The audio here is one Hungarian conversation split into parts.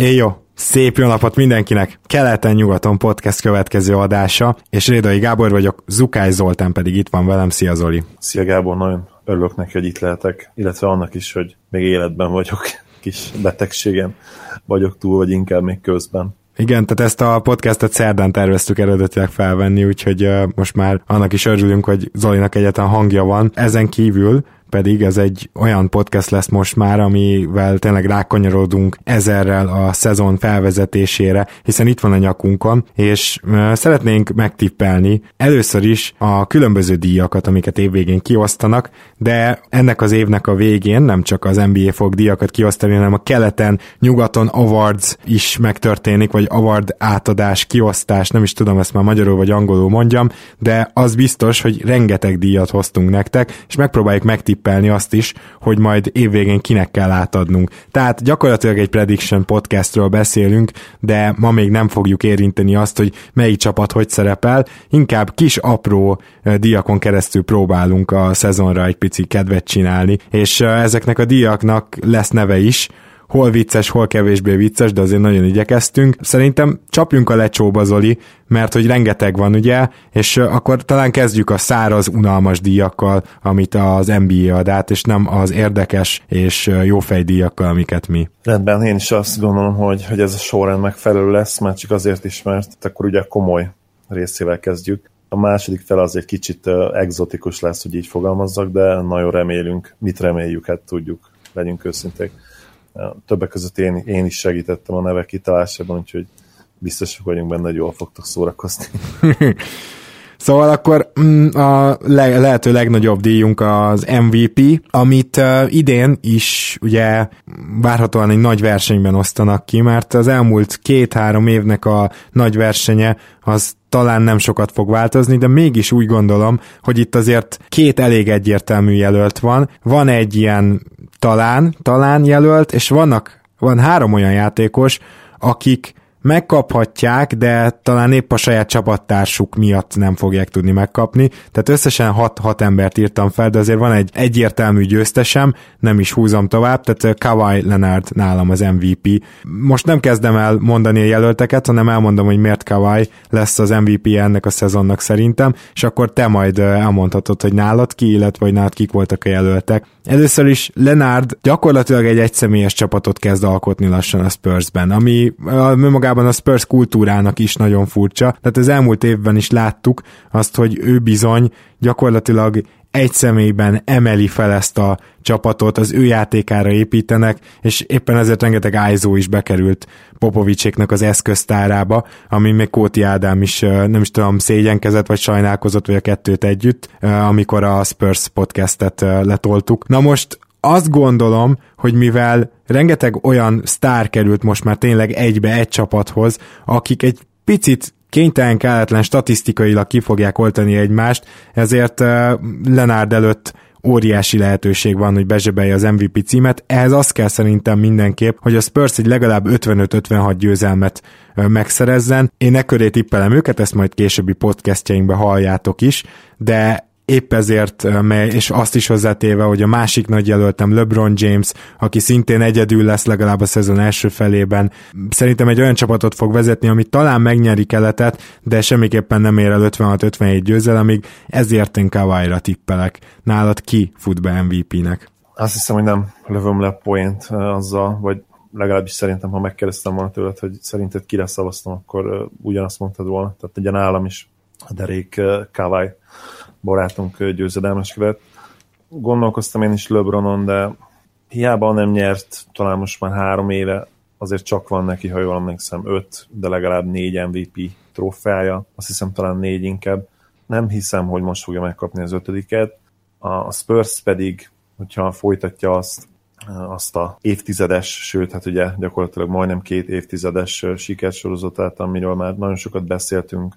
Éjjó! Szép jó napot mindenkinek! Keleten-nyugaton podcast következő adása, és Rédai Gábor vagyok, Zukály Zoltán pedig itt van velem. Szia Zoli! Szia Gábor, nagyon örülök neki, hogy itt lehetek, illetve annak is, hogy még életben vagyok, kis betegségem vagyok túl, vagy inkább még közben. Igen, tehát ezt a podcastet szerdán terveztük eredetileg felvenni, úgyhogy uh, most már annak is örülünk, hogy Zolinak egyetlen hangja van. Ezen kívül pedig ez egy olyan podcast lesz most már, amivel tényleg rákanyarodunk ezerrel a szezon felvezetésére, hiszen itt van a nyakunkon, és szeretnénk megtippelni először is a különböző díjakat, amiket évvégén kiosztanak, de ennek az évnek a végén nem csak az NBA fog díjakat kiosztani, hanem a keleten, nyugaton awards is megtörténik, vagy award átadás, kiosztás, nem is tudom ezt már magyarul vagy angolul mondjam, de az biztos, hogy rengeteg díjat hoztunk nektek, és megpróbáljuk megtippelni tippelni azt is, hogy majd évvégén kinek kell átadnunk. Tehát gyakorlatilag egy prediction podcastról beszélünk, de ma még nem fogjuk érinteni azt, hogy melyik csapat hogy szerepel, inkább kis apró diakon keresztül próbálunk a szezonra egy pici kedvet csinálni, és ezeknek a diaknak lesz neve is, hol vicces, hol kevésbé vicces, de azért nagyon igyekeztünk. Szerintem csapjunk a lecsóba, Zoli, mert hogy rengeteg van, ugye, és akkor talán kezdjük a száraz, unalmas díjakkal, amit az NBA ad át, és nem az érdekes és jófej díjakkal, amiket mi. Rendben, én is azt gondolom, hogy, hogy ez a sorrend megfelelő lesz, már csak azért is, mert akkor ugye komoly részével kezdjük. A második fel az egy kicsit exotikus lesz, hogy így fogalmazzak, de nagyon remélünk. Mit reméljük, hát tudjuk, legyünk őszinték Többek között én, én is segítettem a nevek kitalálásában, úgyhogy biztosak vagyunk benne, hogy jól fogtok szórakozni. Szóval akkor mm, a le- lehető legnagyobb díjunk az MVP, amit uh, idén is ugye várhatóan egy nagy versenyben osztanak ki, mert az elmúlt két-három évnek a nagy versenye az talán nem sokat fog változni, de mégis úgy gondolom, hogy itt azért két elég egyértelmű jelölt van. Van egy ilyen talán, talán jelölt, és vannak, van három olyan játékos, akik megkaphatják, de talán épp a saját csapattársuk miatt nem fogják tudni megkapni. Tehát összesen 6 embert írtam fel, de azért van egy egyértelmű győztesem, nem is húzom tovább, tehát Kawhi Leonard nálam az MVP. Most nem kezdem el mondani a jelölteket, hanem elmondom, hogy miért Kawhi lesz az MVP ennek a szezonnak szerintem, és akkor te majd elmondhatod, hogy nálad ki, illetve hogy nálad kik voltak a jelöltek. Először is Lenard gyakorlatilag egy egyszemélyes csapatot kezd alkotni lassan a Spursben, ami magában a Spurs kultúrának is nagyon furcsa. Tehát az elmúlt évben is láttuk azt, hogy ő bizony gyakorlatilag egy személyben emeli fel ezt a csapatot, az ő játékára építenek, és éppen ezért rengeteg ISO is bekerült Popovicséknak az eszköztárába, ami még Kóti Ádám is nem is tudom, szégyenkezett, vagy sajnálkozott, vagy a kettőt együtt, amikor a Spurs podcastet letoltuk. Na most azt gondolom, hogy mivel rengeteg olyan sztár került most már tényleg egybe egy csapathoz, akik egy picit kénytelen kelletlen statisztikailag ki fogják oltani egymást, ezért uh, Lenárd előtt óriási lehetőség van, hogy bezsebelje az MVP címet. Ehhez az kell szerintem mindenképp, hogy a Spurs egy legalább 55-56 győzelmet megszerezzen. Én e köré tippelem őket, ezt majd későbbi podcastjainkben halljátok is, de épp ezért, és azt is hozzátéve, hogy a másik nagy jelöltem LeBron James, aki szintén egyedül lesz legalább a szezon első felében, szerintem egy olyan csapatot fog vezetni, ami talán megnyeri keletet, de semmiképpen nem ér el 56-57 győzelemig, ezért én Kawai-ra tippelek. Nálad ki fut be MVP-nek? Azt hiszem, hogy nem lövöm le point azzal, vagy legalábbis szerintem, ha megkérdeztem volna tőled, hogy szerinted kire szavaztam, akkor ugyanazt mondtad volna. Tehát egy nálam is a derék Kawai barátunk győzedelmeskedett. Gondolkoztam én is LeBronon, de hiába nem nyert, talán most már három éve, azért csak van neki, ha jól emlékszem, öt, de legalább négy MVP trófeája, azt hiszem talán négy inkább. Nem hiszem, hogy most fogja megkapni az ötödiket. A Spurs pedig, hogyha folytatja azt, azt a évtizedes, sőt, hát ugye gyakorlatilag majdnem két évtizedes sikersorozatát, amiről már nagyon sokat beszéltünk,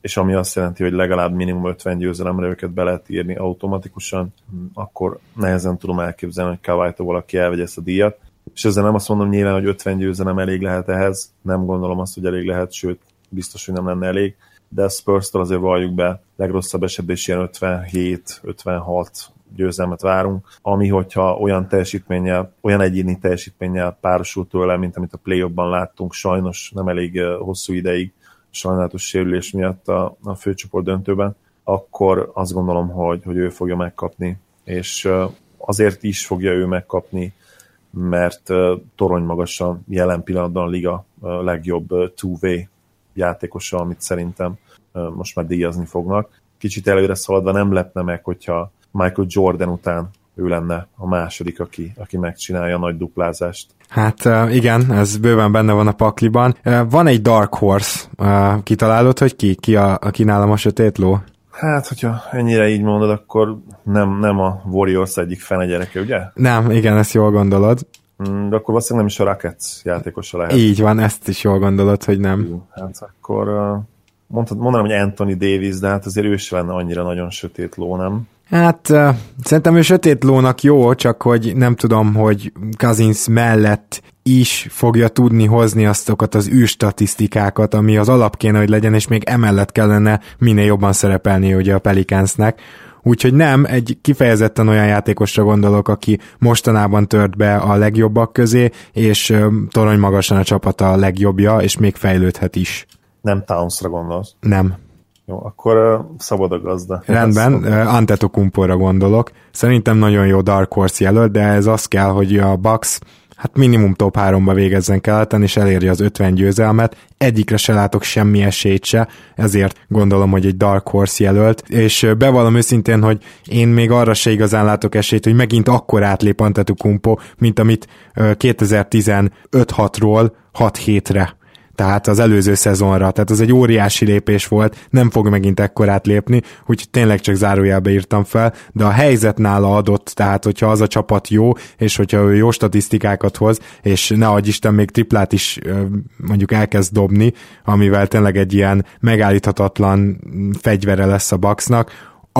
és ami azt jelenti, hogy legalább minimum 50 győzelemre őket be lehet írni automatikusan, akkor nehezen tudom elképzelni, hogy kawhi valaki elvegye ezt a díjat. És ezzel nem azt mondom nyilván, hogy 50 győzelem elég lehet ehhez, nem gondolom azt, hogy elég lehet, sőt, biztos, hogy nem lenne elég, de a spurs azért valljuk be, legrosszabb esetben is ilyen 57, 56, győzelmet várunk, ami hogyha olyan teljesítménnyel, olyan egyéni teljesítménnyel párosul tőle, mint amit a play láttunk, sajnos nem elég hosszú ideig, sajnálatos sérülés miatt a, a főcsoport döntőben, akkor azt gondolom, hogy, hogy ő fogja megkapni, és azért is fogja ő megkapni, mert torony magasan jelen pillanatban a liga legjobb two-way játékosa, amit szerintem most már díjazni fognak. Kicsit előre szaladva nem lepne meg, hogyha Michael Jordan után ő lenne a második, aki, aki megcsinálja a nagy duplázást. Hát igen, ez bőven benne van a pakliban. Van egy Dark Horse, kitalálod, hogy ki, ki a, aki nálam a sötét ló? Hát, hogyha ennyire így mondod, akkor nem, nem a Warriors egyik fene gyereke, ugye? Nem, igen, ezt jól gondolod. Mm, de akkor valószínűleg nem is a Rockets játékosa lehet. Így van, ezt is jól gondolod, hogy nem. Hát akkor mondtad, mondanám, hogy Anthony Davis, de hát azért ő sem lenne annyira nagyon sötét ló, nem? Hát szerintem ő sötét lónak jó, csak hogy nem tudom, hogy Cousins mellett is fogja tudni hozni azokat az űrstatisztikákat, ami az alap kéne, hogy legyen, és még emellett kellene minél jobban szerepelni ugye a Pelicansnek. Úgyhogy nem, egy kifejezetten olyan játékosra gondolok, aki mostanában tört be a legjobbak közé, és torony magasan a csapata a legjobbja, és még fejlődhet is. Nem Townsra gondolsz? Nem. Jó, akkor szabad a gazda. Rendben, uh, Antetokumpóra gondolok. Szerintem nagyon jó Dark Horse jelölt, de ez az kell, hogy a Bucks hát minimum top 3-ba végezzen keleten, és elérje az 50 győzelmet. Egyikre se látok semmi esélyt se, ezért gondolom, hogy egy Dark Horse jelölt, és bevallom őszintén, hogy én még arra se igazán látok esélyt, hogy megint akkor átlép Antetokumpo, mint amit 2015-6-ról 6 hétre tehát az előző szezonra, tehát az egy óriási lépés volt, nem fog megint ekkorát lépni, úgyhogy tényleg csak zárójelbe írtam fel, de a helyzet nála adott, tehát hogyha az a csapat jó, és hogyha ő jó statisztikákat hoz, és ne adj Isten még triplát is mondjuk elkezd dobni, amivel tényleg egy ilyen megállíthatatlan fegyvere lesz a Bucksnak,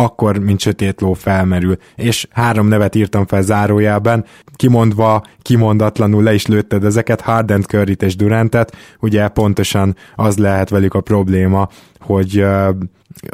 akkor, mint sötét ló felmerül. És három nevet írtam fel zárójában, kimondva, kimondatlanul le is lőtted ezeket, Harden, curry és Durantet, ugye pontosan az lehet velük a probléma, hogy uh,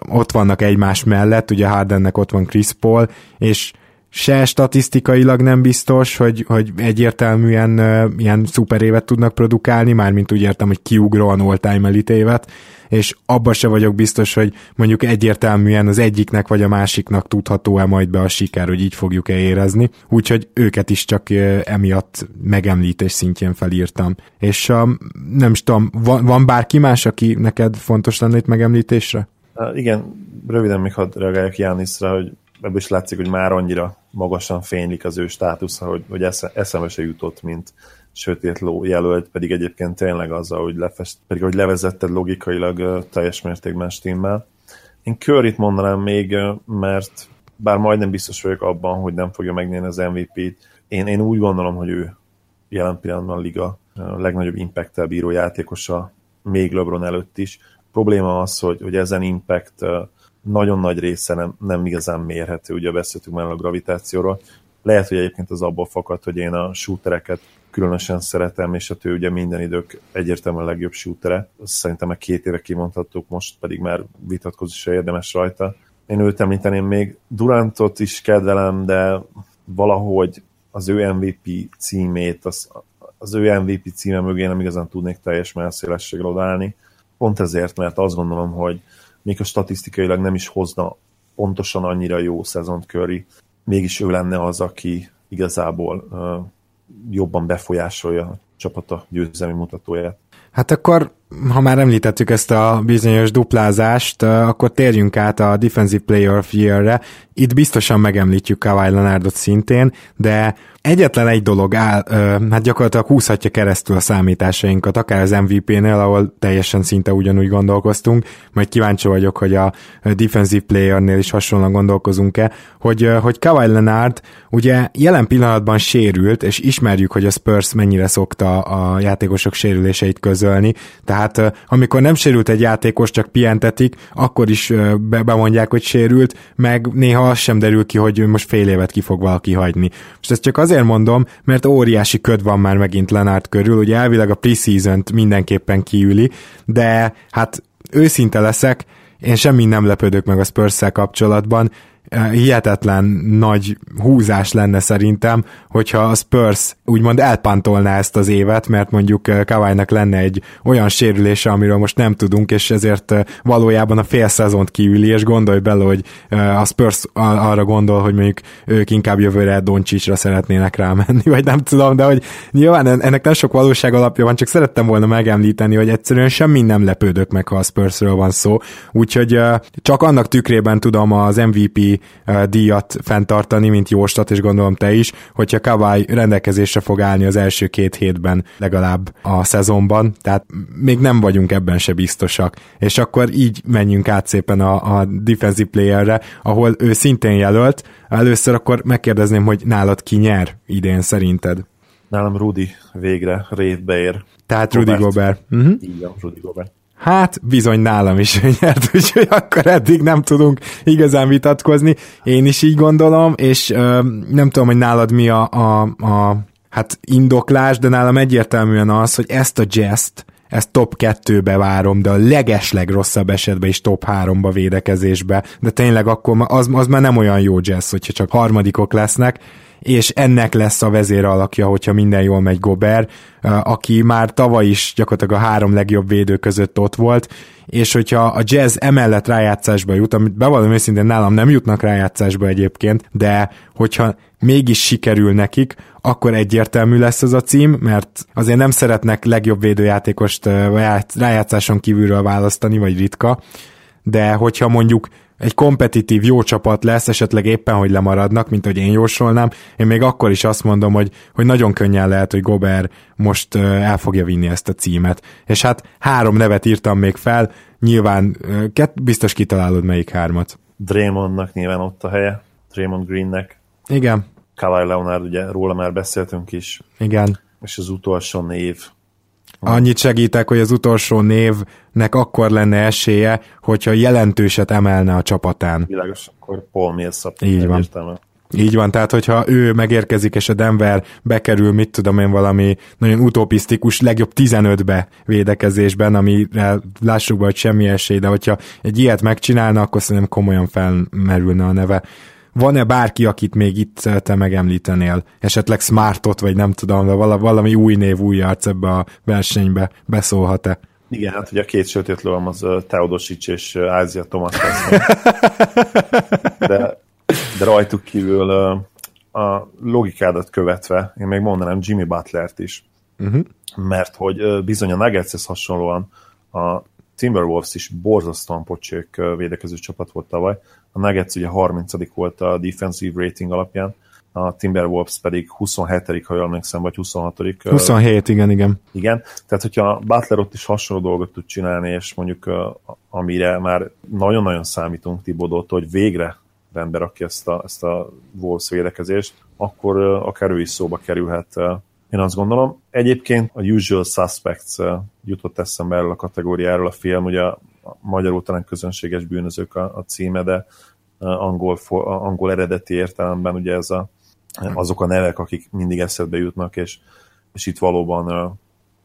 ott vannak egymás mellett, ugye Hardennek ott van Chris Paul, és se statisztikailag nem biztos, hogy, hogy egyértelműen uh, ilyen szuper évet tudnak produkálni, mármint úgy értem, hogy kiugróan all-time elite évet, és abba se vagyok biztos, hogy mondjuk egyértelműen az egyiknek vagy a másiknak tudható-e majd be a siker, hogy így fogjuk-e érezni. Úgyhogy őket is csak emiatt megemlítés szintjén felírtam. És nem is tudom, van, van bárki más, aki neked fontos lenne itt megemlítésre? Igen, röviden még hadd reagáljak Jániszra, hogy ebből is látszik, hogy már annyira magasan fénylik az ő státusza, hogy, hogy eszembe se jutott, mint sötét ló jelölt, pedig egyébként tényleg az, hogy, lefest, pedig ahogy levezetted logikailag teljes mértékben stimmel. Én Curryt mondanám még, mert bár majdnem biztos vagyok abban, hogy nem fogja megnyerni az MVP-t, én, én úgy gondolom, hogy ő jelen pillanatban a liga a legnagyobb impact bíró játékosa, még LeBron előtt is. A probléma az, hogy, hogy ezen impact nagyon nagy része nem, nem igazán mérhető, ugye beszéltünk már a gravitációról. Lehet, hogy egyébként az abból fakad, hogy én a shootereket különösen szeretem, és hát ő ugye minden idők egyértelműen a legjobb shootere. Azt szerintem már két éve kimondhattuk, most pedig már vitatkozni se érdemes rajta. Én őt említeném még. Durantot is kedvelem, de valahogy az ő MVP címét, az, az ő MVP címe mögé nem igazán tudnék teljes messzélességgel odállni. Pont ezért, mert azt gondolom, hogy még a statisztikailag nem is hozna pontosan annyira jó szezont Curry, mégis ő lenne az, aki igazából uh, jobban befolyásolja a csapata győzelmi mutatóját. Hát akkor, ha már említettük ezt a bizonyos duplázást, akkor térjünk át a Defensive Player of Year-re. Itt biztosan megemlítjük Kawhi Leonardot szintén, de egyetlen egy dolog áll, hát gyakorlatilag húzhatja keresztül a számításainkat, akár az MVP-nél, ahol teljesen szinte ugyanúgy gondolkoztunk, majd kíváncsi vagyok, hogy a defensive player-nél is hasonlóan gondolkozunk-e, hogy, hogy Kawhi Leonard ugye jelen pillanatban sérült, és ismerjük, hogy a Spurs mennyire szokta a játékosok sérüléseit közölni, tehát amikor nem sérült egy játékos, csak pihentetik, akkor is bemondják, hogy sérült, meg néha az sem derül ki, hogy most fél évet ki fog valaki hagyni. Most ezt csak azért mondom, mert óriási köd van már megint Lenart körül, ugye elvileg a preseason mindenképpen kiüli, de hát őszinte leszek, én semmi nem lepődök meg a spurs kapcsolatban, hihetetlen nagy húzás lenne szerintem, hogyha a Spurs úgymond elpantolná ezt az évet, mert mondjuk Kawai-nak lenne egy olyan sérülése, amiről most nem tudunk, és ezért valójában a fél szezont kiüli, és gondolj bele, hogy a Spurs arra gondol, hogy mondjuk ők inkább jövőre Doncsicsra szeretnének rámenni, vagy nem tudom, de hogy nyilván ennek nem sok valóság alapja van, csak szerettem volna megemlíteni, hogy egyszerűen semmi nem lepődök meg, ha a Spursről van szó, úgyhogy csak annak tükrében tudom az MVP díjat fenntartani, mint Jóstat, és gondolom te is, hogyha Kawai rendelkezésre fog állni az első két hétben legalább a szezonban, tehát még nem vagyunk ebben se biztosak. És akkor így menjünk át szépen a, a defensive playerre, ahol ő szintén jelölt. Először akkor megkérdezném, hogy nálad ki nyer idén szerinted? Nálam Rudi végre rétbe ér. Tehát Rudy Gobert. Uh-huh. Így van, Rudy Gobert. Hát bizony nálam is nyert, úgyhogy akkor eddig nem tudunk igazán vitatkozni. Én is így gondolom, és ö, nem tudom, hogy nálad mi a, a, a hát indoklás, de nálam egyértelműen az, hogy ezt a jest, ezt top 2-be várom, de a legesleg rosszabb esetben is top 3-ba védekezésbe, de tényleg akkor az, az már nem olyan jó jazz, hogyha csak harmadikok lesznek, és ennek lesz a vezér alakja, hogyha minden jól megy Gober, aki már tavaly is gyakorlatilag a három legjobb védő között ott volt, és hogyha a jazz emellett rájátszásba jut, amit bevallom őszintén nálam nem jutnak rájátszásba egyébként, de hogyha mégis sikerül nekik, akkor egyértelmű lesz ez a cím, mert azért nem szeretnek legjobb védőjátékost rájátszáson kívülről választani, vagy ritka, de hogyha mondjuk egy kompetitív jó csapat lesz, esetleg éppen, hogy lemaradnak, mint hogy én jósolnám, én még akkor is azt mondom, hogy, hogy nagyon könnyen lehet, hogy Gober most el fogja vinni ezt a címet. És hát három nevet írtam még fel, nyilván kett, biztos kitalálod melyik hármat. Draymondnak nyilván ott a helye, Draymond Greennek. Igen. Kawhi Leonard, ugye róla már beszéltünk is. Igen. És az utolsó név, Annyit segítek, hogy az utolsó névnek akkor lenne esélye, hogyha jelentőset emelne a csapatán. Világos, akkor Paul Millsap. Így van. Értelme. Így van, tehát hogyha ő megérkezik, és a Denver bekerül, mit tudom én, valami nagyon utopisztikus, legjobb 15-be védekezésben, amire lássuk be, hogy semmi esély, de hogyha egy ilyet megcsinálna, akkor szerintem komolyan felmerülne a neve. Van-e bárki, akit még itt te megemlítenél? Esetleg Smartot, vagy nem tudom, de valami új név, új arc ebbe a versenybe beszólhat-e? Igen, hát ugye a két sötét lövem az Teodosic és Ázia Thomas de, de rajtuk kívül a logikádat követve, én még mondanám Jimmy Butlert is. Uh-huh. Mert hogy bizony a Nuggetshez hasonlóan a Timberwolves is borzasztóan pocsék védekező csapat volt tavaly. A Nuggets ugye 30 volt a defensive rating alapján, a Timberwolves pedig 27 ha jól emlékszem, vagy 26 27, igen, igen. Igen, tehát hogyha Butler ott is hasonló dolgot tud csinálni, és mondjuk amire már nagyon-nagyon számítunk Tibodótól, hogy végre rendbe rakja ezt a, ezt a Wolves védekezést, akkor akár ő is szóba kerülhet én azt gondolom. Egyébként a Usual Suspects jutott eszembe erről a kategóriáról a film, ugye magyarul talán közönséges bűnözők a, a címe, de angol, angol eredeti értelemben ugye ez a, azok a nevek, akik mindig eszedbe jutnak, és, és itt valóban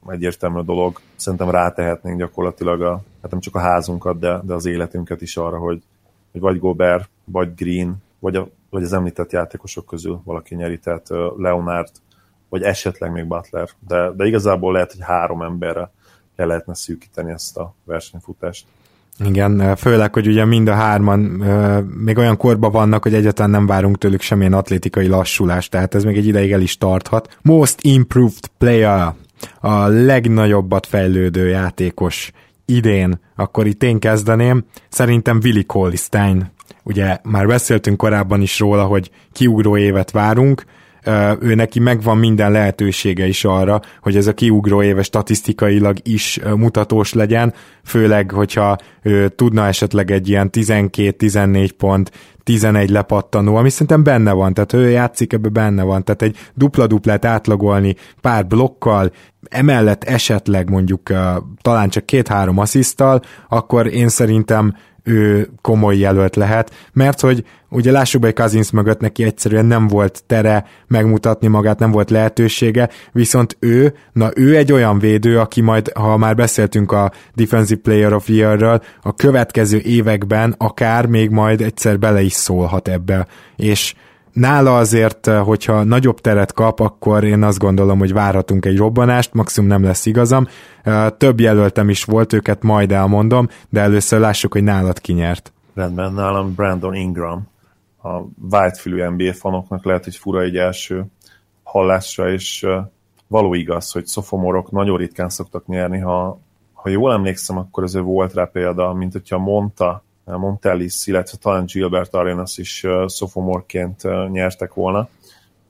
egyértelmű a dolog. Szerintem rátehetnénk gyakorlatilag a, hát nem csak a házunkat, de, de az életünket is arra, hogy, hogy vagy Gobert, vagy Green, vagy, a, vagy az említett játékosok közül valaki nyeri, tehát Leonard, vagy esetleg még Butler, de, de igazából lehet, hogy három emberre le lehetne szűkíteni ezt a versenyfutást. Igen, főleg, hogy ugye mind a hárman még olyan korban vannak, hogy egyáltalán nem várunk tőlük semmilyen atlétikai lassulást, tehát ez még egy ideig el is tarthat. Most Improved Player, a legnagyobbat fejlődő játékos idén, akkor itt én kezdeném. Szerintem Willi Colistein. Ugye már beszéltünk korábban is róla, hogy kiugró évet várunk, ő neki megvan minden lehetősége is arra, hogy ez a kiugró éve statisztikailag is mutatós legyen, főleg, hogyha ő tudna esetleg egy ilyen 12-14 pont, 11 lepattanó, ami szerintem benne van, tehát ő játszik, ebbe benne van, tehát egy dupla-duplát átlagolni pár blokkal, emellett esetleg mondjuk talán csak két-három asszisztal, akkor én szerintem ő komoly jelölt lehet, mert hogy ugye lássuk be, hogy Cousins mögött neki egyszerűen nem volt tere megmutatni magát, nem volt lehetősége, viszont ő, na ő egy olyan védő, aki majd, ha már beszéltünk a Defensive Player of Year-ről, a következő években akár még majd egyszer bele is szólhat ebbe, és nála azért, eh, hogyha nagyobb teret kap, akkor én azt gondolom, hogy várhatunk egy robbanást, maximum nem lesz igazam. Eh, több jelöltem is volt, őket majd elmondom, de először lássuk, hogy nálad kinyert. Rendben, nálam Brandon Ingram. A whitefülű NBA fanoknak lehet, hogy fura egy első hallásra, és eh, való igaz, hogy szofomorok nagyon ritkán szoktak nyerni, ha, ha jól emlékszem, akkor azért volt rá példa, mint hogyha mondta Montellis, illetve talán Gilbert Arenas is sophomore-ként nyertek volna,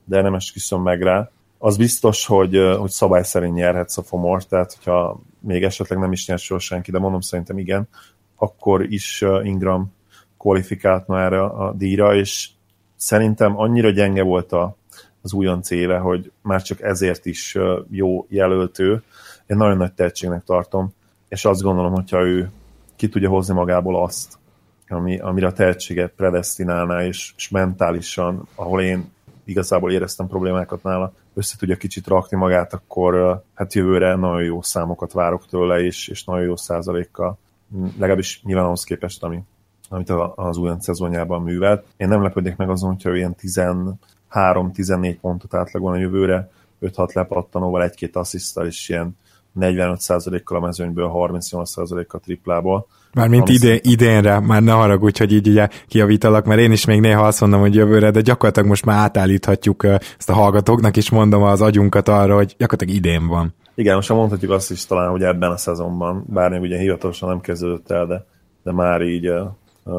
de nem esküszöm meg rá. Az biztos, hogy, hogy szabály szerint nyerhet sophomore, tehát hogyha még esetleg nem is nyert soha senki, de mondom szerintem igen, akkor is Ingram kvalifikáltna erre a díjra, és szerintem annyira gyenge volt a, az újonc éve, hogy már csak ezért is jó jelöltő. Én nagyon nagy tehetségnek tartom, és azt gondolom, hogyha ő ki tudja hozni magából azt, ami, amire a tehetséget predestinálná, és, és mentálisan, ahol én igazából éreztem problémákat nála, össze tudja kicsit rakni magát, akkor hát jövőre nagyon jó számokat várok tőle, és, és nagyon jó százalékkal, legalábbis nyilván ahhoz képest, ami, amit az újonc szezonjában művelt. Én nem lepődnék meg azon, hogyha ilyen 13-14 pontot átlagol a jövőre, 5-6 lepattanóval, egy-két asszisztal, és ilyen 45%-kal a mezőnyből, 38%-kal triplából. Mármint idén, idénre, már ne haragudj, hogy így ugye kiavítalak, mert én is még néha azt mondom, hogy jövőre, de gyakorlatilag most már átállíthatjuk ezt a hallgatóknak is mondom az agyunkat arra, hogy gyakorlatilag idén van. Igen, most mondhatjuk azt is talán, hogy ebben a szezonban, bár még ugye hivatalosan nem kezdődött el, de, de már így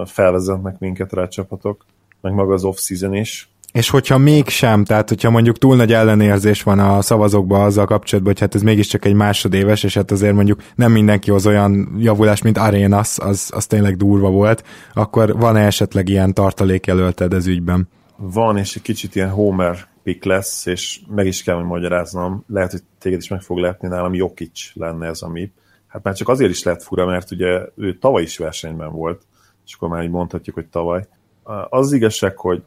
felvezetnek minket rá a csapatok, meg maga az off-season is, és hogyha mégsem, tehát hogyha mondjuk túl nagy ellenérzés van a szavazókban azzal kapcsolatban, hogy hát ez mégiscsak egy másodéves, és hát azért mondjuk nem mindenki hoz olyan javulás, mint Arenas, az, az tényleg durva volt, akkor van-e esetleg ilyen tartalékjelölted ez ügyben? Van, és egy kicsit ilyen Homer pick lesz, és meg is kell, hogy magyaráznom, lehet, hogy téged is meg fog lepni, nálam Jokic lenne ez a MIP. Hát már csak azért is lett fura, mert ugye ő tavaly is versenyben volt, és akkor már így mondhatjuk, hogy tavaly. Az, az igazság, hogy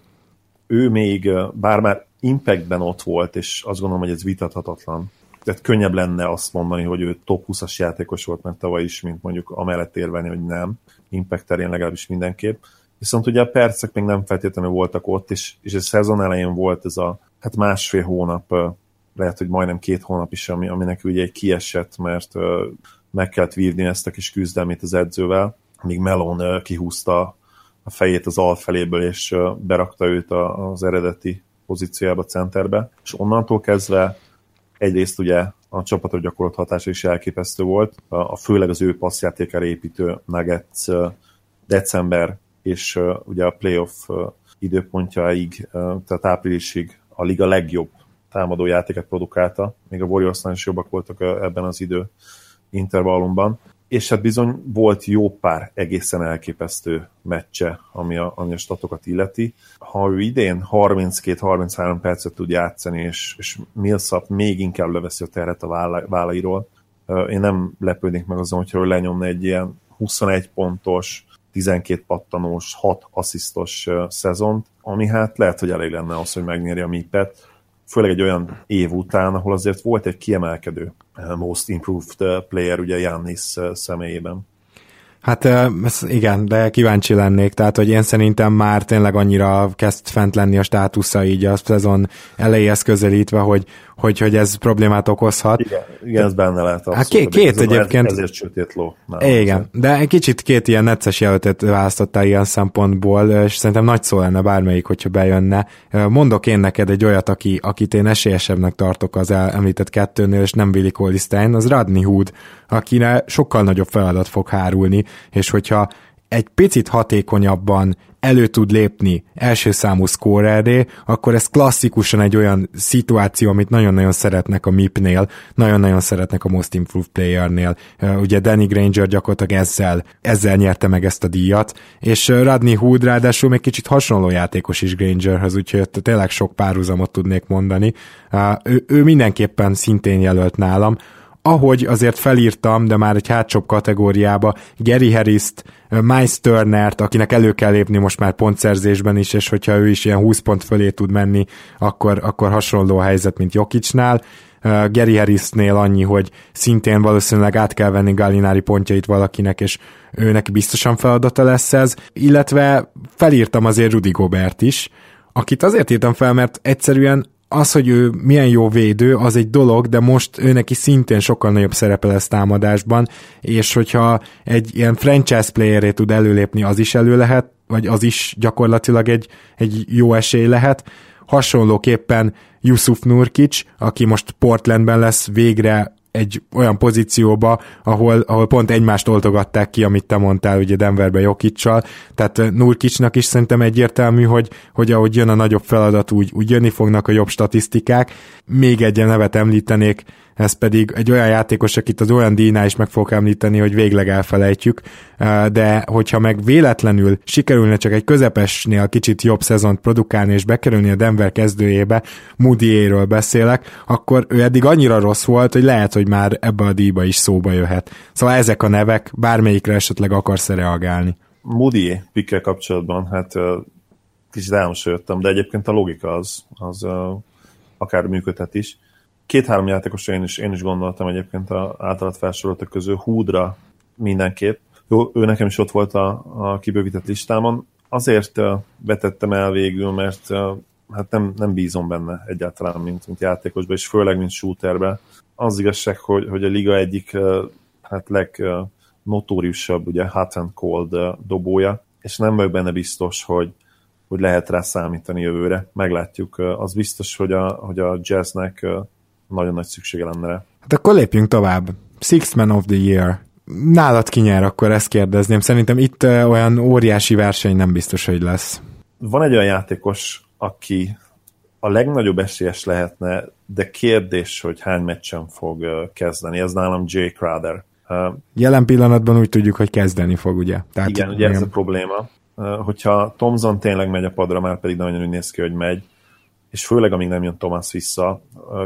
ő még, bár már Impactben ott volt, és azt gondolom, hogy ez vitathatatlan. Tehát könnyebb lenne azt mondani, hogy ő top 20-as játékos volt, mert tavaly is, mint mondjuk amellett érvelni, hogy nem. Impact terén legalábbis mindenképp. Viszont ugye a percek még nem feltétlenül voltak ott, és, és a szezon elején volt ez a hát másfél hónap, lehet, hogy majdnem két hónap is, ami, aminek ugye egy kiesett, mert meg kellett vívni ezt a kis küzdelmét az edzővel, míg Melon kihúzta a fejét az alfeléből, és berakta őt az eredeti pozíciójába, centerbe, és onnantól kezdve egyrészt ugye a csapatra gyakorolt hatása is elképesztő volt, a főleg az ő passzjátékára építő Nuggets december és ugye a playoff időpontjaig, tehát áprilisig a liga legjobb támadó játéket produkálta, még a Warriorsnál is jobbak voltak ebben az idő intervallumban és hát bizony volt jó pár egészen elképesztő meccse, ami a, ami a statokat illeti. Ha ő idén 32-33 percet tud játszani, és, és Millsap még inkább leveszi a terhet a válla, vállairól, én nem lepődnék meg azon, hogyha ő lenyomna egy ilyen 21 pontos, 12 pattanós, 6 asszisztos szezont, ami hát lehet, hogy elég lenne az, hogy megnyeri a MIP-et, főleg egy olyan év után, ahol azért volt egy kiemelkedő Eh, most improved eh, player ugye Jannis eh, személyében. Hát igen, de kíváncsi lennék, tehát hogy én szerintem már tényleg annyira kezd fent lenni a státusza így a szezon elejéhez közelítve, hogy, hogy, hogy ez problémát okozhat. Igen, igen ez benne lehet. Hát két, két egyébként. Ezért sötét ló. Igen, de egy kicsit két ilyen necces jelöltet választottál ilyen szempontból, és szerintem nagy szó lenne bármelyik, hogyha bejönne. Mondok én neked egy olyat, aki, akit én esélyesebbnek tartok az említett kettőnél, és nem Willi Colistein, az Radni Hood, akire sokkal nagyobb feladat fog hárulni, és hogyha egy picit hatékonyabban elő tud lépni első számú scorerré, akkor ez klasszikusan egy olyan szituáció, amit nagyon-nagyon szeretnek a MIP-nél, nagyon-nagyon szeretnek a Most Improved Player-nél. Ugye Danny Granger gyakorlatilag ezzel, ezzel nyerte meg ezt a díjat, és Radney Hood ráadásul még kicsit hasonló játékos is Grangerhez, úgyhogy tényleg sok párhuzamot tudnék mondani. Ő, ő mindenképpen szintén jelölt nálam, ahogy azért felírtam, de már egy hátsóbb kategóriába, Gary Harris-t, Miles Turnert, akinek elő kell lépni most már pontszerzésben is, és hogyha ő is ilyen 20 pont fölé tud menni, akkor, akkor hasonló a helyzet, mint Jokicsnál. Gary Harrisnél annyi, hogy szintén valószínűleg át kell venni Gallinári pontjait valakinek, és őnek biztosan feladata lesz ez, illetve felírtam azért Rudy Gobert is, akit azért írtam fel, mert egyszerűen az, hogy ő milyen jó védő, az egy dolog, de most ő neki szintén sokkal nagyobb szerepe lesz támadásban, és hogyha egy ilyen franchise playeré tud előlépni, az is elő lehet, vagy az is gyakorlatilag egy, egy jó esély lehet. Hasonlóképpen Yusuf Nurkic, aki most Portlandben lesz végre egy olyan pozícióba, ahol, ahol pont egymást oltogatták ki, amit te mondtál, ugye Denverbe Jokicsal, tehát eh, Nurkicsnak is szerintem egyértelmű, hogy, hogy ahogy jön a nagyobb feladat, úgy, úgy jönni fognak a jobb statisztikák. Még egy nevet említenék, ez pedig egy olyan játékos, akit az olyan díjnál is meg fogok említeni, hogy végleg elfelejtjük, de hogyha meg véletlenül sikerülne csak egy közepesnél kicsit jobb szezont produkálni és bekerülni a Denver kezdőjébe, Moody-ről beszélek, akkor ő eddig annyira rossz volt, hogy lehet, hogy már ebbe a díjba is szóba jöhet. Szóval ezek a nevek, bármelyikre esetleg akarsz reagálni. Moody pikkel kapcsolatban, hát kicsit elmosolyodtam, de egyébként a logika az, az akár működhet is két-három játékosra én is, én is gondoltam egyébként a általad felsoroltak közül, Húdra mindenképp. Jó, ő nekem is ott volt a, a kibővített listámon. Azért vetettem el végül, mert hát nem, nem bízom benne egyáltalán, mint, mint játékosba, és főleg, mint shooterbe. Az igazság, hogy, hogy a liga egyik hát leg uh, notóriusabb, ugye hot and cold dobója, és nem vagyok benne biztos, hogy, hogy lehet rá számítani jövőre. Meglátjuk. Az biztos, hogy a, hogy a jazznek nagyon nagy szüksége lenne rá. Hát akkor lépjünk tovább. Sixth Man of the Year. Nálad ki nyer, akkor ezt kérdezném. Szerintem itt olyan óriási verseny nem biztos, hogy lesz. Van egy olyan játékos, aki a legnagyobb esélyes lehetne, de kérdés, hogy hány meccsen fog kezdeni. Ez nálam Jay Crowder. Jelen pillanatban úgy tudjuk, hogy kezdeni fog, ugye? Tehát igen, ugye ez a probléma. Hogyha Thomson tényleg megy a padra, már pedig nagyon úgy néz ki, hogy megy, és főleg amíg nem jön Thomas vissza,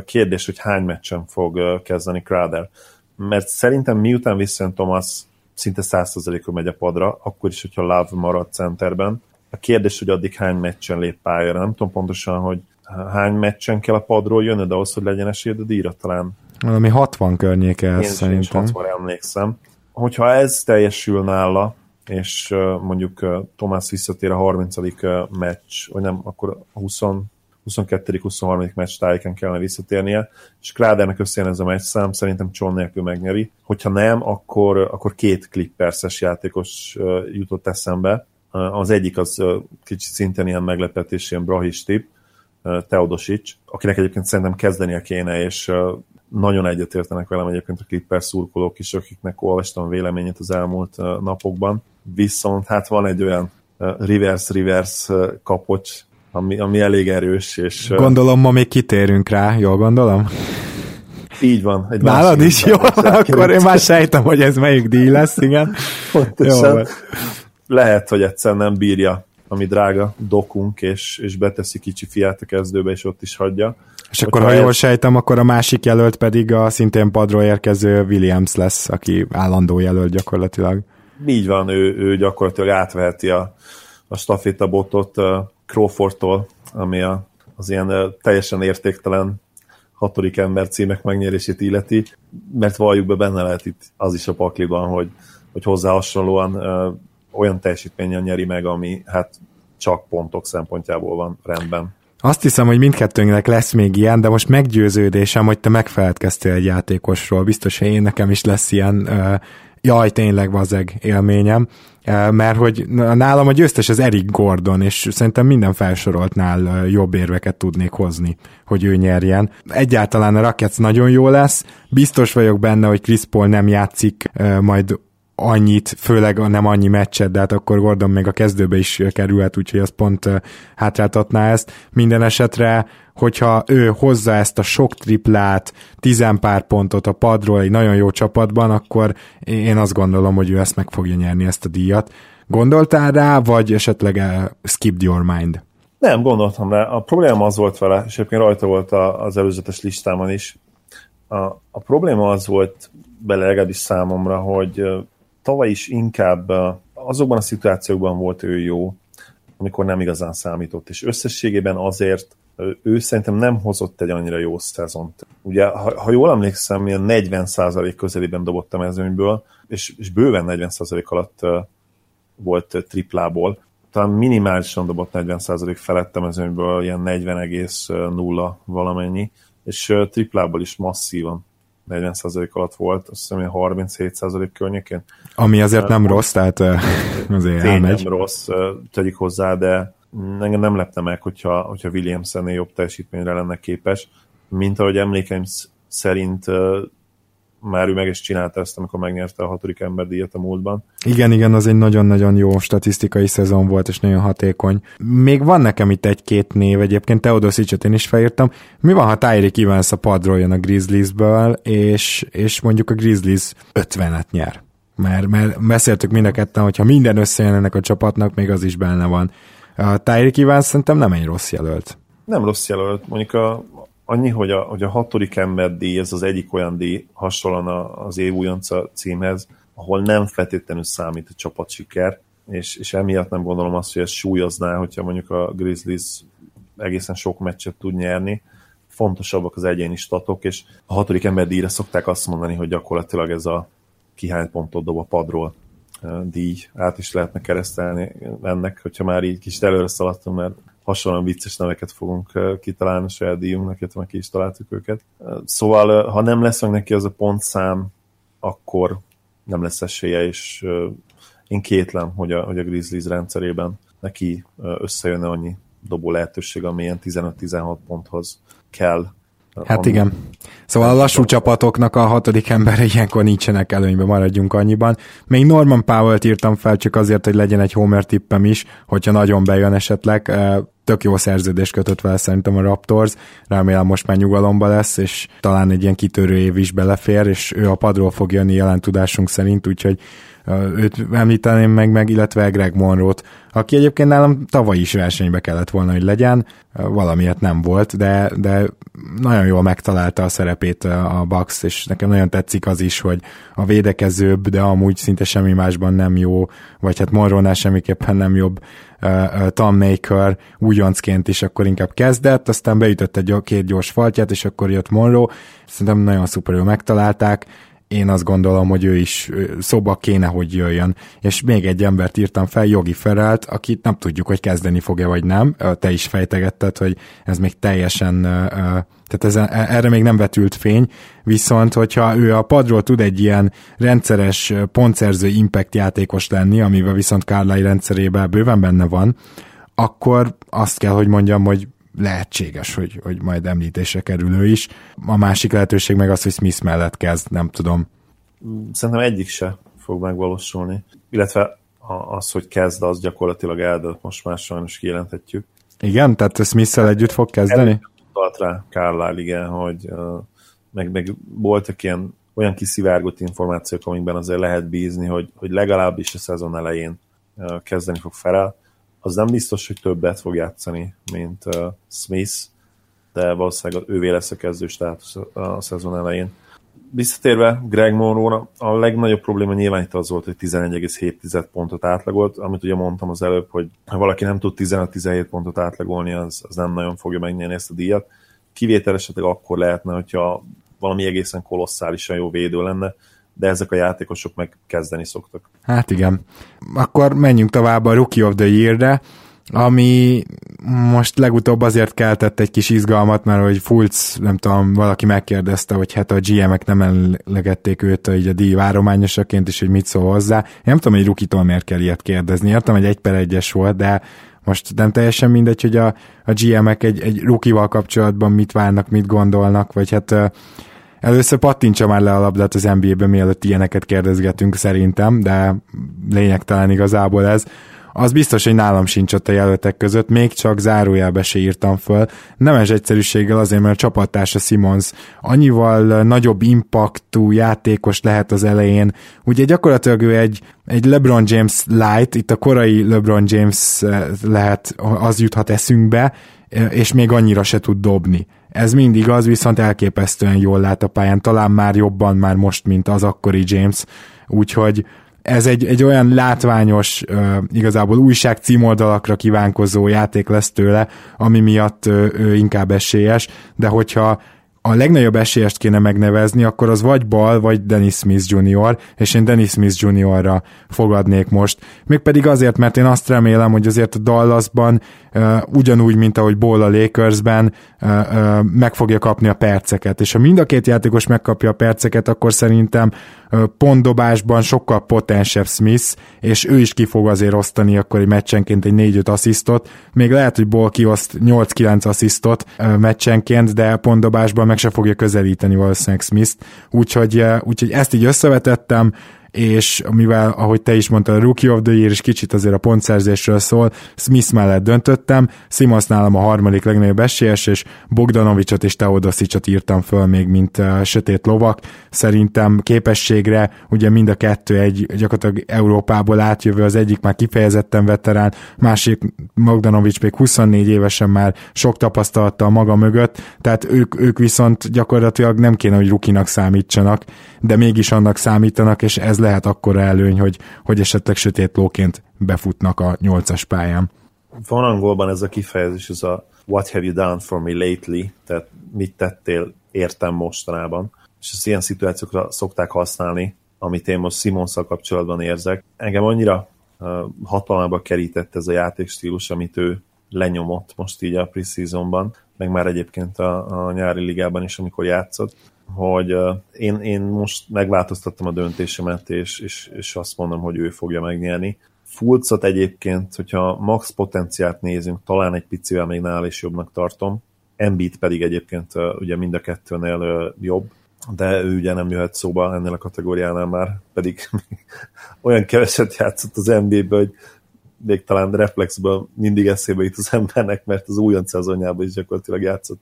kérdés, hogy hány meccsen fog kezdeni Crowder. Mert szerintem miután visszajön Thomas, szinte 100%-ról megy a padra, akkor is, hogyha Love marad centerben. A kérdés, hogy addig hány meccsen lép pályára. Nem tudom pontosan, hogy hány meccsen kell a padról jönni, de ahhoz, hogy legyen esélyed a díjra talán. Valami 60 környéke ez Én szerintem. Én 60 emlékszem. Hogyha ez teljesül nála, és mondjuk Thomas visszatér a 30. meccs, vagy nem, akkor a 20 22.-23. meccs tájéken kellene visszatérnie, és Krádernek összejön ez a meccs szám, szerintem Cson nélkül megnyeri. Hogyha nem, akkor, akkor két Clippers-es játékos jutott eszembe. Az egyik az kicsit szintén ilyen meglepetés, ilyen brahis tip, Teodosic, akinek egyébként szerintem kezdenie kéne, és nagyon egyetértenek velem egyébként a Clippers szurkolók is, akiknek olvastam véleményét az elmúlt napokban. Viszont hát van egy olyan reverse-reverse kapocs, ami, ami elég erős. És, gondolom, ma még kitérünk rá, jól gondolom? Így van. Egy Nálad is jó, akkor én már sejtem, hogy ez melyik díj lesz, igen. Pontosan. Jó, Lehet, hogy egyszer nem bírja a mi drága dokunk, és, és beteszi kicsi fiát a kezdőbe, és ott is hagyja. És akkor, ha jól ez... sejtem, akkor a másik jelölt pedig a szintén padról érkező Williams lesz, aki állandó jelölt gyakorlatilag. Így van, ő, ő gyakorlatilag átveheti a, a stafétabotot Crawfordtól, ami a, az ilyen teljesen értéktelen hatodik ember címek megnyerését illeti, mert valljuk be benne lehet itt az is a pakliban, hogy, hogy hozzá hasonlóan ö, olyan teljesítményen nyeri meg, ami hát csak pontok szempontjából van rendben. Azt hiszem, hogy mindkettőnknek lesz még ilyen, de most meggyőződésem, hogy te megfeledkeztél egy játékosról. Biztos, hogy én nekem is lesz ilyen ö, jaj, tényleg vazeg élményem, mert hogy nálam a győztes az Eric Gordon, és szerintem minden felsoroltnál jobb érveket tudnék hozni, hogy ő nyerjen. Egyáltalán a Rockets nagyon jó lesz, biztos vagyok benne, hogy Chris Paul nem játszik majd annyit, főleg nem annyi meccset, de hát akkor Gordon még a kezdőbe is kerülhet, úgyhogy az pont hátráltatná ezt. Minden esetre, hogyha ő hozza ezt a sok triplát, tizen pár pontot a padról egy nagyon jó csapatban, akkor én azt gondolom, hogy ő ezt meg fogja nyerni, ezt a díjat. Gondoltál rá, vagy esetleg skipped your mind? Nem, gondoltam rá. A probléma az volt vele, és egyébként rajta volt az előzetes listámon is, A, a probléma az volt bele legalábbis számomra, hogy tavaly is inkább azokban a szituációkban volt ő jó, amikor nem igazán számított, és összességében azért ő szerintem nem hozott egy annyira jó szezont. Ugye, ha, ha jól emlékszem, ilyen 40% közelében dobott a mezőnyből, és, és bőven 40% alatt volt triplából. Talán minimálisan dobott 40% felett a mezőnyből, ilyen 40,0 valamennyi, és triplából is masszívan 40% alatt volt, azt hiszem 37% környékén. Ami azért nem rossz, tehát azért elmegy. nem rossz, tegyük hozzá, de engem nem lepne meg, hogyha, hogyha Williamson jobb teljesítményre lenne képes, mint ahogy emlékeim szerint már ő meg is csinálta ezt, amikor megnyerte a hatodik díjat a múltban. Igen, igen, az egy nagyon-nagyon jó statisztikai szezon volt, és nagyon hatékony. Még van nekem itt egy-két név, egyébként Teodosicset én is felírtam. Mi van, ha Tyreek Evans a padról jön a Grizzliesből, és, és mondjuk a Grizzlies 50-et nyer? Mert, mert beszéltük mind a ketten, hogyha minden összejön ennek a csapatnak, még az is benne van. A Tyreek Evans szerintem nem egy rossz jelölt. Nem rossz jelölt. Mondjuk a, annyi, hogy a, hogy a hatodik ember díj, ez az egyik olyan díj, hasonlóan az év címhez, ahol nem feltétlenül számít a csapat siker, és, és emiatt nem gondolom azt, hogy ez súlyozná, hogyha mondjuk a Grizzlies egészen sok meccset tud nyerni. Fontosabbak az egyéni statok, és a hatodik ember díjra szokták azt mondani, hogy gyakorlatilag ez a kihány pontot dob a padról díj át is lehetne keresztelni ennek, hogyha már így kis előre szaladtunk, mert hasonlóan vicces neveket fogunk kitalálni a saját díjunknak, illetve ki is találtuk őket. Szóval, ha nem lesz meg neki az a pontszám, akkor nem lesz esélye, és én kétlem, hogy a, hogy a Grizzlies rendszerében neki összejönne annyi dobó lehetőség, amilyen 15-16 ponthoz kell Hát igen. Szóval a lassú csapatoknak a hatodik embere ilyenkor nincsenek előnybe, maradjunk annyiban. Még Norman Powell-t írtam fel csak azért, hogy legyen egy homer tippem is, hogyha nagyon bejön esetleg. Tök jó szerződést kötött vele szerintem a Raptors, remélem most már nyugalomba lesz, és talán egy ilyen kitörő év is belefér, és ő a padról fog jönni jelen tudásunk szerint, úgyhogy őt említeném meg, meg illetve Greg Monroe-t, aki egyébként nálam tavaly is versenybe kellett volna, hogy legyen, valamiért nem volt, de, de nagyon jól megtalálta a szerepét a Bucks, és nekem nagyon tetszik az is, hogy a védekezőbb, de amúgy szinte semmi másban nem jó, vagy hát Monroe-nál semmiképpen nem jobb Tom Maker újoncként is akkor inkább kezdett, aztán beütött egy két gyors faltját, és akkor jött Monroe, szerintem nagyon szuper jól megtalálták, én azt gondolom, hogy ő is szóba kéne, hogy jöjjön. És még egy embert írtam fel, Jogi Ferelt, akit nem tudjuk, hogy kezdeni fog-e vagy nem. Te is fejtegetted, hogy ez még teljesen, tehát ez, erre még nem vetült fény, viszont hogyha ő a padról tud egy ilyen rendszeres pontszerző impact játékos lenni, amivel viszont Kárlai rendszerében bőven benne van, akkor azt kell, hogy mondjam, hogy lehetséges, hogy, hogy majd említésre kerül ő is. A másik lehetőség meg az, hogy Smith mellett kezd, nem tudom. Szerintem egyik se fog megvalósulni. Illetve az, hogy kezd, az gyakorlatilag eldőlt, most már sajnos kijelenthetjük. Igen? Tehát smith együtt fog kezdeni? Utalt rá Carlisle, igen, hogy meg, meg voltak ilyen olyan kiszivárgott információk, amikben azért lehet bízni, hogy, hogy legalábbis a szezon elején kezdeni fog Ferel az nem biztos, hogy többet fog játszani, mint uh, Smith, de valószínűleg ővé lesz a kezdő státusz a szezon elején. Visszatérve Greg monroe a legnagyobb probléma nyilván itt az volt, hogy 11,7 pontot átlagolt, amit ugye mondtam az előbb, hogy ha valaki nem tud 15-17 pontot átlagolni, az, az nem nagyon fogja megnyerni ezt a díjat. Kivétel esetleg akkor lehetne, hogyha valami egészen kolosszálisan jó védő lenne, de ezek a játékosok meg kezdeni szoktak. Hát igen. Akkor menjünk tovább a Rookie of the Year-re, ami most legutóbb azért keltett egy kis izgalmat, mert hogy Fulc, nem tudom, valaki megkérdezte, hogy hát a GM-ek nem emlegették őt így a díj várományosaként is, hogy mit szól hozzá. Én nem tudom, hogy Rukitól miért kell ilyet kérdezni. Értem, hogy egy per egyes volt, de most nem teljesen mindegy, hogy a, a GM-ek egy, egy rukival kapcsolatban mit várnak, mit gondolnak, vagy hát Először pattintsa már le a labdát az NBA-ben, mielőtt ilyeneket kérdezgetünk szerintem, de lényegtelen igazából ez. Az biztos, hogy nálam sincs ott a jelöltek között, még csak zárójelbe se írtam föl. Nemes egyszerűséggel azért, mert a csapattársa Simons annyival nagyobb impaktú játékos lehet az elején. Ugye gyakorlatilag ő egy, egy LeBron James light, itt a korai LeBron James eh, lehet, az juthat eszünkbe, és még annyira se tud dobni ez mindig az, viszont elképesztően jól lát a pályán, talán már jobban már most, mint az akkori James, úgyhogy ez egy, egy olyan látványos, igazából újság címoldalakra kívánkozó játék lesz tőle, ami miatt ő inkább esélyes, de hogyha a legnagyobb esélyest kéne megnevezni, akkor az vagy Bal, vagy Dennis Smith Jr., és én Dennis Smith Jr.-ra fogadnék most. Mégpedig azért, mert én azt remélem, hogy azért a Dallasban uh, ugyanúgy, mint ahogy Ball a Lakersben uh, uh, meg fogja kapni a perceket, és ha mind a két játékos megkapja a perceket, akkor szerintem pontdobásban sokkal potensebb Smith, és ő is ki fog azért osztani akkor egy meccsenként egy 4-5 asszisztot, még lehet, hogy Ball kioszt 8-9 asszisztot meccsenként, de pontdobásban meg se fogja közelíteni valószínűleg Smith-t, úgyhogy, úgyhogy ezt így összevetettem, és mivel, ahogy te is mondtad, a Rookie of the Year is kicsit azért a pontszerzésről szól, Smith mellett döntöttem, Simons nálam a harmadik legnagyobb esélyes, és Bogdanovicsot és Teodosicsot írtam föl még, mint uh, sötét lovak. Szerintem képességre ugye mind a kettő egy gyakorlatilag Európából átjövő, az egyik már kifejezetten veterán, másik Bogdanovics még 24 évesen már sok tapasztalattal maga mögött, tehát ők, ők viszont gyakorlatilag nem kéne, hogy rukinak számítsanak, de mégis annak számítanak, és ez lehet akkora előny, hogy, hogy esetleg sötét lóként befutnak a nyolcas pályán. Van angolban ez a kifejezés, ez a what have you done for me lately, tehát mit tettél értem mostanában, és ezt ilyen szituációkra szokták használni, amit én most Simonszal kapcsolatban érzek. Engem annyira uh, hatalmába kerített ez a játékstílus, amit ő lenyomott most így a preseasonban, meg már egyébként a, a nyári ligában is, amikor játszott, hogy én, én most megváltoztattam a döntésemet, és, és, és azt mondom, hogy ő fogja megnyerni. Fulcot egyébként, hogyha max potenciált nézünk, talán egy picivel még nál is jobbnak tartom. Embiid pedig egyébként ugye mind a kettőnél jobb, de ő ugye nem jöhet szóba ennél a kategóriánál már, pedig olyan keveset játszott az NBA-ből, hogy még talán reflexből mindig eszébe jut az embernek, mert az újonc szezonjában is gyakorlatilag játszott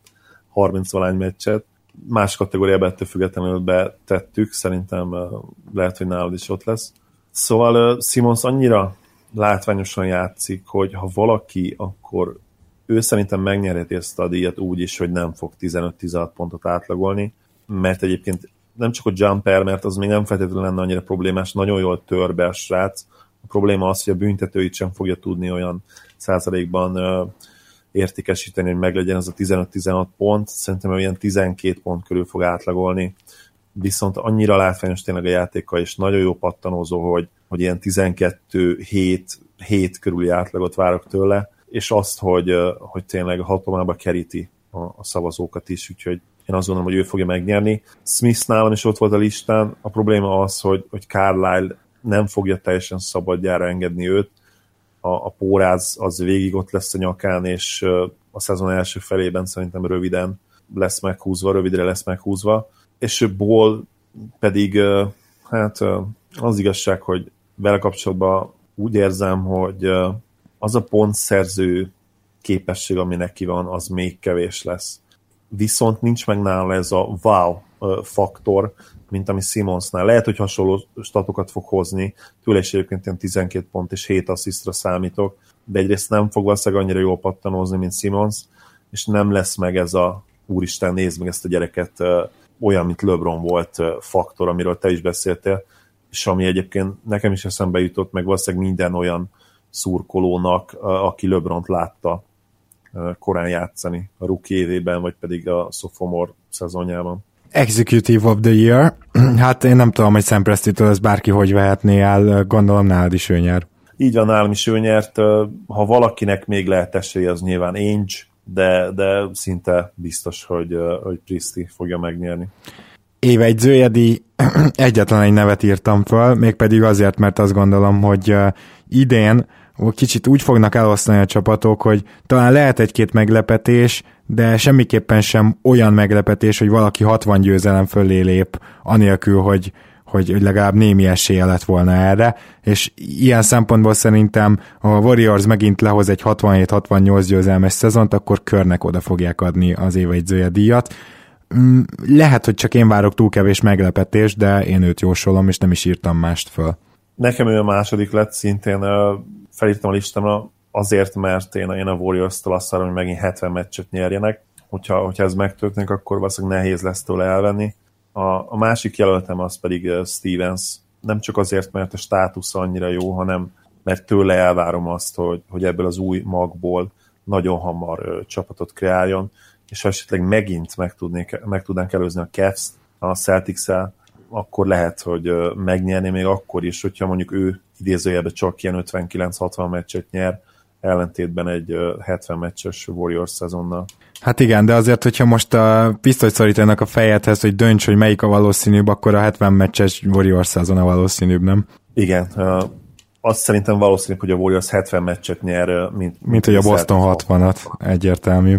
30 valány meccset, más kategóriába ettől függetlenül betettük, szerintem lehet, hogy nálad is ott lesz. Szóval Simons annyira látványosan játszik, hogy ha valaki, akkor ő szerintem megnyerheti ezt a díjat úgy is, hogy nem fog 15-16 pontot átlagolni, mert egyébként nem csak a jumper, mert az még nem feltétlenül lenne annyira problémás, nagyon jól tör be a srác. A probléma az, hogy a büntetőit sem fogja tudni olyan százalékban értékesíteni, hogy meglegyen az a 15-16 pont, szerintem olyan 12 pont körül fog átlagolni, viszont annyira látványos tényleg a játéka, és nagyon jó pattanózó, hogy, hogy ilyen 12-7 7 körüli átlagot várok tőle, és azt, hogy, hogy tényleg hatalmába keríti a, a szavazókat is, úgyhogy én azt gondolom, hogy ő fogja megnyerni. Smith nálam is ott volt a listán, a probléma az, hogy, hogy Carlisle nem fogja teljesen szabadjára engedni őt, a, a póráz az végig ott lesz a nyakán, és a szezon első felében szerintem röviden lesz meghúzva, rövidre lesz meghúzva, és Ból pedig, hát az igazság, hogy vele kapcsolatban úgy érzem, hogy az a pontszerző képesség, ami neki van, az még kevés lesz. Viszont nincs meg nála ez a wow faktor, mint ami Simonsnál. Lehet, hogy hasonló statokat fog hozni, tőle is egyébként ilyen 12 pont és 7 asszisztra számítok, de egyrészt nem fog valószínűleg annyira jól pattanózni, mint Simons, és nem lesz meg ez a úristen, nézd meg ezt a gyereket, olyan, mint LeBron volt faktor, amiről te is beszéltél, és ami egyébként nekem is eszembe jutott, meg valószínűleg minden olyan szurkolónak, aki LeBront látta korán játszani a rookie évében, vagy pedig a sophomore szezonjában. Executive of the Year. Hát én nem tudom, hogy Sam Presti-től ezt bárki hogy vehetné el, gondolom nálad is ő nyer. Így van, nálam is ő nyert. Ha valakinek még lehet esélye, az nyilván Ainge, de, de szinte biztos, hogy, hogy Pristi fogja megnyerni. Évegyzőjedi egyetlen egy nevet írtam föl, mégpedig azért, mert azt gondolom, hogy idén kicsit úgy fognak elosztani a csapatok, hogy talán lehet egy-két meglepetés, de semmiképpen sem olyan meglepetés, hogy valaki 60 győzelem fölé lép, anélkül, hogy, hogy, legalább némi esélye lett volna erre, és ilyen szempontból szerintem ha a Warriors megint lehoz egy 67-68 győzelmes szezont, akkor körnek oda fogják adni az évegyzője díjat. Mm, lehet, hogy csak én várok túl kevés meglepetés, de én őt jósolom, és nem is írtam mást föl. Nekem ő a második lett, szintén felírtam a listámra azért, mert én, én a Warriors-tól azt várom, hogy megint 70 meccset nyerjenek. hogyha, hogyha ez megtörténik, akkor valószínűleg nehéz lesz tőle elvenni. A, a másik jelöltem az pedig Stevens, nem csak azért, mert a státusz annyira jó, hanem mert tőle elvárom azt, hogy, hogy ebből az új magból nagyon hamar ö, csapatot kreáljon, és ha esetleg megint meg, tudnék, meg tudnánk előzni a Cavs a celtics akkor lehet, hogy megnyerni még akkor is, hogyha mondjuk ő idézőjelben csak ilyen 59-60 meccset nyer, ellentétben egy 70 meccses Warriors szezonnal. Hát igen, de azért, hogyha most a pisztolyt szorítanak a fejedhez, hogy dönts, hogy melyik a valószínűbb, akkor a 70 meccses Warriors szezon a valószínűbb, nem? Igen, azt szerintem valószínűbb, hogy a Warriors 70 meccset nyer, mint, mint, mint hogy a Boston 60-at, egyértelmű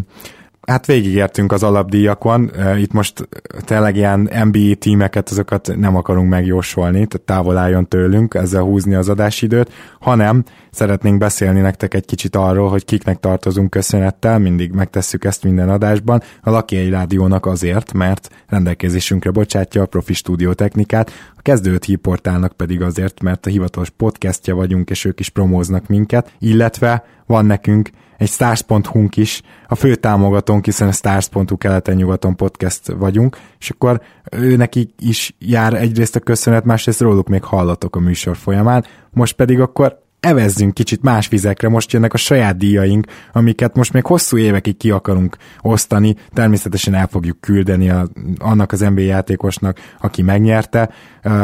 hát végigértünk az alapdíjakon, itt most tényleg ilyen NBA tímeket, azokat nem akarunk megjósolni, tehát távol álljon tőlünk ezzel húzni az adásidőt, hanem szeretnénk beszélni nektek egy kicsit arról, hogy kiknek tartozunk köszönettel, mindig megtesszük ezt minden adásban, a Laki egy rádiónak azért, mert rendelkezésünkre bocsátja a profi stúdió technikát, a kezdőt hírportálnak pedig azért, mert a hivatalos podcastja vagyunk, és ők is promóznak minket, illetve van nekünk egy stars.hu-nk is, a fő támogatónk, hiszen a stars.hu keleten-nyugaton podcast vagyunk, és akkor ő neki is jár egyrészt a köszönet, másrészt róluk még hallatok a műsor folyamán, most pedig akkor evezzünk kicsit más vizekre, most jönnek a saját díjaink, amiket most még hosszú évekig ki akarunk osztani, természetesen el fogjuk küldeni a, annak az NBA játékosnak, aki megnyerte,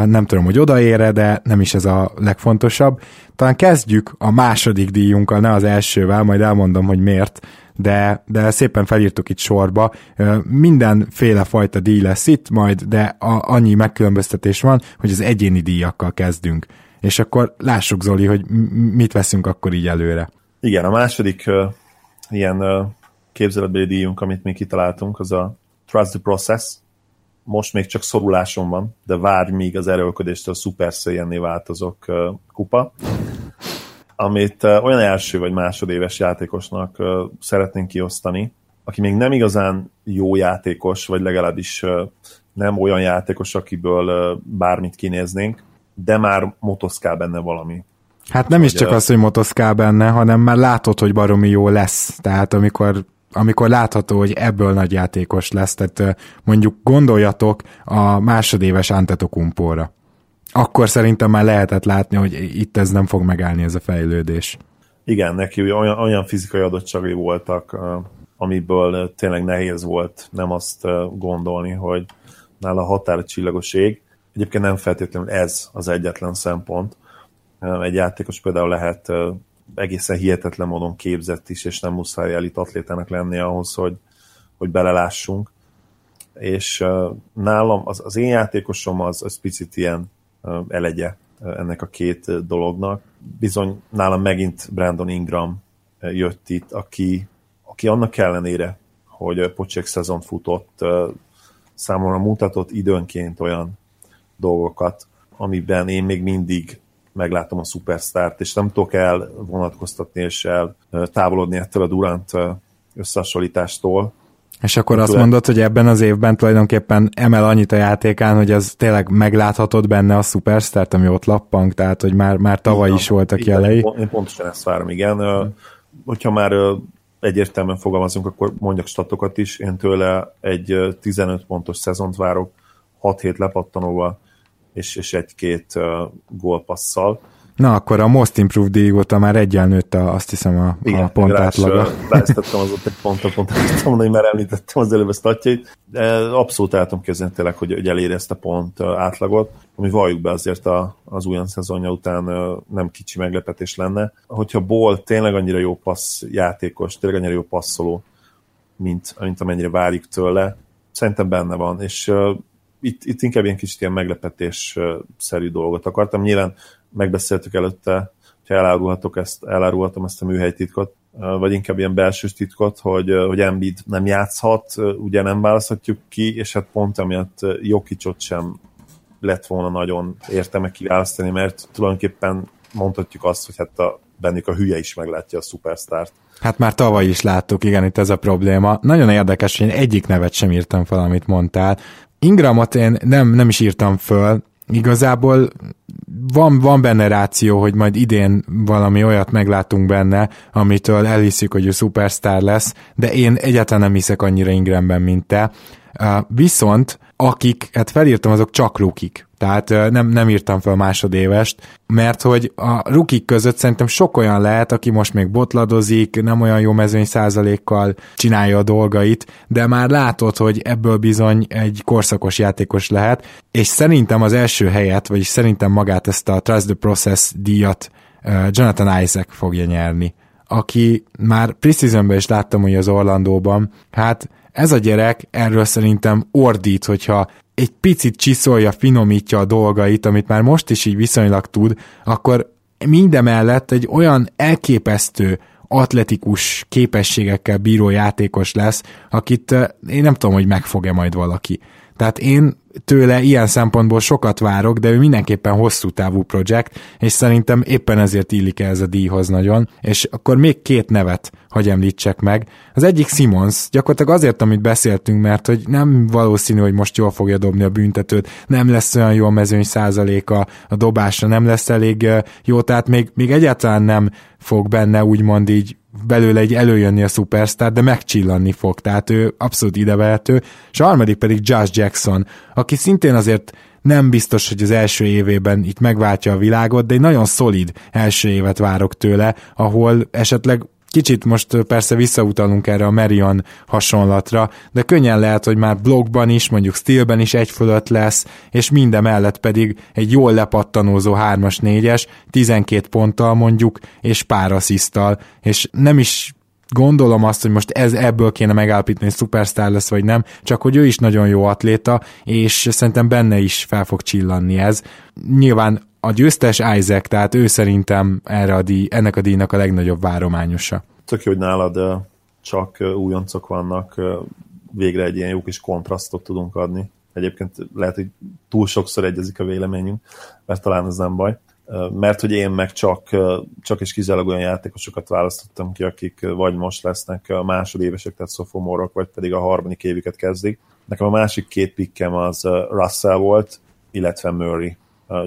nem tudom, hogy odaére, de nem is ez a legfontosabb. Talán kezdjük a második díjunkkal, ne az elsővel, majd elmondom, hogy miért, de, de szépen felírtuk itt sorba. Mindenféle fajta díj lesz itt majd, de a, annyi megkülönböztetés van, hogy az egyéni díjakkal kezdünk és akkor lássuk Zoli, hogy mit veszünk akkor így előre. Igen, a második uh, ilyen uh, képzeletbeli díjunk, amit még kitaláltunk, az a Trust the Process. Most még csak szoruláson van, de várj, míg az erőlködéstől Super Saiyan-né változok uh, kupa amit uh, olyan első vagy másodéves játékosnak uh, szeretnénk kiosztani, aki még nem igazán jó játékos, vagy legalábbis nem olyan játékos, akiből bármit kinéznénk, de már motoszkál benne valami. Hát nem is csak az, hogy motoszkál benne, hanem már látod, hogy baromi jó lesz. Tehát amikor amikor látható, hogy ebből nagy játékos lesz, tehát mondjuk gondoljatok a másodéves Antetokumpóra. Akkor szerintem már lehetett látni, hogy itt ez nem fog megállni ez a fejlődés. Igen, neki olyan, olyan fizikai adottságai voltak, amiből tényleg nehéz volt nem azt gondolni, hogy nála határcsillagos ég, Egyébként nem feltétlenül ez az egyetlen szempont. Egy játékos például lehet egészen hihetetlen módon képzett is, és nem muszáj elit atlétának lennie ahhoz, hogy, hogy belelássunk. És nálam az, az én játékosom az, az picit ilyen elegye ennek a két dolognak. Bizony nálam megint Brandon Ingram jött itt, aki, aki annak ellenére, hogy pocsék szezon futott, számomra mutatott időnként olyan dolgokat, amiben én még mindig meglátom a szupersztárt, és nem tudok el vonatkoztatni és el távolodni ettől a Durant összehasonlítástól. És akkor azt mondod, hogy ebben az évben tulajdonképpen emel annyit a játékán, hogy az tényleg megláthatod benne a szupersztárt, ami ott lappang, tehát hogy már, már tavaly igen, is voltak igen, jelei. Én pontosan ezt várom, igen. Hmm. Hogyha már egyértelműen fogalmazunk, akkor mondjak statokat is. Én tőle egy 15 pontos szezont várok, 6 hét lepattanóval, és, és egy-két uh, gólpasszal. Na, akkor a Most Improved díj óta már egyen nőtt a, azt hiszem a, Igen, a pont átlaga. Beeztettem az ott egy pontot, pont azt mondani, mert említettem az előbb a statjait, de abszolút el tudom kezdeni tényleg, hogy, hogy eléri ezt a pont átlagot, ami valljuk be azért a, az újon szezonja után nem kicsi meglepetés lenne. Hogyha Ball tényleg annyira jó passz játékos, tényleg annyira jó passzoló, mint, mint amennyire várjuk tőle, szerintem benne van, és itt, itt inkább ilyen kicsit ilyen meglepetés-szerű dolgot akartam. Nyilván megbeszéltük előtte, ha elárulhatok ezt, elárulhatom ezt a műhelytitkot, vagy inkább ilyen belső titkot, hogy, hogy Embiid nem játszhat, ugye nem választhatjuk ki, és hát pont emiatt Jokicsot sem lett volna nagyon értelme kiválasztani, mert tulajdonképpen mondhatjuk azt, hogy hát a, bennük a hülye is meglátja a szupersztárt. Hát már tavaly is láttuk, igen, itt ez a probléma. Nagyon érdekes, hogy én egyik nevet sem írtam fel, amit mondtál. Ingramot én nem, nem is írtam föl, igazából van, van benne ráció, hogy majd idén valami olyat meglátunk benne, amitől elhiszik, hogy ő szupersztár lesz, de én egyáltalán nem hiszek annyira Ingramben, mint te. Viszont akik, hát felírtam, azok csak rukik. Tehát nem, nem írtam fel másodévest, mert hogy a rukik között szerintem sok olyan lehet, aki most még botladozik, nem olyan jó mezőny százalékkal csinálja a dolgait, de már látod, hogy ebből bizony egy korszakos játékos lehet, és szerintem az első helyet, vagyis szerintem magát ezt a Trust the Process díjat Jonathan Isaac fogja nyerni aki már preseasonben is láttam, hogy az Orlandóban, hát ez a gyerek erről szerintem ordít, hogyha egy picit csiszolja, finomítja a dolgait, amit már most is így viszonylag tud, akkor mindemellett egy olyan elképesztő atletikus képességekkel bíró játékos lesz, akit eh, én nem tudom, hogy megfog-e majd valaki. Tehát én tőle ilyen szempontból sokat várok, de ő mindenképpen hosszú távú projekt, és szerintem éppen ezért illik ez a díjhoz nagyon. És akkor még két nevet hagy említsek meg. Az egyik Simons, gyakorlatilag azért, amit beszéltünk, mert hogy nem valószínű, hogy most jól fogja dobni a büntetőt, nem lesz olyan jó a mezőny százaléka, a dobásra nem lesz elég jó, tehát még, még egyáltalán nem fog benne úgymond így belőle egy előjönni a szupersztár, de megcsillanni fog, tehát ő abszolút idevehető, és a harmadik pedig Josh Jackson, aki szintén azért nem biztos, hogy az első évében itt megváltja a világot, de egy nagyon szolid első évet várok tőle, ahol esetleg Kicsit most persze visszautalunk erre a Marion hasonlatra, de könnyen lehet, hogy már blogban is, mondjuk Steelben is egy fölött lesz, és minden mellett pedig egy jól lepattanózó 3-as, 4-es, 12 ponttal mondjuk, és pár asszisztal, és nem is gondolom azt, hogy most ez ebből kéne megállapítani, hogy szupersztár lesz, vagy nem, csak hogy ő is nagyon jó atléta, és szerintem benne is fel fog csillanni ez. Nyilván a győztes Isaac, tehát ő szerintem erre a díj, ennek a díjnak a legnagyobb várományosa. Tök jó, hogy nálad csak újoncok vannak, végre egy ilyen jó kis kontrasztot tudunk adni. Egyébként lehet, hogy túl sokszor egyezik a véleményünk, mert talán ez nem baj. Mert hogy én meg csak, csak és kizárólag olyan játékosokat választottam ki, akik vagy most lesznek a másodévesek, tehát sophomore vagy pedig a harmadik évüket kezdik. Nekem a másik két pikkem az Russell volt, illetve Murray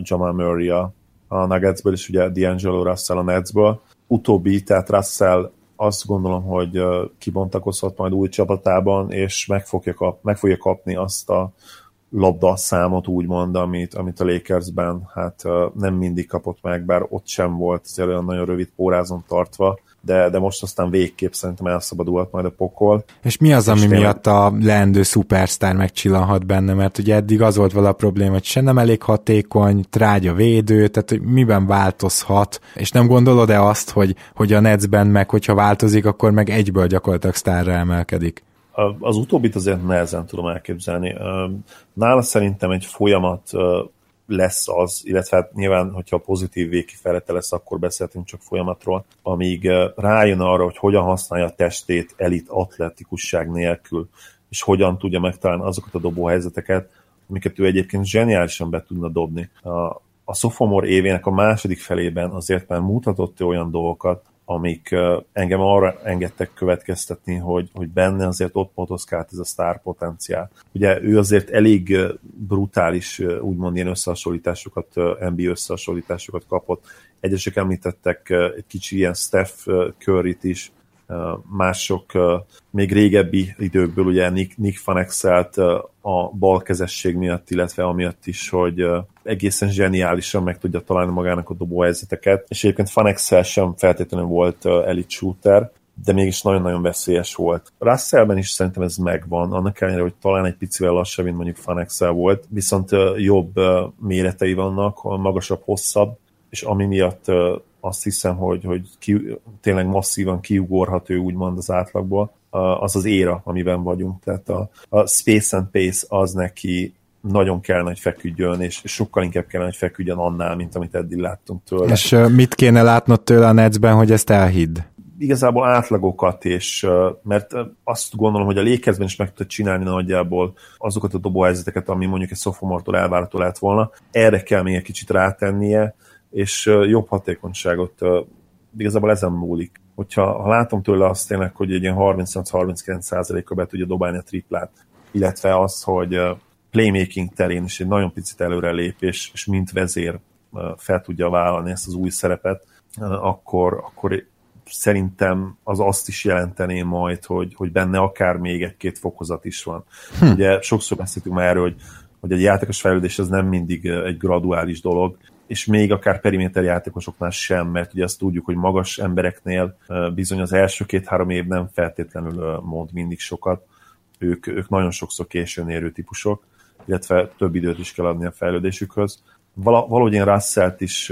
Jamal Murray a, a Nuggetsből, és ugye D'Angelo Russell a Netsből. Utóbbi, tehát Russell azt gondolom, hogy kibontakozhat majd új csapatában, és meg fogja, kap, meg fogja kapni azt a labda számot úgymond, amit, amit a Lakersben hát nem mindig kapott meg, bár ott sem volt olyan nagyon rövid pórázon tartva, de, de most aztán végképp szerintem elszabadulhat majd a pokol. És mi az, ami tényleg... miatt a leendő szupersztár megcsillanhat benne? Mert ugye eddig az volt vele a probléma, hogy se nem elég hatékony, trágya védő, tehát hogy miben változhat, és nem gondolod-e azt, hogy, hogy a Netsben meg, hogyha változik, akkor meg egyből gyakorlatilag sztárra emelkedik? Az utóbbit azért nehezen tudom elképzelni. Nála szerintem egy folyamat lesz az, illetve hát nyilván, hogyha pozitív végkifejlete lesz, akkor beszéltünk csak folyamatról, amíg rájön arra, hogy hogyan használja a testét elit atletikusság nélkül, és hogyan tudja megtalálni azokat a dobóhelyzeteket, amiket ő egyébként zseniálisan be tudna dobni. A, a sophomore évének a második felében azért már mutatott olyan dolgokat, amik engem arra engedtek következtetni, hogy, hogy benne azért ott motoszkált ez a sztár potenciál. Ugye ő azért elég brutális, úgymond ilyen összehasonlításokat, NBA összehasonlításokat kapott. Egyesek említettek egy kicsi ilyen Steph Curry-t is, mások még régebbi időkből, ugye Nick, Nick Van a balkezesség miatt, illetve amiatt is, hogy egészen zseniálisan meg tudja találni magának a dobóhelyzeteket, és egyébként Van sem feltétlenül volt elite shooter, de mégis nagyon-nagyon veszélyes volt. Russellben is szerintem ez megvan, annak ellenére, hogy talán egy picivel lassabb, mint mondjuk Van Excel volt, viszont jobb méretei vannak, magasabb, hosszabb, és ami miatt azt hiszem, hogy, hogy ki, tényleg masszívan kiugorhat ő úgymond az átlagból, az az éra, amiben vagyunk. Tehát a, a Space and Pace az neki nagyon kell hogy feküdjön, és sokkal inkább kell hogy feküdjön annál, mint amit eddig láttunk tőle. És mit kéne látnod tőle a Netsben, hogy ezt elhidd? Igazából átlagokat, és mert azt gondolom, hogy a Lakersben is meg tudta csinálni nagyjából azokat a dobóhelyzeteket, ami mondjuk egy sophomore elvárható lett volna. Erre kell még egy kicsit rátennie, és jobb hatékonyságot igazából ezen múlik. Hogyha ha látom tőle azt tényleg, hogy egy ilyen 38-39%-a be tudja dobálni a triplát, illetve az, hogy playmaking terén is egy nagyon picit előre lép, és, és mint vezér fel tudja vállalni ezt az új szerepet, akkor, akkor szerintem az azt is jelentené majd, hogy, hogy benne akár még egy-két fokozat is van. Hm. Ugye sokszor beszéltünk már erről, hogy, hogy egy játékos fejlődés az nem mindig egy graduális dolog, és még akár periméter játékosoknál sem, mert ugye azt tudjuk, hogy magas embereknél bizony az első két-három év nem feltétlenül mond mindig sokat, ők, ők nagyon sokszor későn érő típusok, illetve több időt is kell adni a fejlődésükhöz. Vala, valahogy én russell is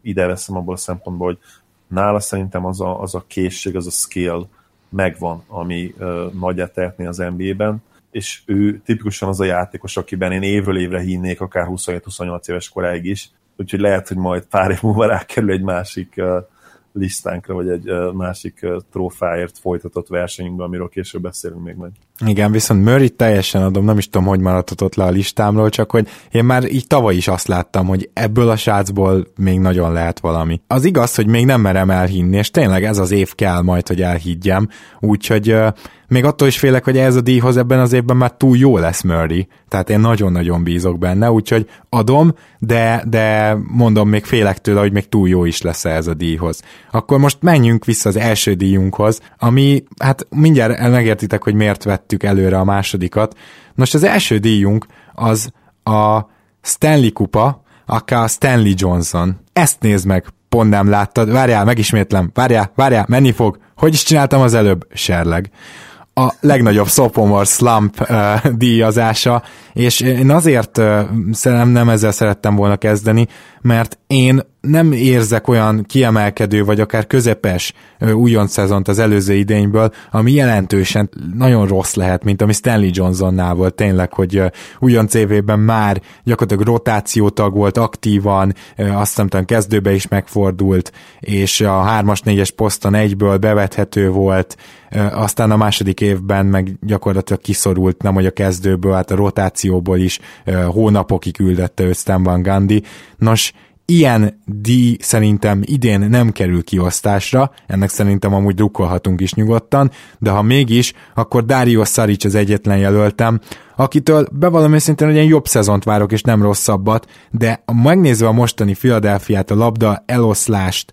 ide veszem abból a szempontból, hogy nála szerintem az a, az a készség, az a skill megvan, ami uh, nagyját tehetné az NBA-ben, és ő tipikusan az a játékos, akiben én évről évre hinnék, akár 27-28 éves koráig is, úgyhogy lehet, hogy majd pár év múlva rákerül egy másik uh, listánkra, vagy egy másik uh, trófáért folytatott versenyünkben, amiről később beszélünk még meg. Igen, viszont Murray teljesen adom, nem is tudom, hogy maradhatott le a listámról, csak hogy én már így tavaly is azt láttam, hogy ebből a srácból még nagyon lehet valami. Az igaz, hogy még nem merem elhinni, és tényleg ez az év kell majd, hogy elhiggyem, úgyhogy még attól is félek, hogy ez a díjhoz ebben az évben már túl jó lesz Murray, tehát én nagyon-nagyon bízok benne, úgyhogy adom, de, de mondom, még félek tőle, hogy még túl jó is lesz ez a díjhoz. Akkor most menjünk vissza az első díjunkhoz, ami, hát mindjárt megértitek, hogy miért vettük előre a másodikat. Most az első díjunk az a Stanley kupa, akár Stanley Johnson. Ezt nézd meg, pont nem láttad. Várjál, megismétlem. Várjál, várjál, menni fog. Hogy is csináltam az előbb? Serleg a legnagyobb sophomore slump uh, díjazása, és én azért uh, nem ezzel szerettem volna kezdeni, mert én nem érzek olyan kiemelkedő, vagy akár közepes újonc szezont az előző idényből, ami jelentősen nagyon rossz lehet, mint ami Stanley Johnsonnál volt tényleg, hogy újonc évében már gyakorlatilag rotációtag volt aktívan, azt hiszem kezdőbe is megfordult, és a 3-as, 4-es poszton egyből bevethető volt, aztán a második évben meg gyakorlatilag kiszorult, nem hogy a kezdőből, hát a rotációból is hónapokig küldette őt Stan Van Gundy. Nos, ilyen díj szerintem idén nem kerül kiosztásra, ennek szerintem amúgy drukkolhatunk is nyugodtan, de ha mégis, akkor Dario Saric az egyetlen jelöltem, akitől bevallom őszintén, hogy én jobb szezont várok, és nem rosszabbat, de megnézve a mostani Philadelphia-t, a labda eloszlást,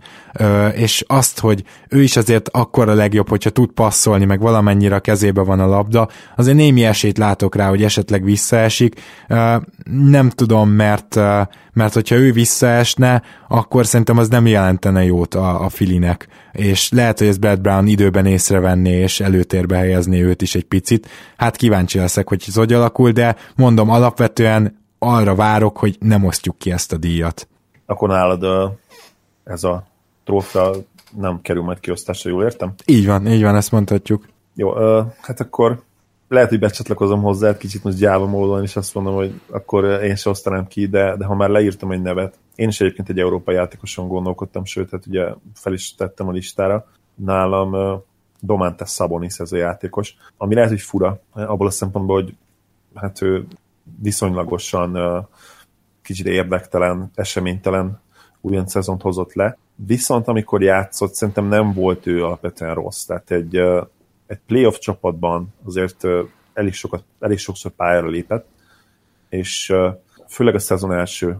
és azt, hogy ő is azért akkor a legjobb, hogyha tud passzolni, meg valamennyire a kezébe van a labda, azért némi esélyt látok rá, hogy esetleg visszaesik. Nem tudom, mert, mert hogyha ő visszaesne, akkor szerintem az nem jelentene jót a, a Filinek, és lehet, hogy ez Brad Brown időben észrevenné, és előtérbe helyezni őt is egy picit. Hát kíváncsi leszek, hogy ez hogy alakul, de mondom, alapvetően arra várok, hogy nem osztjuk ki ezt a díjat. Akkor nálad ez a trófea nem kerül majd kiosztásra, jól értem? Így van, így van, ezt mondhatjuk. Jó, hát akkor lehet, hogy becsatlakozom hozzá, kicsit most gyáva módon, és azt mondom, hogy akkor én se osztanám ki, de, de ha már leírtam egy nevet, én is egyébként egy európai játékoson gondolkodtam, sőt, hát ugye fel is tettem a listára. Nálam Domantas Sabonis ez a játékos, ami lehet, hogy fura, abból a szempontból, hogy hát ő viszonylagosan kicsit érdektelen, eseménytelen újonc szezont hozott le. Viszont amikor játszott, szerintem nem volt ő alapvetően rossz. Tehát egy, egy playoff csapatban azért elég, sokat, elég sokszor pályára lépett, és főleg a szezon első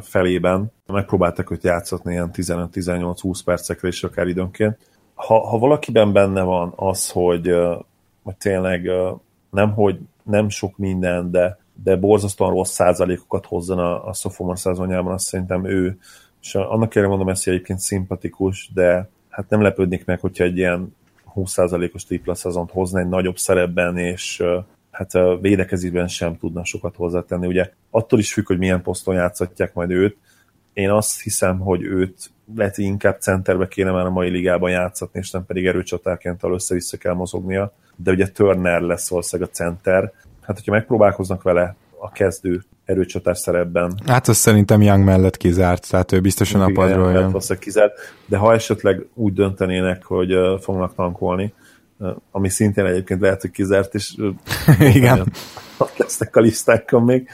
felében megpróbáltak őt játszatni ilyen 15-18-20 percekre is akár időnként. Ha, ha valakiben benne van az, hogy, hogy tényleg nem, hogy nem sok minden, de, de borzasztóan rossz százalékokat hozzon a, a sophomore szezonjában, azt szerintem ő, és annak kérem mondom hogy egyébként szimpatikus, de hát nem lepődnék meg, hogyha egy ilyen 20%-os tripla szezont hozna egy nagyobb szerepben, és hát a védekezésben sem tudna sokat hozzátenni. Ugye attól is függ, hogy milyen poszton játszatják majd őt. Én azt hiszem, hogy őt lehet, hogy inkább centerbe kéne már a mai ligában játszatni, és nem pedig erőcsatárként össze-vissza kell mozognia. De ugye Turner lesz valószínűleg a center. Hát, hogyha megpróbálkoznak vele a kezdő erőcsatás szerepben. Hát azt szerintem Young mellett kizárt, tehát ő biztosan a padról jön. kizárt, de ha esetleg úgy döntenének, hogy fognak tankolni, ami szintén egyébként lehet, hogy kizárt, és Igen. lesznek a listákon még,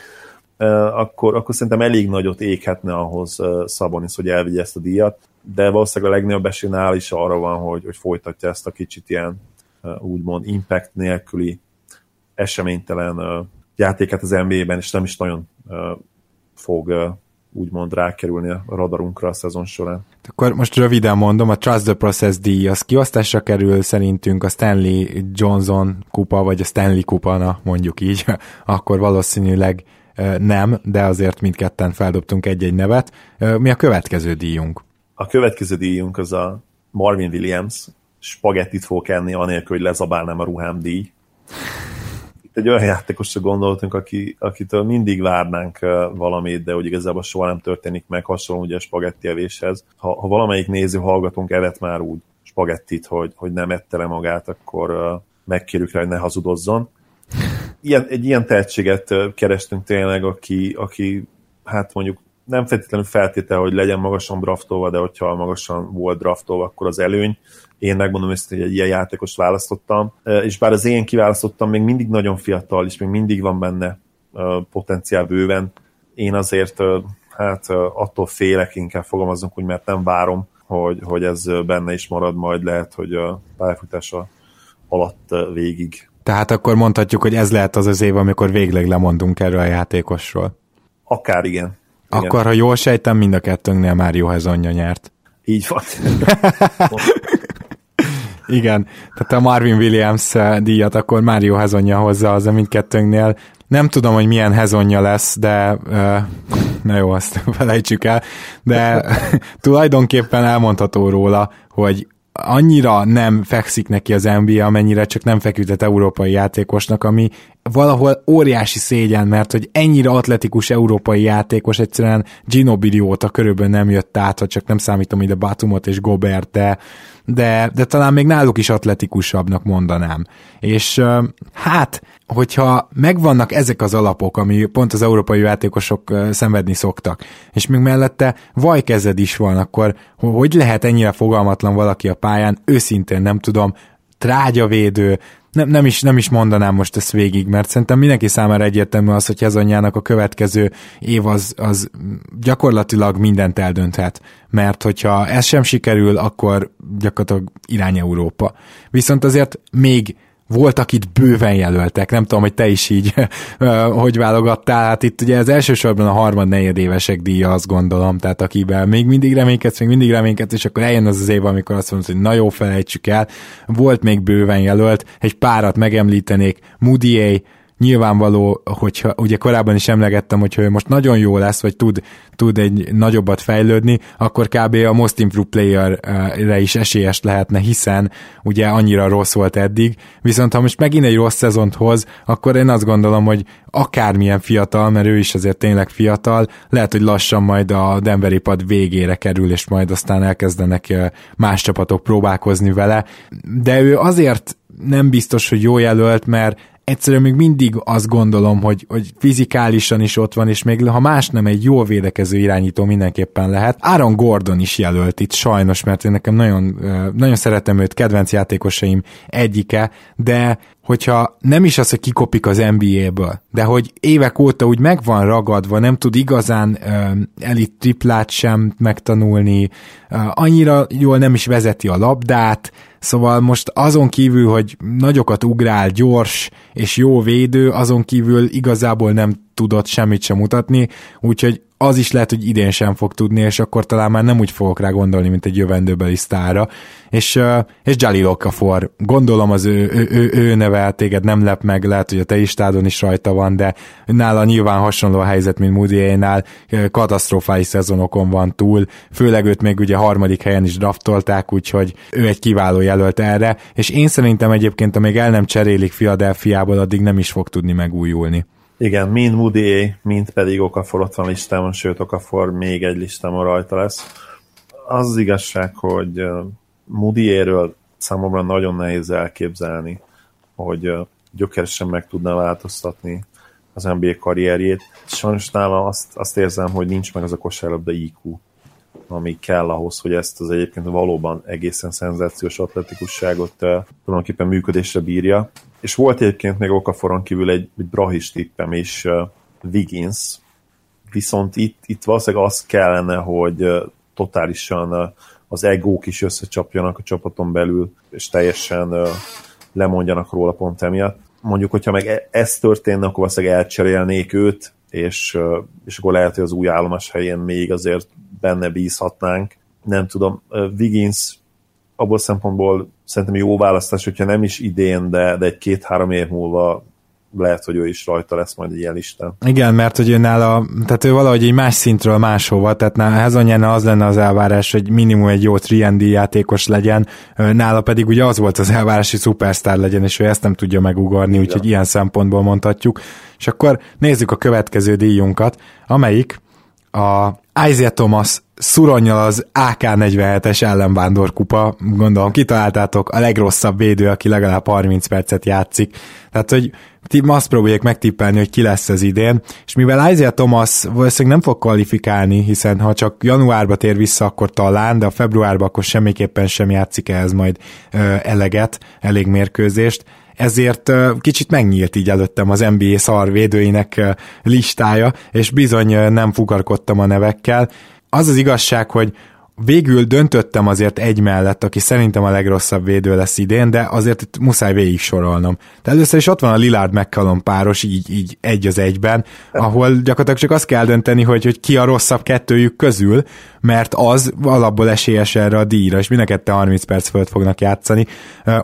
akkor, akkor szerintem elég nagyot éghetne ahhoz Szabonis, hogy elvigye ezt a díjat, de valószínűleg a legnagyobb esélynál is arra van, hogy, hogy folytatja ezt a kicsit ilyen úgymond impact nélküli eseménytelen játéket az NBA-ben, és nem is nagyon fog úgymond rákerülni a radarunkra a szezon során. Akkor most röviden mondom, a Trust the Process díj az kiosztásra kerül szerintünk a Stanley Johnson kupa, vagy a Stanley kupa, na mondjuk így, akkor valószínűleg nem, de azért mindketten feldobtunk egy-egy nevet. Mi a következő díjunk? A következő díjunk az a Marvin Williams, spagettit fog enni, anélkül, hogy lezabálnám a ruhám díj egy olyan játékosra gondoltunk, aki, akitől mindig várnánk valamit, de úgy igazából soha nem történik meg, hasonló ugye a spagetti evéshez. Ha, ha valamelyik néző hallgatunk evett már úgy spagettit, hogy, hogy nem ette le magát, akkor megkérjük rá, hogy ne hazudozzon. Ilyen, egy ilyen tehetséget kerestünk tényleg, aki, aki hát mondjuk nem feltétlenül feltétel, hogy legyen magasan draftolva, de hogyha magasan volt draftolva, akkor az előny. Én megmondom ezt, hogy egy ilyen játékost választottam, és bár az én kiválasztottam még mindig nagyon fiatal, és még mindig van benne potenciál bőven, én azért hát attól félek, inkább fogalmazunk úgy, mert nem várom, hogy, hogy ez benne is marad, majd lehet, hogy a pályafutása alatt végig. Tehát akkor mondhatjuk, hogy ez lehet az az év, amikor végleg lemondunk erről a játékosról. Akár igen. igen. Akkor, ha jól sejtem, mind a kettőnknél már jó hezonja nyert. Így van. Igen, tehát a Marvin Williams eh, díjat akkor Mário Hezonja hozza az a mindkettőnknél. Nem tudom, hogy milyen hezonja lesz, de eh, na jó, azt felejtsük el, de tulajdonképpen elmondható róla, hogy annyira nem fekszik neki az NBA, amennyire csak nem feküdött európai játékosnak, ami valahol óriási szégyen, mert hogy ennyire atletikus európai játékos egyszerűen Ginobili óta körülbelül nem jött át, ha csak nem számítom ide Batumot és Gobert, de, de, de talán még náluk is atletikusabbnak mondanám. És hát, hogyha megvannak ezek az alapok, ami pont az európai játékosok szenvedni szoktak, és még mellette vajkezed is van, akkor hogy lehet ennyire fogalmatlan valaki a pályán, őszintén nem tudom, trágyavédő, nem, nem, is, nem is mondanám most ezt végig, mert szerintem mindenki számára egyértelmű az, hogy Hezonyának a következő év az, az gyakorlatilag mindent eldönthet, mert hogyha ez sem sikerül, akkor gyakorlatilag irány Európa. Viszont azért még voltak itt bőven jelöltek, nem tudom, hogy te is így hogy válogattál, hát itt ugye az elsősorban a harmad negyedévesek díja, azt gondolom, tehát akiben még mindig reménykedsz, még mindig reménykedsz, és akkor eljön az az év, amikor azt mondod, hogy na jó, felejtsük el, volt még bőven jelölt, egy párat megemlítenék, Moody nyilvánvaló, hogyha ugye korábban is emlegettem, hogy ő most nagyon jó lesz, vagy tud, tud egy nagyobbat fejlődni, akkor kb. a Most Improved Player-re is esélyes lehetne, hiszen ugye annyira rossz volt eddig, viszont ha most megint egy rossz szezont hoz, akkor én azt gondolom, hogy akármilyen fiatal, mert ő is azért tényleg fiatal, lehet, hogy lassan majd a Denveri pad végére kerül, és majd aztán elkezdenek más csapatok próbálkozni vele, de ő azért nem biztos, hogy jó jelölt, mert egyszerűen még mindig azt gondolom, hogy, hogy fizikálisan is ott van, és még ha más nem egy jól védekező irányító mindenképpen lehet. Aaron Gordon is jelölt itt sajnos, mert én nekem nagyon, nagyon szeretem őt, kedvenc játékosaim egyike, de hogyha nem is az, hogy kikopik az NBA-ből, de hogy évek óta úgy meg van ragadva, nem tud igazán uh, elit triplát sem megtanulni, uh, annyira jól nem is vezeti a labdát, szóval most azon kívül, hogy nagyokat ugrál, gyors és jó védő, azon kívül igazából nem tudott semmit sem mutatni, úgyhogy az is lehet, hogy idén sem fog tudni, és akkor talán már nem úgy fogok rá gondolni, mint egy jövendőbeli sztára. És, és Jalil Okafor, gondolom az ő, ő, ő, ő neve téged nem lep meg, lehet, hogy a te istádon is rajta van, de nála nyilván hasonló a helyzet, mint Moody-nál, katasztrofális szezonokon van túl, főleg őt még ugye harmadik helyen is draftolták, úgyhogy ő egy kiváló jelölt erre, és én szerintem egyébként, amíg el nem cserélik Philadelphiából, addig nem is fog tudni megújulni. Igen, mind Moody, mind pedig Okafor ott van listámon, sőt Okafor még egy listámon rajta lesz. Az az igazság, hogy Moody-ről számomra nagyon nehéz elképzelni, hogy gyökeresen meg tudná változtatni az NBA karrierjét. Sajnos nála azt, azt érzem, hogy nincs meg az a kosárlabda IQ, ami kell ahhoz, hogy ezt az egyébként valóban egészen szenzációs atletikusságot tulajdonképpen működésre bírja és volt egyébként még Okaforon kívül egy, egy brahis tippem is, uh, Wiggins, viszont itt, itt valószínűleg az kellene, hogy uh, totálisan uh, az egók is összecsapjanak a csapaton belül, és teljesen uh, lemondjanak róla pont emiatt. Mondjuk, hogyha meg e- ez történne, akkor valószínűleg elcserélnék őt, és, és akkor lehet, hogy az új állomás helyén még azért benne bízhatnánk. Nem tudom, Wiggins abból szempontból szerintem jó választás, hogyha nem is idén, de, de egy két-három év múlva lehet, hogy ő is rajta lesz majd egy ilyen listán. Igen, mert hogy ő nála, tehát ő valahogy egy más szintről máshova, tehát nála Hezonyána az lenne az elvárás, hogy minimum egy jó 3 játékos legyen, nála pedig ugye az volt az elvárás, hogy szupersztár legyen, és ő ezt nem tudja megugorni, úgyhogy ilyen szempontból mondhatjuk. És akkor nézzük a következő díjunkat, amelyik a Isaiah Thomas szuronnyal az AK-47-es ellenvándorkupa, gondolom kitaláltátok, a legrosszabb védő, aki legalább 30 percet játszik. Tehát, hogy azt próbálják megtippelni, hogy ki lesz ez idén, és mivel Isaiah Thomas valószínűleg nem fog kvalifikálni, hiszen ha csak januárba tér vissza, akkor talán, de a februárban akkor semmiképpen sem játszik ehhez majd ö, eleget, elég mérkőzést, ezért kicsit megnyílt így előttem az NBA szarvédőinek listája, és bizony nem fukarkodtam a nevekkel. Az az igazság, hogy végül döntöttem azért egy mellett, aki szerintem a legrosszabb védő lesz idén, de azért itt muszáj végig sorolnom. De először is ott van a Lillard McCallum páros, így, így egy az egyben, ahol gyakorlatilag csak azt kell dönteni, hogy, hogy ki a rosszabb kettőjük közül, mert az alapból esélyes erre a díjra, és mind a kettő 30 perc fölött fognak játszani.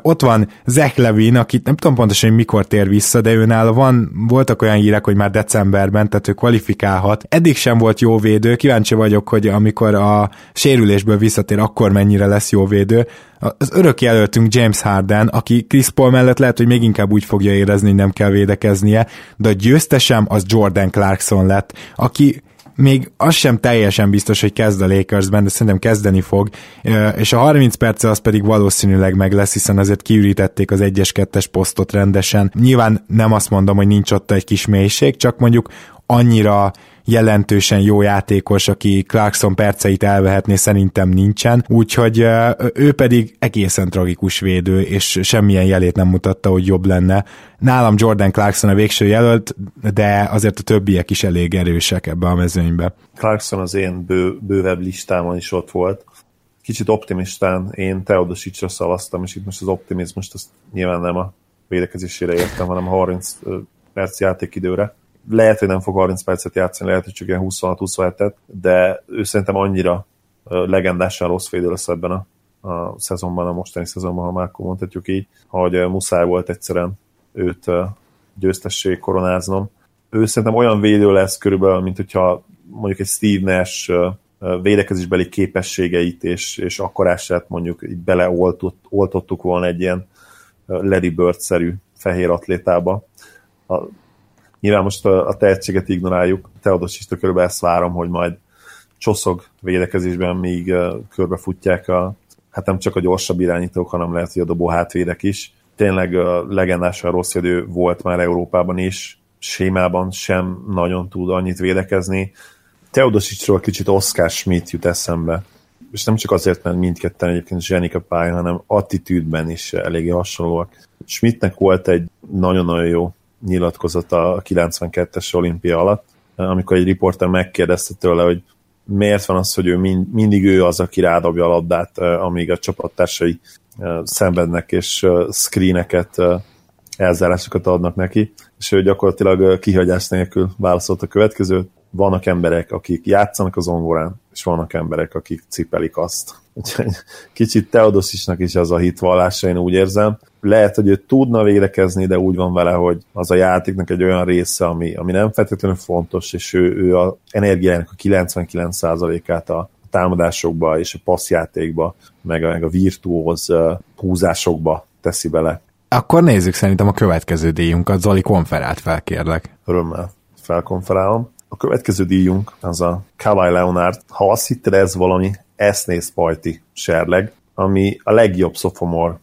Ott van Zach Levin, akit nem tudom pontosan, hogy mikor tér vissza, de őnál van, voltak olyan hírek, hogy már decemberben, tehát ő kvalifikálhat. Eddig sem volt jó védő, kíváncsi vagyok, hogy amikor a sérülésből visszatér, akkor mennyire lesz jó védő. Az örök jelöltünk James Harden, aki Chris Paul mellett lehet, hogy még inkább úgy fogja érezni, hogy nem kell védekeznie, de a győztesem az Jordan Clarkson lett, aki még az sem teljesen biztos, hogy kezd a Lakersben, de szerintem kezdeni fog, és a 30 perce az pedig valószínűleg meg lesz, hiszen azért kiürítették az 1-2-es posztot rendesen. Nyilván nem azt mondom, hogy nincs ott egy kis mélység, csak mondjuk annyira jelentősen jó játékos, aki Clarkson perceit elvehetné, szerintem nincsen, úgyhogy ő pedig egészen tragikus védő, és semmilyen jelét nem mutatta, hogy jobb lenne. Nálam Jordan Clarkson a végső jelölt, de azért a többiek is elég erősek ebbe a mezőnybe. Clarkson az én bő, bővebb listámon is ott volt. Kicsit optimistán én Teodosicsra szavaztam, és itt most az optimizmust azt nyilván nem a védekezésére értem, hanem a 30 perc játékidőre lehet, hogy nem fog 30 percet játszani, lehet, hogy csak ilyen 26-27-et, de ő szerintem annyira legendással rossz védő lesz ebben a, a szezonban, a mostani szezonban, ha már mondhatjuk így, hogy muszáj volt egyszerűen őt győztesség koronáznom. Ő szerintem olyan védő lesz körülbelül, mint hogyha mondjuk egy Steve Nash védekezésbeli képességeit és, és akkarását mondjuk így beleoltottuk volna egy ilyen Larry Bird-szerű fehér atlétába. A, Nyilván most a, a tehetséget ignoráljuk, Teodosista körülbelül ezt várom, hogy majd csoszog védekezésben, míg körbefutják a, hát nem csak a gyorsabb irányítók, hanem lehet, hogy a dobó hátvédek is. Tényleg uh, legendásan rossz idő volt már Európában is, sémában sem nagyon tud annyit védekezni. Teodosicsról kicsit Oscar Schmidt jut eszembe, és nem csak azért, mert mindketten egyébként zsenik a pályán, hanem attitűdben is eléggé hasonlóak. Schmidtnek volt egy nagyon-nagyon jó nyilatkozata a 92-es olimpia alatt, amikor egy riporter megkérdezte tőle, hogy miért van az, hogy ő mind, mindig ő az, aki rádobja a labdát, amíg a csapattársai szenvednek és screeneket, elzárásokat adnak neki, és ő gyakorlatilag kihagyás nélkül válaszolt a következőt. Vannak emberek, akik játszanak az onvorán, és vannak emberek, akik cipelik azt. Úgyhogy kicsit Teodosisnak is az a hitvallása, én úgy érzem, lehet, hogy ő tudna védekezni, de úgy van vele, hogy az a játéknak egy olyan része, ami, ami nem feltétlenül fontos, és ő, ő a energiának a 99%-át a támadásokba és a passzjátékba, meg a, meg a virtuóz húzásokba teszi bele. Akkor nézzük szerintem a következő díjunkat. Zoli, konferált fel, kérlek. Örömmel felkonferálom. A következő díjunk az a Kawhi Leonard. Ha azt hitted, ez valami esznész pajti serleg, ami a legjobb sophomore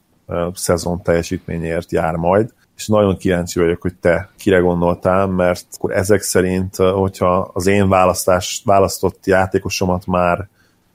szezon teljesítményért jár majd, és nagyon kíváncsi vagyok, hogy te kire gondoltál, mert akkor ezek szerint, hogyha az én választás, választott játékosomat már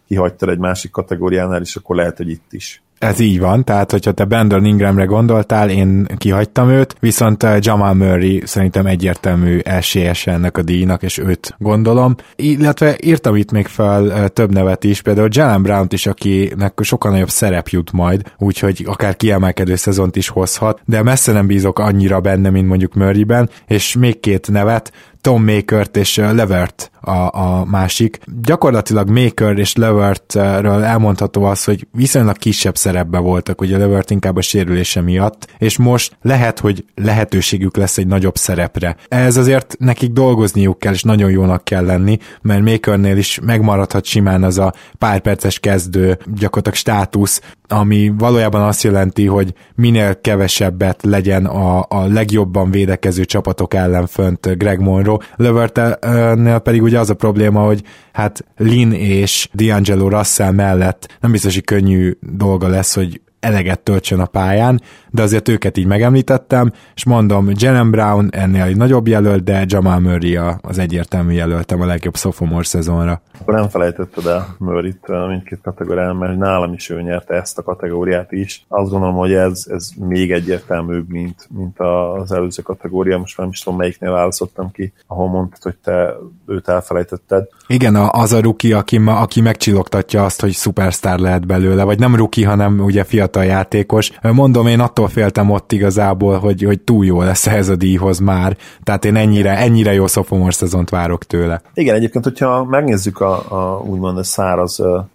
kihagytad egy másik kategóriánál is, akkor lehet, hogy itt is. Ez így van, tehát hogyha te Brandon Ingramre gondoltál, én kihagytam őt, viszont uh, Jamal Murray szerintem egyértelmű esélyes ennek a díjnak, és őt gondolom. Illetve írtam itt még fel uh, több nevet is, például Jalen Brown-t is, akinek sokkal nagyobb szerep jut majd, úgyhogy akár kiemelkedő szezont is hozhat, de messze nem bízok annyira benne, mint mondjuk Murrayben, és még két nevet, Tom Makert és Levert a, a másik. Gyakorlatilag Maker és Levertről elmondható az, hogy viszonylag kisebb szerepben voltak, ugye Levert inkább a sérülése miatt, és most lehet, hogy lehetőségük lesz egy nagyobb szerepre. Ez azért nekik dolgozniuk kell, és nagyon jónak kell lenni, mert Makernél is megmaradhat simán az a pár perces kezdő gyakorlatilag státusz, ami valójában azt jelenti, hogy minél kevesebbet legyen a, a legjobban védekező csapatok ellen fönt Greg Monroe. Levertnél pedig ugye az a probléma, hogy hát Lin és D'Angelo Russell mellett nem biztos, hogy könnyű dolga lesz, hogy eleget töltsön a pályán, de azért őket így megemlítettem, és mondom, Jalen Brown ennél egy nagyobb jelölt, de Jamal Murray az egyértelmű jelöltem a legjobb sophomore szezonra. Akkor nem felejtetted el Murray-t mindkét kategórián, mert nálam is ő nyerte ezt a kategóriát is. Azt gondolom, hogy ez, ez még egyértelműbb, mint, mint az előző kategória. Most már nem is tudom, melyiknél választottam ki, ahol mondtad, hogy te őt elfelejtetted. Igen, az a ruki, aki, aki megcsillogtatja azt, hogy szupersztár lehet belőle, vagy nem ruki, hanem ugye fiatal játékos. Mondom, én attól féltem ott igazából, hogy, hogy túl jó lesz ez a díjhoz már, tehát én ennyire, ennyire jó sophomore szezont várok tőle. Igen, egyébként, hogyha megnézzük a, a úgymond a száraz a,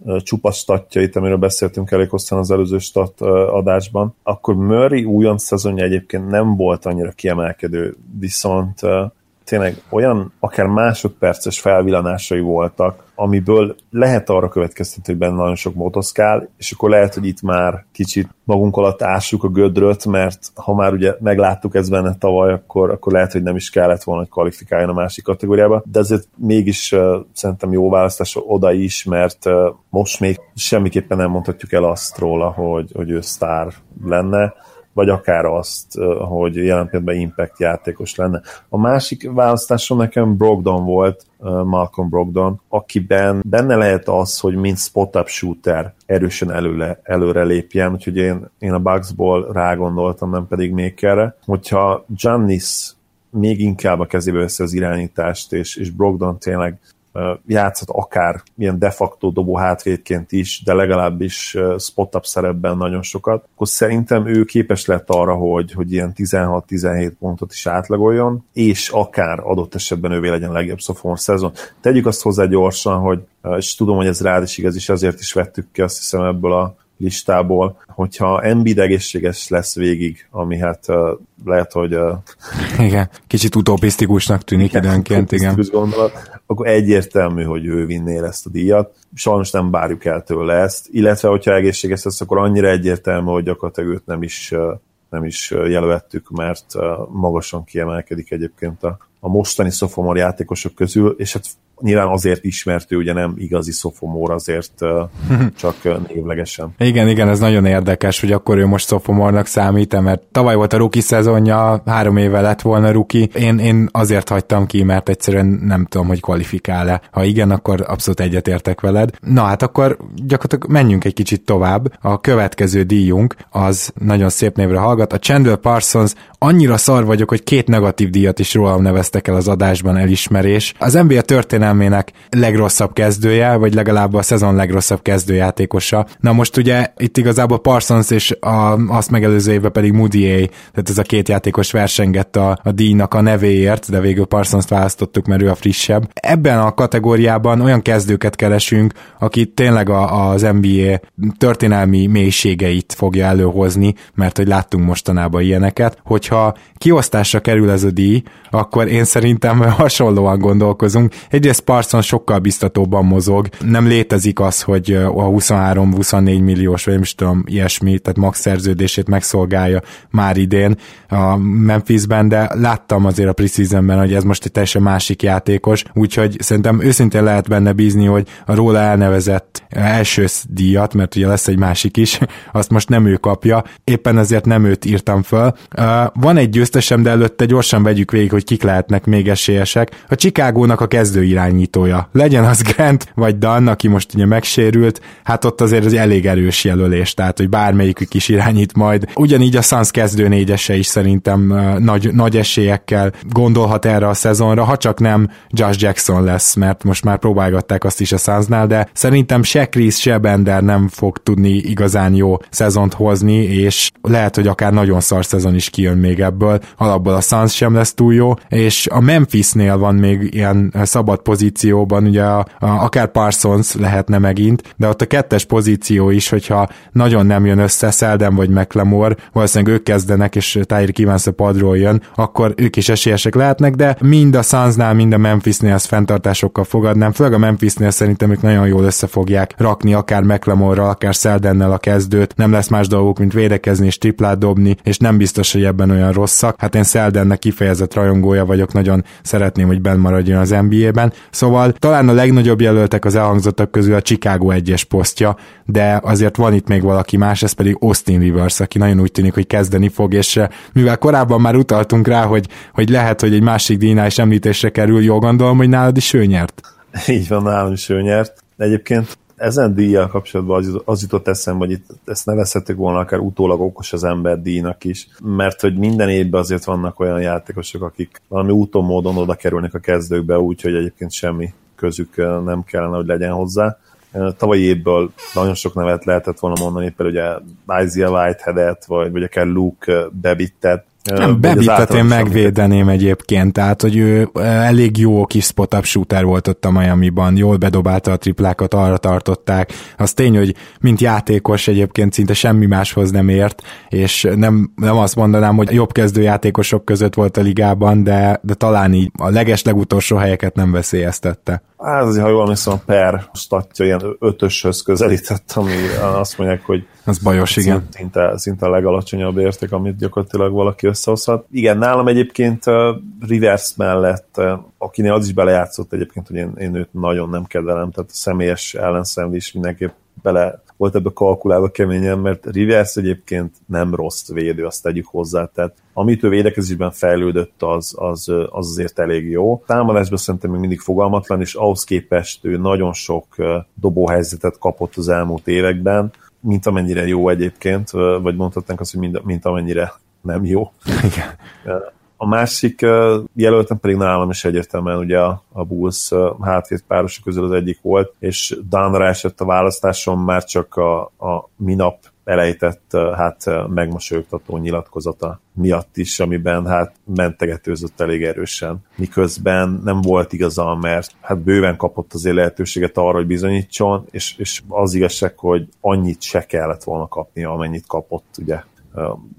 statjait, amiről beszéltünk elég hosszan az előző stat adásban, akkor Murray újonc szezonja egyébként nem volt annyira kiemelkedő, viszont tényleg olyan akár másodperces felvillanásai voltak, amiből lehet arra következtetni, hogy benne nagyon sok motoszkál, és akkor lehet, hogy itt már kicsit magunk alatt ássuk a gödröt, mert ha már ugye megláttuk ez benne tavaly, akkor, akkor lehet, hogy nem is kellett volna, hogy kvalifikáljon a másik kategóriába, de ezért mégis uh, szerintem jó választás oda is, mert uh, most még semmiképpen nem mondhatjuk el azt róla, hogy, hogy ő sztár lenne vagy akár azt, hogy jelen pillanatban impact játékos lenne. A másik választásom nekem Brogdon volt, Malcolm Brogdon, akiben benne lehet az, hogy mint spot-up shooter erősen előle, előre lépjen, úgyhogy én, én a Bugsból rágondoltam, nem pedig Makerre. Hogyha Giannis még inkább a kezébe veszi az irányítást, és, és Brogdon tényleg játszhat akár ilyen de facto dobó hátvédként is, de legalábbis spot-up szerepben nagyon sokat, akkor szerintem ő képes lett arra, hogy, hogy ilyen 16-17 pontot is átlagoljon, és akár adott esetben ővé legyen legjobb sophomore szezon. Tegyük azt hozzá gyorsan, hogy és tudom, hogy ez rád is igaz, és azért is vettük ki azt hiszem ebből a listából, hogyha Embiid egészséges lesz végig, ami hát uh, lehet, hogy... Uh, igen, kicsit utopisztikusnak tűnik igen, időnként, igen. Gondolat, akkor egyértelmű, hogy ő vinné ezt a díjat. Sajnos nem várjuk el tőle ezt, illetve hogyha egészséges lesz, akkor annyira egyértelmű, hogy gyakorlatilag őt nem is, nem is jelölhettük, mert magasan kiemelkedik egyébként a, a mostani szofomor játékosok közül, és hát nyilván azért ismertő, ugye nem igazi szofomor, azért csak névlegesen. Igen, igen, ez nagyon érdekes, hogy akkor ő most szofomornak számít mert tavaly volt a ruki szezonja, három éve lett volna ruki. Én, én azért hagytam ki, mert egyszerűen nem tudom, hogy kvalifikál-e. Ha igen, akkor abszolút egyetértek veled. Na hát akkor gyakorlatilag menjünk egy kicsit tovább. A következő díjunk az nagyon szép névre hallgat. A Chandler Parsons annyira szar vagyok, hogy két negatív díjat is rólam neveztek el az adásban elismerés. Az NBA történelmi történelmének legrosszabb kezdője, vagy legalább a szezon legrosszabb kezdőjátékosa. Na most ugye itt igazából Parsons és a, azt megelőző évben pedig Moody tehát ez a két játékos versengett a, a díjnak a nevéért, de végül Parsons-t választottuk, mert ő a frissebb. Ebben a kategóriában olyan kezdőket keresünk, aki tényleg a, az NBA történelmi mélységeit fogja előhozni, mert hogy láttunk mostanában ilyeneket. Hogyha kiosztásra kerül ez a díj, akkor én szerintem hasonlóan gondolkozunk. Egyrészt Chris Parsons sokkal biztatóbban mozog. Nem létezik az, hogy a 23-24 milliós, vagy nem is tudom, ilyesmi, tehát max szerződését megszolgálja már idén a Memphisben, de láttam azért a preseasonben, hogy ez most egy teljesen másik játékos, úgyhogy szerintem őszintén lehet benne bízni, hogy a róla elnevezett első díjat, mert ugye lesz egy másik is, azt most nem ő kapja, éppen ezért nem őt írtam föl. Van egy győztesem, de előtte gyorsan vegyük végig, hogy kik lehetnek még esélyesek. A Chicagónak a kezdő irányítója. Legyen az Grant, vagy Dan, aki most ugye megsérült, hát ott azért az elég erős jelölés, tehát hogy bármelyikük is irányít majd. Ugyanígy a Suns kezdő négyese is szerintem nagy, nagy esélyekkel gondolhat erre a szezonra, ha csak nem Josh Jackson lesz, mert most már próbálgatták azt is a Sunsnál, de szerintem se Chris, se Bender nem fog tudni igazán jó szezont hozni, és lehet, hogy akár nagyon szar szezon is kijön még ebből, alapból a Suns sem lesz túl jó, és a Memphisnél van még ilyen szabad pozícióban, ugye a, a, akár Parsons lehetne megint, de ott a kettes pozíció is, hogyha nagyon nem jön össze Selden vagy McLemore, valószínűleg ők kezdenek, és Tyre Kivans a padról jön, akkor ők is esélyesek lehetnek, de mind a Sunsnál, mind a Memphisnél ezt fenntartásokkal fogadnám, főleg a Memphisnél szerintem ők nagyon jól össze fogják rakni, akár McLemore-ral, akár Seldennel a kezdőt, nem lesz más dolguk, mint védekezni és triplát dobni, és nem biztos, hogy ebben olyan rosszak. Hát én Seldennek kifejezett rajongója vagyok, nagyon szeretném, hogy benn maradjon az NBA-ben. Szóval talán a legnagyobb jelöltek az elhangzottak közül a Chicago egyes posztja, de azért van itt még valaki más, ez pedig Austin Rivers, aki nagyon úgy tűnik, hogy kezdeni fog, és eh, mivel korábban már utaltunk rá, hogy, hogy lehet, hogy egy másik díjnál is említésre kerül, jól gondolom, hogy nálad is ő nyert. Így van, nálam is ő nyert. Egyébként ezen díjjal kapcsolatban az, az jutott eszembe, hogy itt ezt nevezhetük volna akár utólag okos az ember díjnak is, mert hogy minden évben azért vannak olyan játékosok, akik valami úton módon oda kerülnek a kezdőkbe, úgyhogy egyébként semmi közük nem kellene, hogy legyen hozzá. Tavalyi évből nagyon sok nevet lehetett volna mondani, például ugye Isaiah Whitehead-et, vagy, vagy akár Luke Bebittet, nem, Bebitet én megvédeném egyébként, tehát hogy ő elég jó kis spot-up shooter volt ott a Miami-ban, jól bedobálta a triplákat, arra tartották. Az tény, hogy mint játékos egyébként szinte semmi máshoz nem ért, és nem, nem azt mondanám, hogy jobb kezdő játékosok között volt a ligában, de, de talán így a leges legutolsó helyeket nem veszélyeztette. Hát azért, ha jól emlékszem, a per statja ilyen ötöshöz közelített, ami azt mondják, hogy az bajos, igen. Szinte, szinte a legalacsonyabb érték, amit gyakorlatilag valaki összehozhat. Igen, nálam egyébként Rivers mellett, akinél az is belejátszott egyébként, hogy én, én őt nagyon nem kedvelem, tehát a személyes ellenszem is mindenképp bele volt ebbe kalkulálva keményen, mert Rivers egyébként nem rossz védő, azt tegyük hozzá, tehát amit ő védekezésben fejlődött, az, az, az azért elég jó. Támadásban szerintem még mindig fogalmatlan, és ahhoz képest ő nagyon sok dobóhelyzetet kapott az elmúlt években, mint amennyire jó egyébként, vagy mondhatnánk azt, hogy mind, mint amennyire nem jó. Igen. A másik jelöltem pedig nálam is egyértelműen ugye a, a Bulls hátvét párosok közül az egyik volt, és Danra esett a választásom már csak a, a minap elejtett hát megmosolyogtató nyilatkozata miatt is, amiben hát mentegetőzött elég erősen. Miközben nem volt igaza, mert hát bőven kapott azért lehetőséget arra, hogy bizonyítson, és, és az igazság, hogy annyit se kellett volna kapnia, amennyit kapott, ugye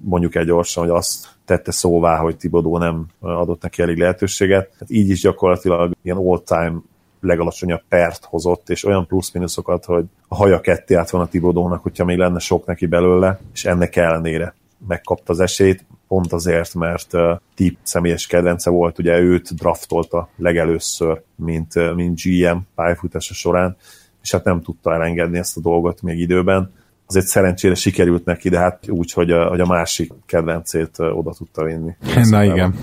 mondjuk egy gyorsan, hogy azt tette szóvá, hogy Tibodó nem adott neki elég lehetőséget. Hát így is gyakorlatilag ilyen all-time legalacsonyabb pert hozott, és olyan plusz-minuszokat, hogy a haja ketté át van a Tibodónak, hogyha még lenne sok neki belőle, és ennek ellenére megkapta az esélyt, pont azért, mert uh, Tip személyes kedvence volt, ugye őt draftolta legelőször, mint, mint GM pályafutása során, és hát nem tudta elengedni ezt a dolgot még időben azért szerencsére sikerült neki, de hát úgy, hogy a, hogy a másik kedvencét oda tudta vinni. Na igen.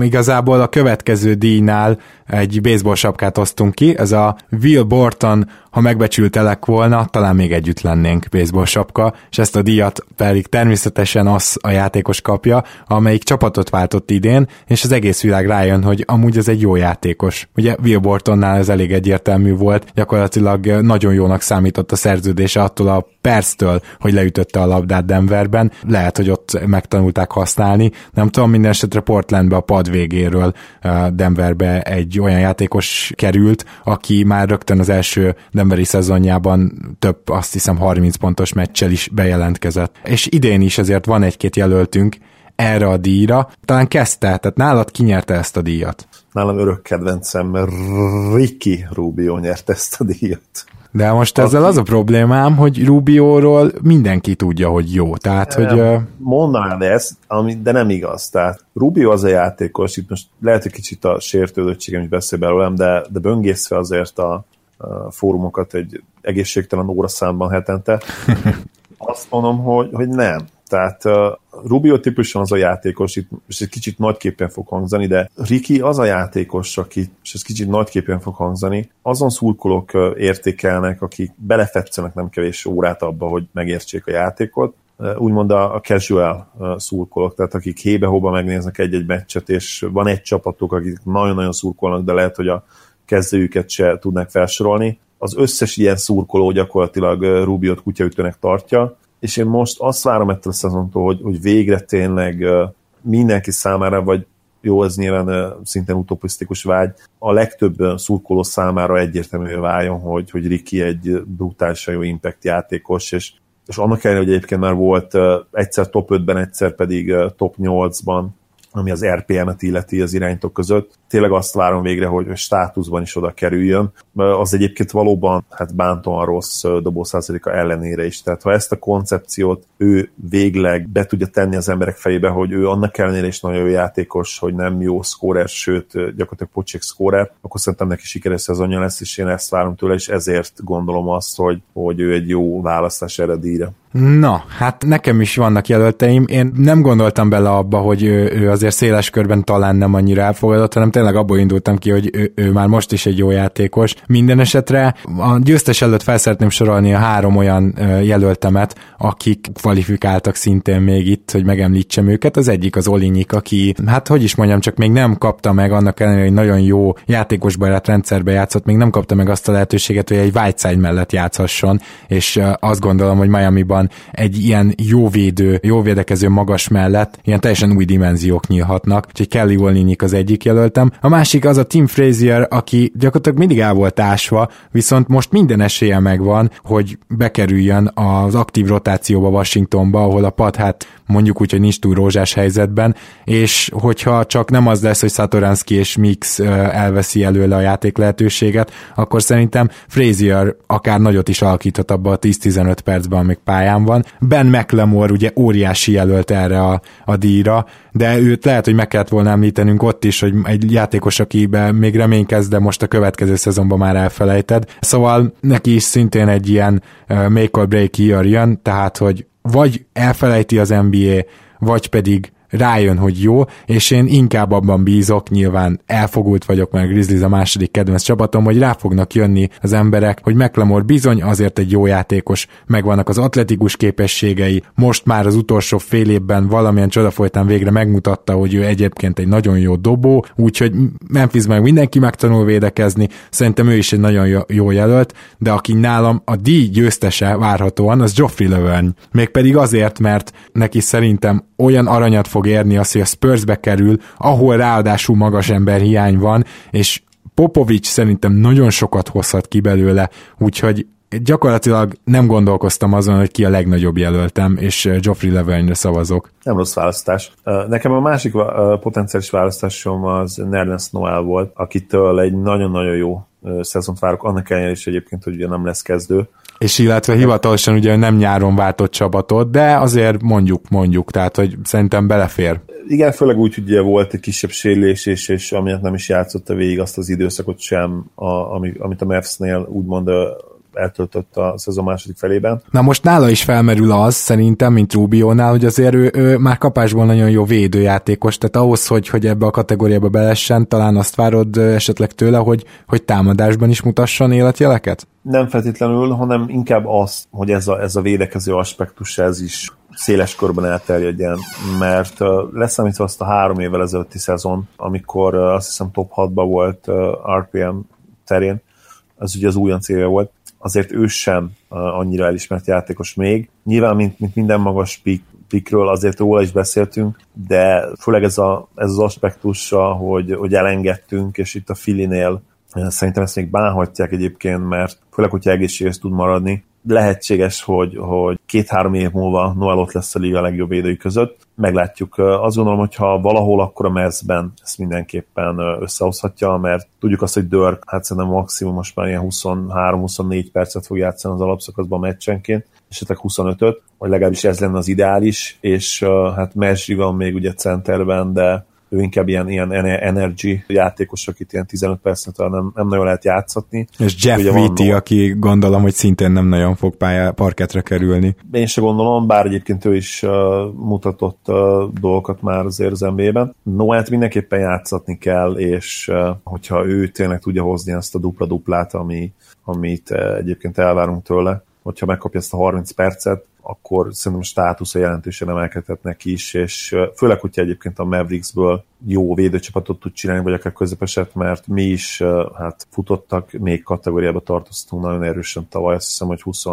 Igazából a következő díjnál egy baseball sapkát osztunk ki, ez a Will Borton, ha megbecsültelek volna, talán még együtt lennénk baseball sapka, és ezt a díjat pedig természetesen az a játékos kapja, amelyik csapatot váltott idén, és az egész világ rájön, hogy amúgy ez egy jó játékos. Ugye Will Bortonnál ez elég egyértelmű volt, gyakorlatilag nagyon jónak számított a szerződése attól a perctől, hogy leütötte a labdát Denverben. Lehet, hogy ott megtanulták használni. Nem tudom, minden esetre Portlandbe a pad végéről Denverbe egy olyan játékos került, aki már rögtön az első Denveri szezonjában több, azt hiszem 30 pontos meccsel is bejelentkezett. És idén is ezért van egy-két jelöltünk erre a díjra. Talán kezdte, tehát nálad kinyerte ezt a díjat? Nálam örök kedvencem, Ricky Rubio nyerte ezt a díjat. De most ezzel az a problémám, hogy Rubióról mindenki tudja, hogy jó. Tehát, hogy... Mondanád ezt, ami, de nem igaz. Tehát Rubio az a játékos, itt most lehet, hogy kicsit a sértődöttségem is beszél belőlem, de, de böngészve azért a fórumokat egy egészségtelen óraszámban hetente, azt mondom, hogy, hogy nem. Tehát uh, Rubio típusan az a játékos, itt és egy kicsit nagyképpen fog hangzani, de Riki az a játékos, aki, és ez kicsit nagyképpen fog hangzani, azon szurkolók értékelnek, akik belefetszenek nem kevés órát abba, hogy megértsék a játékot, úgymond a, a casual szurkolók, tehát akik hébe-hóba megnéznek egy-egy meccset, és van egy csapatuk, akik nagyon-nagyon szurkolnak, de lehet, hogy a kezdőjüket se tudnak felsorolni. Az összes ilyen szurkoló gyakorlatilag Rubiot kutyaütőnek tartja, és én most azt várom ettől a szezontól, hogy, hogy végre tényleg mindenki számára, vagy jó, ez nyilván szintén utopisztikus vágy, a legtöbb szurkoló számára egyértelművé váljon, hogy, hogy Riki egy brutálisan jó impact játékos, és, és annak ellenére, hogy egyébként már volt egyszer top 5-ben, egyszer pedig top 8-ban ami az RPM-et illeti az iránytok között. Tényleg azt várom végre, hogy státuszban is oda kerüljön. Az egyébként valóban hát bántóan rossz dobószázaléka ellenére is. Tehát ha ezt a koncepciót ő végleg be tudja tenni az emberek fejébe, hogy ő annak ellenére is nagyon jó játékos, hogy nem jó szkórer, sőt gyakorlatilag pocsék szkórer, akkor szerintem neki sikeres szezonja lesz, és én ezt várom tőle, és ezért gondolom azt, hogy, hogy ő egy jó választás erre. Na, hát nekem is vannak jelölteim. Én nem gondoltam bele abba, hogy ő, ő azért széles körben talán nem annyira elfogadott, hanem tényleg abból indultam ki, hogy ő, ő már most is egy jó játékos. Minden esetre a győztes előtt fel szeretném sorolni a három olyan jelöltemet, akik kvalifikáltak szintén még itt, hogy megemlítsem őket. Az egyik az Olinyik, aki, hát hogy is mondjam, csak még nem kapta meg annak ellenére, hogy nagyon jó játékos barát rendszerbe játszott, még nem kapta meg azt a lehetőséget, hogy egy Whiteside mellett játszhasson, és azt gondolom, hogy Miami-ban egy ilyen jó védő, jó védekező magas mellett ilyen teljesen új dimenziók nyílhatnak, úgyhogy Kelly Olinyik az egyik jelöltem. A másik az a Tim Frazier, aki gyakorlatilag mindig el volt ásva, viszont most minden esélye megvan, hogy bekerüljön az aktív rotációba Washingtonba, ahol a pad hát mondjuk úgy, hogy nincs túl rózsás helyzetben, és hogyha csak nem az lesz, hogy Satoranski és Mix elveszi előle a játék lehetőséget, akkor szerintem Frazier akár nagyot is alakíthat abba a 10-15 percben, amíg pályán van. Ben McLemore ugye óriási jelölt erre a, a díjra, de őt lehet, hogy meg kellett volna említenünk ott is, hogy egy játékos, akiben még reménykezd, de most a következő szezonban már elfelejted. Szóval neki is szintén egy ilyen make or break year jön, tehát hogy vagy elfelejti az NBA, vagy pedig rájön, hogy jó, és én inkább abban bízok, nyilván elfogult vagyok, mert Grizzlies a második kedvenc csapatom, hogy rá fognak jönni az emberek, hogy McLemore bizony azért egy jó játékos, megvannak az atletikus képességei, most már az utolsó fél évben valamilyen csoda folytán végre megmutatta, hogy ő egyébként egy nagyon jó dobó, úgyhogy Memphis meg mindenki megtanul védekezni, szerintem ő is egy nagyon jó jelölt, de aki nálam a díj győztese várhatóan, az Geoffrey Löwen. Mégpedig azért, mert neki szerintem olyan aranyat fog érni az, hogy a Spursbe kerül, ahol ráadásul magas ember hiány van, és Popovics szerintem nagyon sokat hozhat ki belőle, úgyhogy gyakorlatilag nem gondolkoztam azon, hogy ki a legnagyobb jelöltem, és Geoffrey Levelnyre szavazok. Nem rossz választás. Nekem a másik potenciális választásom az Nerlens Noel volt, akitől egy nagyon-nagyon jó szezont várok, annak ellenére is egyébként, hogy ugye nem lesz kezdő. És illetve hivatalosan ugye nem nyáron váltott csapatot, de azért mondjuk, mondjuk, tehát hogy szerintem belefér. Igen, főleg úgy, hogy ugye volt egy kisebb sérülés, és, és amiatt nem is játszotta végig azt az időszakot sem, a, ami, amit a Mavs-nél úgymond eltöltött a szezon második felében. Na most nála is felmerül az, szerintem, mint Rubionál, hogy azért ő, ő már kapásból nagyon jó védőjátékos, tehát ahhoz, hogy, hogy ebbe a kategóriába belessen, talán azt várod esetleg tőle, hogy, hogy támadásban is mutasson életjeleket? Nem feltétlenül, hanem inkább az, hogy ez a, ez a védekező aspektus, ez is széles körben elterjedjen, mert leszámítva azt a három évvel ezelőtti szezon, amikor azt hiszem top 6-ban volt RPM terén, az ugye az újonc éve volt, azért ő sem annyira elismert játékos még. Nyilván, mint, mint minden magas pik, pikről azért róla is beszéltünk, de főleg ez, a, ez az aspektusa, hogy, hogy elengedtünk, és itt a Filinél szerintem ezt még bánhatják egyébként, mert főleg, hogyha egészséges tud maradni, lehetséges, hogy, hogy két-három év múlva Noel ott lesz a liga legjobb védői között. Meglátjuk. Azt gondolom, hogy ha valahol, akkor a mezben ezt mindenképpen összehozhatja, mert tudjuk azt, hogy Dörk, hát szerintem maximum most már ilyen 23-24 percet fog játszani az alapszakaszban meccsenként, esetleg 25-öt, vagy legalábbis ez lenne az ideális, és hát Messi van még ugye centerben, de ő inkább ilyen, ilyen energy játékos, akit ilyen 15 percet nem, nem nagyon lehet játszatni. És Jeff Vitti, aki gondolom, hogy szintén nem nagyon fog pálya parketre kerülni. Én se gondolom, bár egyébként ő is uh, mutatott uh, dolgokat már az NBA-ben. Noát mindenképpen játszatni kell, és uh, hogyha ő tényleg tudja hozni azt a dupla-duplát, ami, amit uh, egyébként elvárunk tőle, hogyha megkapja ezt a 30 percet, akkor szerintem státusza jelentősen emelkedhetnek is, és főleg, hogyha egyébként a Mavericksből jó védőcsapatot tud csinálni, vagy akár közepeset, mert mi is hát futottak, még kategóriába tartoztunk nagyon erősen tavaly, azt hiszem, hogy 20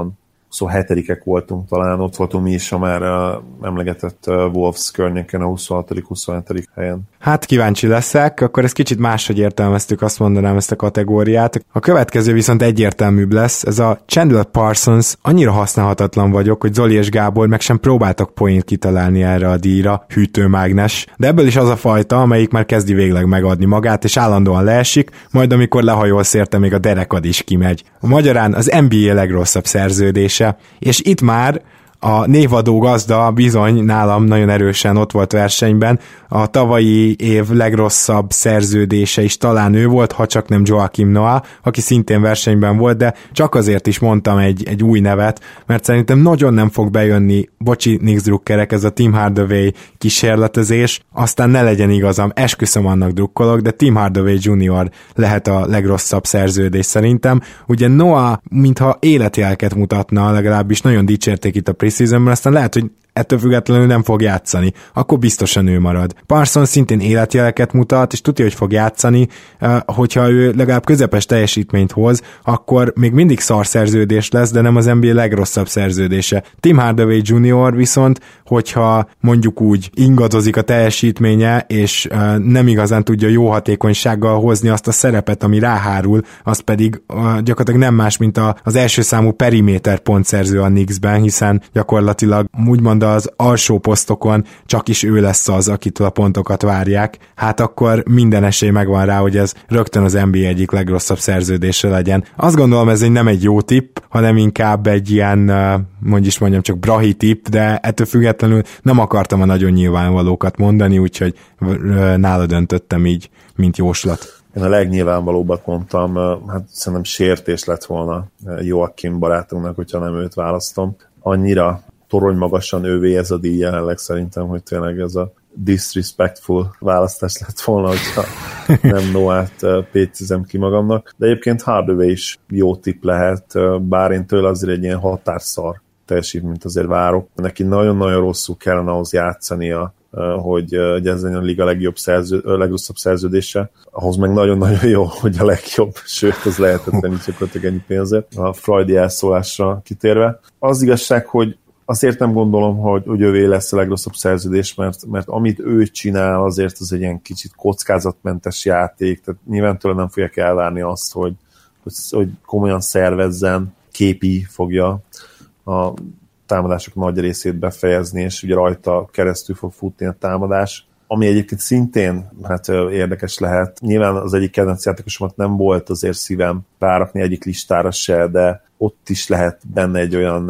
27-ek voltunk talán, ott voltunk mi is a már uh, emlegetett uh, Wolves környéken a 26.-27. helyen. Hát kíváncsi leszek, akkor ez kicsit máshogy értelmeztük, azt mondanám ezt a kategóriát. A következő viszont egyértelműbb lesz, ez a Chandler Parsons, annyira használhatatlan vagyok, hogy Zoli és Gábor meg sem próbáltak point kitalálni erre a díjra, hűtőmágnes, de ebből is az a fajta, amelyik már kezdi végleg megadni magát, és állandóan leesik, majd amikor lehajolsz érte, még a derekad is kimegy. A magyarán az NBA legrosszabb szerződése, és itt már a névadó gazda bizony nálam nagyon erősen ott volt versenyben, a tavalyi év legrosszabb szerződése is talán ő volt, ha csak nem Joachim Noah, aki szintén versenyben volt, de csak azért is mondtam egy, egy új nevet, mert szerintem nagyon nem fog bejönni, bocsi Nix Druckerek, ez a Tim Hardaway kísérletezés, aztán ne legyen igazam, esküszöm annak drukkolok, de Tim Hardaway Jr. lehet a legrosszabb szerződés szerintem. Ugye Noah, mintha életjelket mutatna, legalábbis nagyon dicsérték itt a preseasonben, aztán lehet, hogy ettől függetlenül nem fog játszani, akkor biztosan ő marad. Parson szintén életjeleket mutat, és tudja, hogy fog játszani, hogyha ő legalább közepes teljesítményt hoz, akkor még mindig szar szerződés lesz, de nem az NBA legrosszabb szerződése. Tim Hardaway Jr. viszont, hogyha mondjuk úgy ingadozik a teljesítménye, és nem igazán tudja jó hatékonysággal hozni azt a szerepet, ami ráhárul, az pedig gyakorlatilag nem más, mint az első számú periméter pontszerző a Knicksben, hiszen gyakorlatilag úgymond az alsó posztokon csak is ő lesz az, akitől a pontokat várják, hát akkor minden esély megvan rá, hogy ez rögtön az NBA egyik legrosszabb szerződése legyen. Azt gondolom ez egy nem egy jó tipp, hanem inkább egy ilyen, mondjuk is mondjam, csak brahi tipp, de ettől függetlenül nem akartam a nagyon nyilvánvalókat mondani, úgyhogy nála döntöttem így, mint jóslat. Én a legnyilvánvalóbbat mondtam, hát szerintem sértés lett volna Joakim barátunknak, hogyha nem őt választom. Annyira torony magasan ővé ez a díj jelenleg szerintem, hogy tényleg ez a disrespectful választás lett volna, hogyha nem Noát pécizem ki magamnak. De egyébként Hardaway is jó tip lehet, bár én tőle azért egy ilyen határszar teljesítményt azért várok. Neki nagyon-nagyon rosszul kellene ahhoz játszania, hogy, hogy ez a liga legjobb szerző, legrosszabb szerződése, ahhoz meg nagyon-nagyon jó, hogy a legjobb, sőt, az lehetetlen így gyakorlatilag ennyi pénzért, a Freudi elszólásra kitérve. Az igazság, hogy azért nem gondolom, hogy, hogy ővé lesz a legrosszabb szerződés, mert, mert amit ő csinál, azért az egy ilyen kicsit kockázatmentes játék, tehát nyilván tőle nem fogják elvárni azt, hogy, hogy, hogy komolyan szervezzen, képi fogja a támadások nagy részét befejezni, és ugye rajta keresztül fog futni a támadás ami egyébként szintén hát érdekes lehet. Nyilván az egyik kedvenc játékosomat nem volt azért szívem rárakni egyik listára se, de ott is lehet benne egy olyan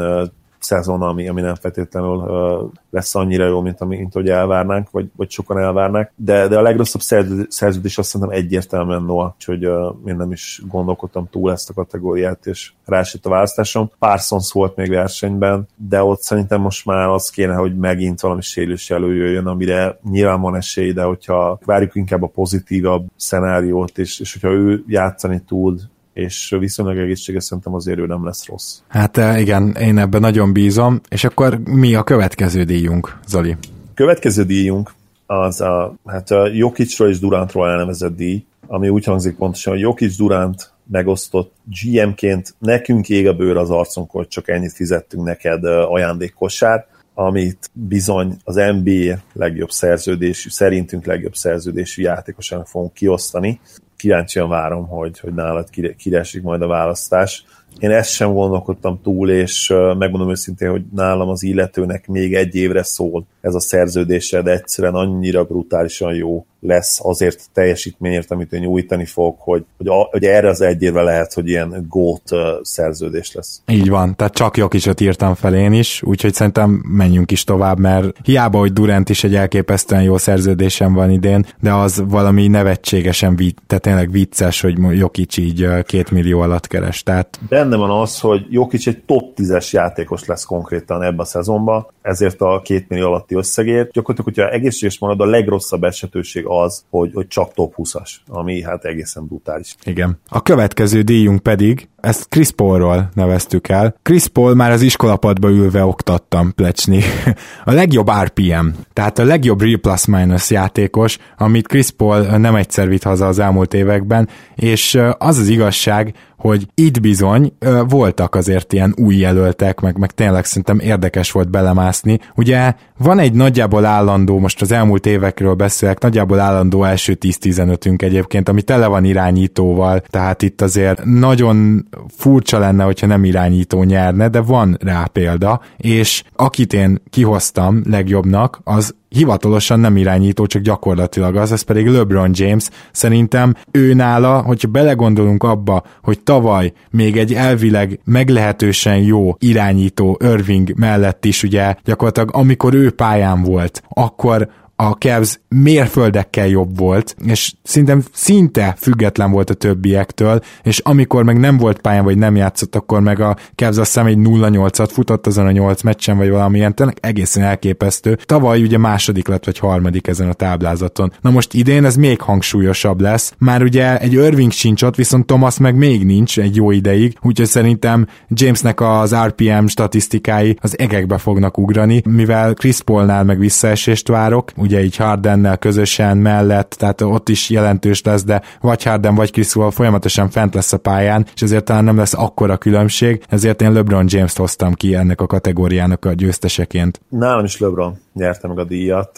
szezon, ami, ami nem feltétlenül uh, lesz annyira jó, mint, ami, mint hogy elvárnánk, vagy, vagy sokan elvárnák. De, de a legrosszabb szerződés azt szerintem egyértelműen Noah, úgyhogy uh, én nem is gondolkodtam túl ezt a kategóriát, és rásett a választásom. Parsons volt még versenyben, de ott szerintem most már az kéne, hogy megint valami sérülés előjöjjön, amire nyilván van esély, de hogyha várjuk inkább a pozitívabb szenáriót, és, és hogyha ő játszani tud, és viszonylag egészséges szerintem azért ő nem lesz rossz. Hát eh, igen, én ebben nagyon bízom, és akkor mi a következő díjunk, Zoli? Következő díjunk az a, hát a Jokicsról és Durantról elnevezett díj, ami úgy hangzik pontosan, hogy Jokic Durant megosztott GM-ként nekünk ég a bőr az arcunk, hogy csak ennyit fizettünk neked eh, ajándékkosár, amit bizony az NBA legjobb szerződésű, szerintünk legjobb szerződésű játékosának fogunk kiosztani kíváncsian várom, hogy, hogy nálad kiresik majd a választás. Én ezt sem gondolkodtam túl, és megmondom őszintén, hogy nálam az illetőnek még egy évre szól ez a szerződése, de egyszerűen annyira brutálisan jó lesz azért teljesítményért, amit ő nyújtani fog, hogy, hogy, a, hogy erre az egy évre lehet, hogy ilyen gót szerződés lesz. Így van, tehát csak Jokicsot írtam fel én is, úgyhogy szerintem menjünk is tovább, mert hiába, hogy Durant is egy elképesztően jó szerződésem van idén, de az valami nevetségesen tehát tényleg vicces, hogy Jokic így két millió alatt keres. Tehát... Benne van az, hogy Jokic egy top 10-es játékos lesz konkrétan ebben a szezonban, ezért a két millió alatti összegért. Gyakorlatilag, hogyha egészséges marad, a legrosszabb esetőség az, hogy, hogy csak top 20-as, ami hát egészen brutális. Igen. A következő díjunk pedig, ezt Chris Paulról neveztük el. Chris Paul már az iskolapadba ülve oktattam plecsni. A legjobb RPM, tehát a legjobb Real Plus Minus játékos, amit Chris Paul nem egyszer vitt haza az elmúlt években, és az az igazság, hogy itt bizony voltak azért ilyen új jelöltek, meg, meg tényleg szerintem érdekes volt belemászni. Ugye van egy nagyjából állandó, most az elmúlt évekről beszélek, nagyjából állandó első 10-15ünk egyébként, ami tele van irányítóval, tehát itt azért nagyon furcsa lenne, hogyha nem irányító nyerne, de van rá példa, és akit én kihoztam legjobbnak, az hivatalosan nem irányító, csak gyakorlatilag az, ez pedig LeBron James. Szerintem ő nála, hogyha belegondolunk abba, hogy tavaly még egy elvileg meglehetősen jó irányító Irving mellett is ugye gyakorlatilag amikor ő pályán volt, akkor a Cavs mérföldekkel jobb volt, és szinte, szinte független volt a többiektől, és amikor meg nem volt pályán, vagy nem játszott, akkor meg a Cavs azt hiszem egy 0-8-at futott azon a 8 meccsen, vagy valamilyen, tényleg egészen elképesztő. Tavaly ugye második lett, vagy harmadik ezen a táblázaton. Na most idén ez még hangsúlyosabb lesz. Már ugye egy Irving sincs ott, viszont Thomas meg még nincs egy jó ideig, úgyhogy szerintem Jamesnek az RPM statisztikái az egekbe fognak ugrani, mivel Chris Paulnál meg visszaesést várok, ugye így Hardennel közösen mellett, tehát ott is jelentős lesz, de vagy Harden, vagy Chris Paul folyamatosan fent lesz a pályán, és ezért talán nem lesz akkora különbség, ezért én LeBron James-t hoztam ki ennek a kategóriának a győzteseként. Nálam is LeBron nyerte meg a díjat,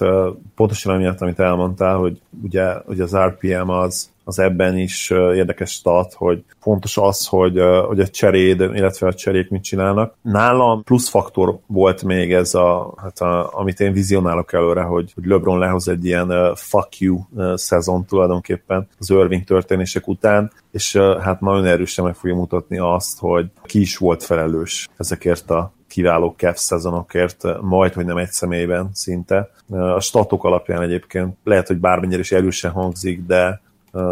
pontosan amiatt, amit elmondtál, hogy ugye, hogy az RPM az az ebben is érdekes stat, hogy fontos az, hogy, hogy a cseréd, illetve a cserék mit csinálnak. Nálam plusz faktor volt még ez, a, hát a, amit én vizionálok előre, hogy, hogy LeBron lehoz egy ilyen fuck you uh, szezon tulajdonképpen az Irving történések után, és hát nagyon erősen meg fogja mutatni azt, hogy ki is volt felelős ezekért a kiváló Cavs szezonokért, majd, hogy nem egy személyben szinte. A statok alapján egyébként lehet, hogy bármennyire is erősen hangzik, de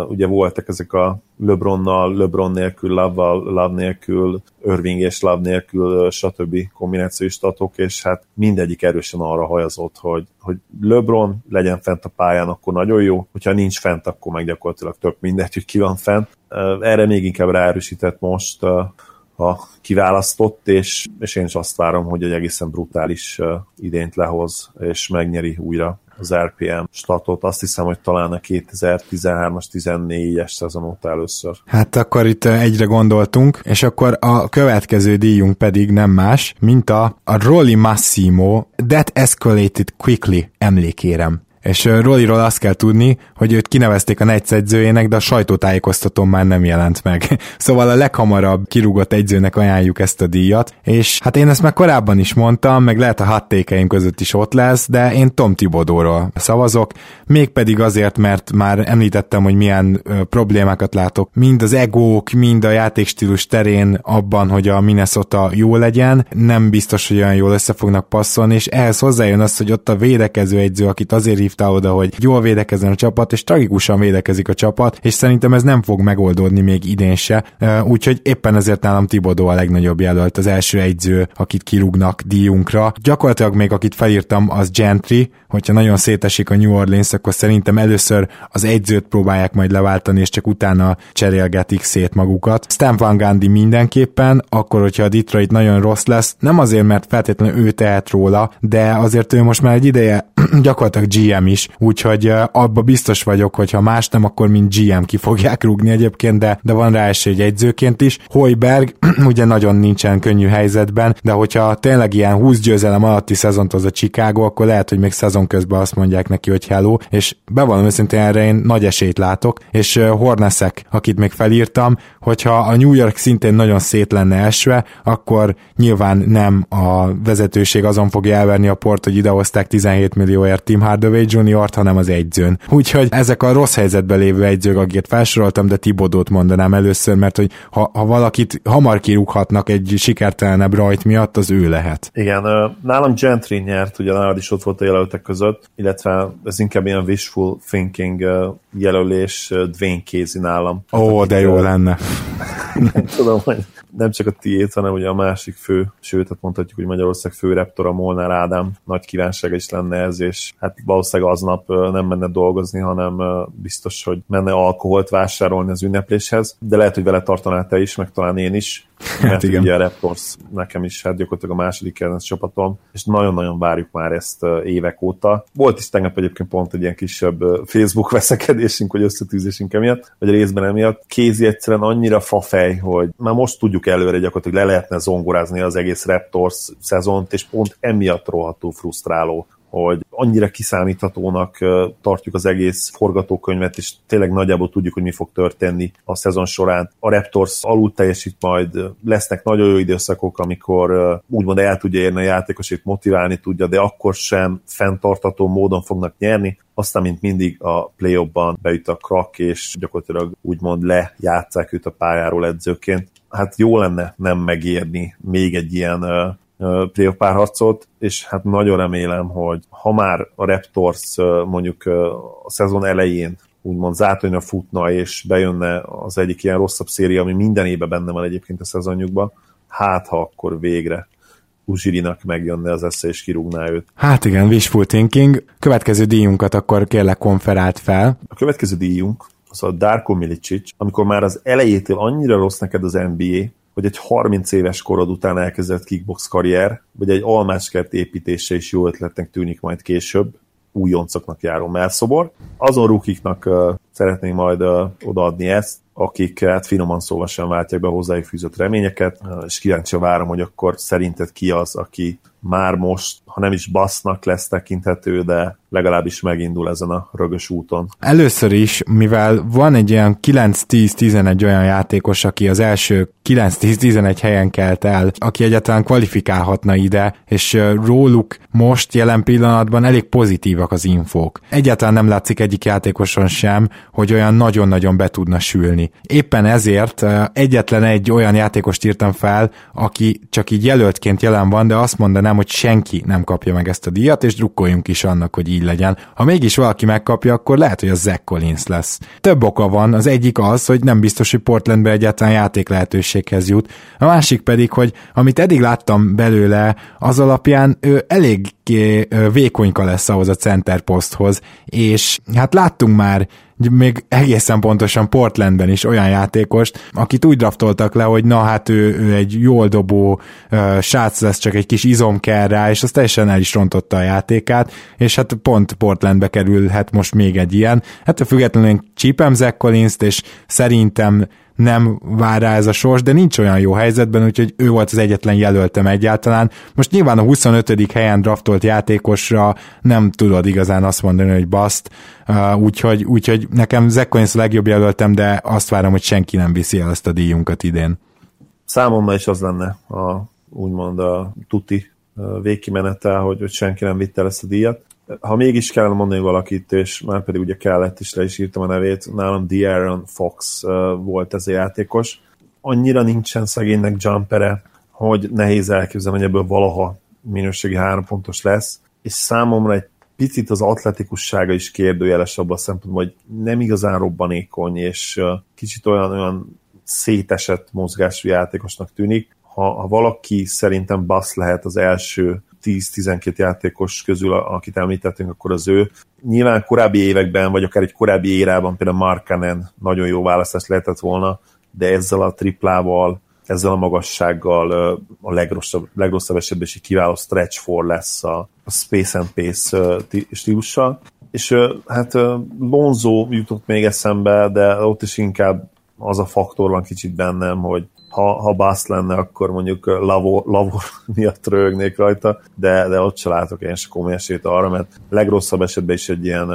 ugye voltak ezek a LeBronnal, LeBron nélkül, Love-val, Love nélkül, Irving és Love nélkül, stb. kombinációs statok, és hát mindegyik erősen arra hajazott, hogy, hogy LeBron legyen fent a pályán, akkor nagyon jó, hogyha nincs fent, akkor meg gyakorlatilag tök mindegy, hogy ki van fent. Erre még inkább ráerősített most a kiválasztott, és, és én is azt várom, hogy egy egészen brutális idént lehoz, és megnyeri újra az RPM statot. Azt hiszem, hogy talán a 2013-as, 14-es szezon óta először. Hát akkor itt egyre gondoltunk, és akkor a következő díjunk pedig nem más, mint a, a Rolly Massimo That Escalated Quickly emlékérem és Rolliról azt kell tudni, hogy őt kinevezték a Nets edzőjének, de a sajtótájékoztatón már nem jelent meg. Szóval a leghamarabb kirúgott egyzőnek ajánljuk ezt a díjat, és hát én ezt már korábban is mondtam, meg lehet a hattékeim között is ott lesz, de én Tom Tibodóról szavazok, mégpedig azért, mert már említettem, hogy milyen problémákat látok, mind az egók, mind a játékstílus terén abban, hogy a Minnesota jó legyen, nem biztos, hogy olyan jól össze fognak passzolni, és ehhez hozzájön az, hogy ott a védekező egyző, akit azért hív hívta oda, hogy jól védekezzen a csapat, és tragikusan védekezik a csapat, és szerintem ez nem fog megoldódni még idén se, úgyhogy éppen ezért nálam Tibodó a legnagyobb jelölt, az első egyző, akit kirúgnak díjunkra. Gyakorlatilag még akit felírtam, az Gentry, hogyha nagyon szétesik a New Orleans, akkor szerintem először az egyzőt próbálják majd leváltani, és csak utána cserélgetik szét magukat. Stan Van Gundy mindenképpen, akkor, hogyha a Detroit nagyon rossz lesz, nem azért, mert feltétlenül ő tehet róla, de azért ő most már egy ideje gyakorlatilag GM is, úgyhogy abba biztos vagyok, hogy ha más nem, akkor mint GM ki fogják rúgni egyébként, de, de van rá esély egy egyzőként is. Hoiberg ugye nagyon nincsen könnyű helyzetben, de hogyha tényleg ilyen 20 győzelem alatti szezont az a Chicago, akkor lehet, hogy még szezon közben azt mondják neki, hogy hello, és bevallom őszintén erre én nagy esélyt látok, és Horneszek, akit még felírtam, hogyha a New York szintén nagyon szét lenne esve, akkor nyilván nem a vezetőség azon fogja elverni a port, hogy idehozták 17 millió millióért Tim Hardaway Jr.-t, hanem az egyzőn. Úgyhogy ezek a rossz helyzetben lévő egyzők, akiket felsoroltam, de Tibodót mondanám először, mert hogy ha, ha valakit hamar kirúghatnak egy sikertelenebb rajt miatt, az ő lehet. Igen, nálam Gentry nyert, ugye nálad is ott volt a jelöltek között, illetve ez inkább ilyen wishful thinking jelölés Dwayne Casey nálam. Ó, de jó lenne. nem tudom, hogy nem csak a tiét, hanem ugye a másik fő, sőt, hát mondhatjuk, hogy Magyarország fő reptora Molnár Ádám. Nagy kívánsága is lenne ez, és hát valószínűleg aznap nem menne dolgozni, hanem biztos, hogy menne alkoholt vásárolni az ünnepléshez, de lehet, hogy vele tartanál te is, meg talán én is, Hát mert igen. ugye a Raptors nekem is hát gyakorlatilag a második kedvenc csapatom, és nagyon-nagyon várjuk már ezt évek óta. Volt is tegnap egyébként pont egy ilyen kisebb Facebook veszekedésünk, vagy összetűzésünk emiatt, vagy részben emiatt. Kézi egyszerűen annyira fafej, hogy már most tudjuk előre gyakorlatilag le lehetne zongorázni az egész Raptors szezont, és pont emiatt rohadtul frusztráló hogy annyira kiszámíthatónak tartjuk az egész forgatókönyvet, és tényleg nagyjából tudjuk, hogy mi fog történni a szezon során. A Raptors alul teljesít majd, lesznek nagyon jó időszakok, amikor úgymond el tudja érni a játékosét, motiválni tudja, de akkor sem fenntartató módon fognak nyerni, aztán, mint mindig a play ban beüt a krak, és gyakorlatilag úgymond lejátszák őt a pályáról edzőként. Hát jó lenne nem megérni még egy ilyen playoff párharcot, és hát nagyon remélem, hogy ha már a Raptors mondjuk a szezon elején úgymond zátonyra futna, és bejönne az egyik ilyen rosszabb széria, ami minden évben benne van egyébként a szezonjukban, hát ha akkor végre Uzsirinak megjönne az esze, és kirúgná őt. Hát igen, wishful thinking. Következő díjunkat akkor kérlek konferált fel. A következő díjunk az a Darko Milicic, amikor már az elejétől annyira rossz neked az NBA, hogy egy 30 éves korod után elkezdett kickbox karrier, vagy egy almáskert építése is jó ötletnek tűnik majd később, újoncoknak járó melszobor. Azon rukiknak uh, szeretnénk majd uh, odaadni ezt, akik hát finoman szóval sem váltják be hozzájuk fűzött reményeket, uh, és kíváncsi várom, hogy akkor szerinted ki az, aki már most, ha nem is basznak lesz tekinthető, de legalábbis megindul ezen a rögös úton. Először is, mivel van egy ilyen 9-10-11 olyan játékos, aki az első 9-10-11 helyen kelt el, aki egyáltalán kvalifikálhatna ide, és róluk most jelen pillanatban elég pozitívak az infók. Egyáltalán nem látszik egyik játékoson sem, hogy olyan nagyon-nagyon be tudna sülni. Éppen ezért egyetlen egy olyan játékost írtam fel, aki csak így jelöltként jelen van, de azt mondanám, hogy senki nem kapja meg ezt a díjat, és drukkoljunk is annak, hogy így legyen. Ha mégis valaki megkapja, akkor lehet, hogy a Zach Collins lesz. Több oka van, az egyik az, hogy nem biztos, hogy Portlandbe egyáltalán játék lehetőséghez jut. A másik pedig, hogy amit eddig láttam belőle, az alapján ő elég vékonyka lesz ahhoz a center poszthoz, és hát láttunk már még egészen pontosan Portlandben is olyan játékost, akit úgy draftoltak le, hogy na hát ő, ő egy jól dobó uh, srác lesz, csak egy kis izom kell rá, és az teljesen el is rontotta a játékát, és hát pont Portlandbe kerülhet most még egy ilyen. Hát a függetlenül csípem Zach collins és szerintem nem vár rá ez a sors, de nincs olyan jó helyzetben, úgyhogy ő volt az egyetlen jelöltem egyáltalán. Most nyilván a 25. helyen draftolt játékosra nem tudod igazán azt mondani, hogy baszt, úgyhogy, úgyhogy nekem Zach a legjobb jelöltem, de azt várom, hogy senki nem viszi el ezt a díjunkat idén. Számomra is az lenne a, úgymond a tuti végkimenete, hogy, hogy senki nem vitte el ezt a díjat ha mégis kell mondani valakit, és már pedig ugye kellett, is le is írtam a nevét, nálam De'Aaron Fox volt ez a játékos. Annyira nincsen szegénynek jumpere, hogy nehéz elképzelni, hogy ebből valaha minőségi három pontos lesz, és számomra egy picit az atletikussága is kérdőjeles abban a szempontból, hogy nem igazán robbanékony, és kicsit olyan, olyan szétesett mozgású játékosnak tűnik. Ha, ha valaki szerintem basz lehet az első 10-12 játékos közül, akit említettünk, akkor az ő. Nyilván korábbi években, vagy akár egy korábbi érában például Markanen nagyon jó választás lehetett volna, de ezzel a triplával, ezzel a magassággal a legrosszabb, legrosszabb esetben is egy kiváló stretch for lesz a, a Space and Pace stílussal. És hát Lonzo jutott még eszembe, de ott is inkább az a faktor van kicsit bennem, hogy ha, ha Bass lenne, akkor mondjuk Lavor, Lavor miatt rögnék rajta, de, de ott se látok én se komoly esélyt arra, mert legrosszabb esetben is egy ilyen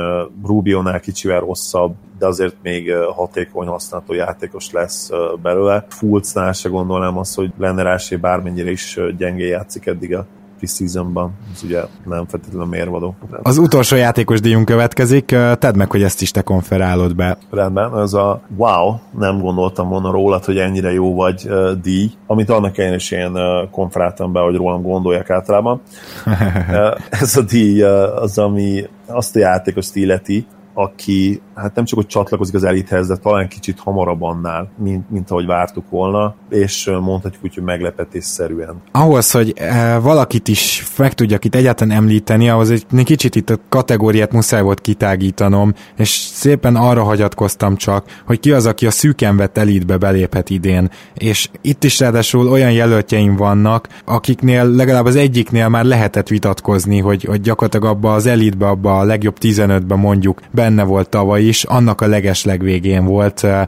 Rubio-nál kicsivel rosszabb, de azért még hatékony használható játékos lesz belőle. Fulcnál se gondolnám azt, hogy lenne rá bármennyire is gyengé játszik eddig a preseasonban, ez ugye nem feltétlenül mérvadó. Az utolsó játékos díjunk következik, tedd meg, hogy ezt is te konferálod be. Rendben, ez a wow, nem gondoltam volna rólad, hogy ennyire jó vagy uh, díj, amit annak ellenére is én uh, konferáltam be, hogy rólam gondolják általában. uh, ez a díj uh, az, ami azt a játékos illeti, aki hát nem csak hogy csatlakozik az elithez, de talán kicsit hamarabb annál, mint, mint ahogy vártuk volna, és mondhatjuk úgy, hogy meglepetésszerűen. Ahhoz, hogy e, valakit is meg tudjak itt egyáltalán említeni, ahhoz egy kicsit itt a kategóriát muszáj volt kitágítanom, és szépen arra hagyatkoztam csak, hogy ki az, aki a szűken vett elitbe beléphet idén. És itt is ráadásul olyan jelöltjeim vannak, akiknél legalább az egyiknél már lehetett vitatkozni, hogy, hogy gyakorlatilag abba az elitbe, abba a legjobb 15-be mondjuk benne volt tavaly is, annak a leges legvégén volt uh,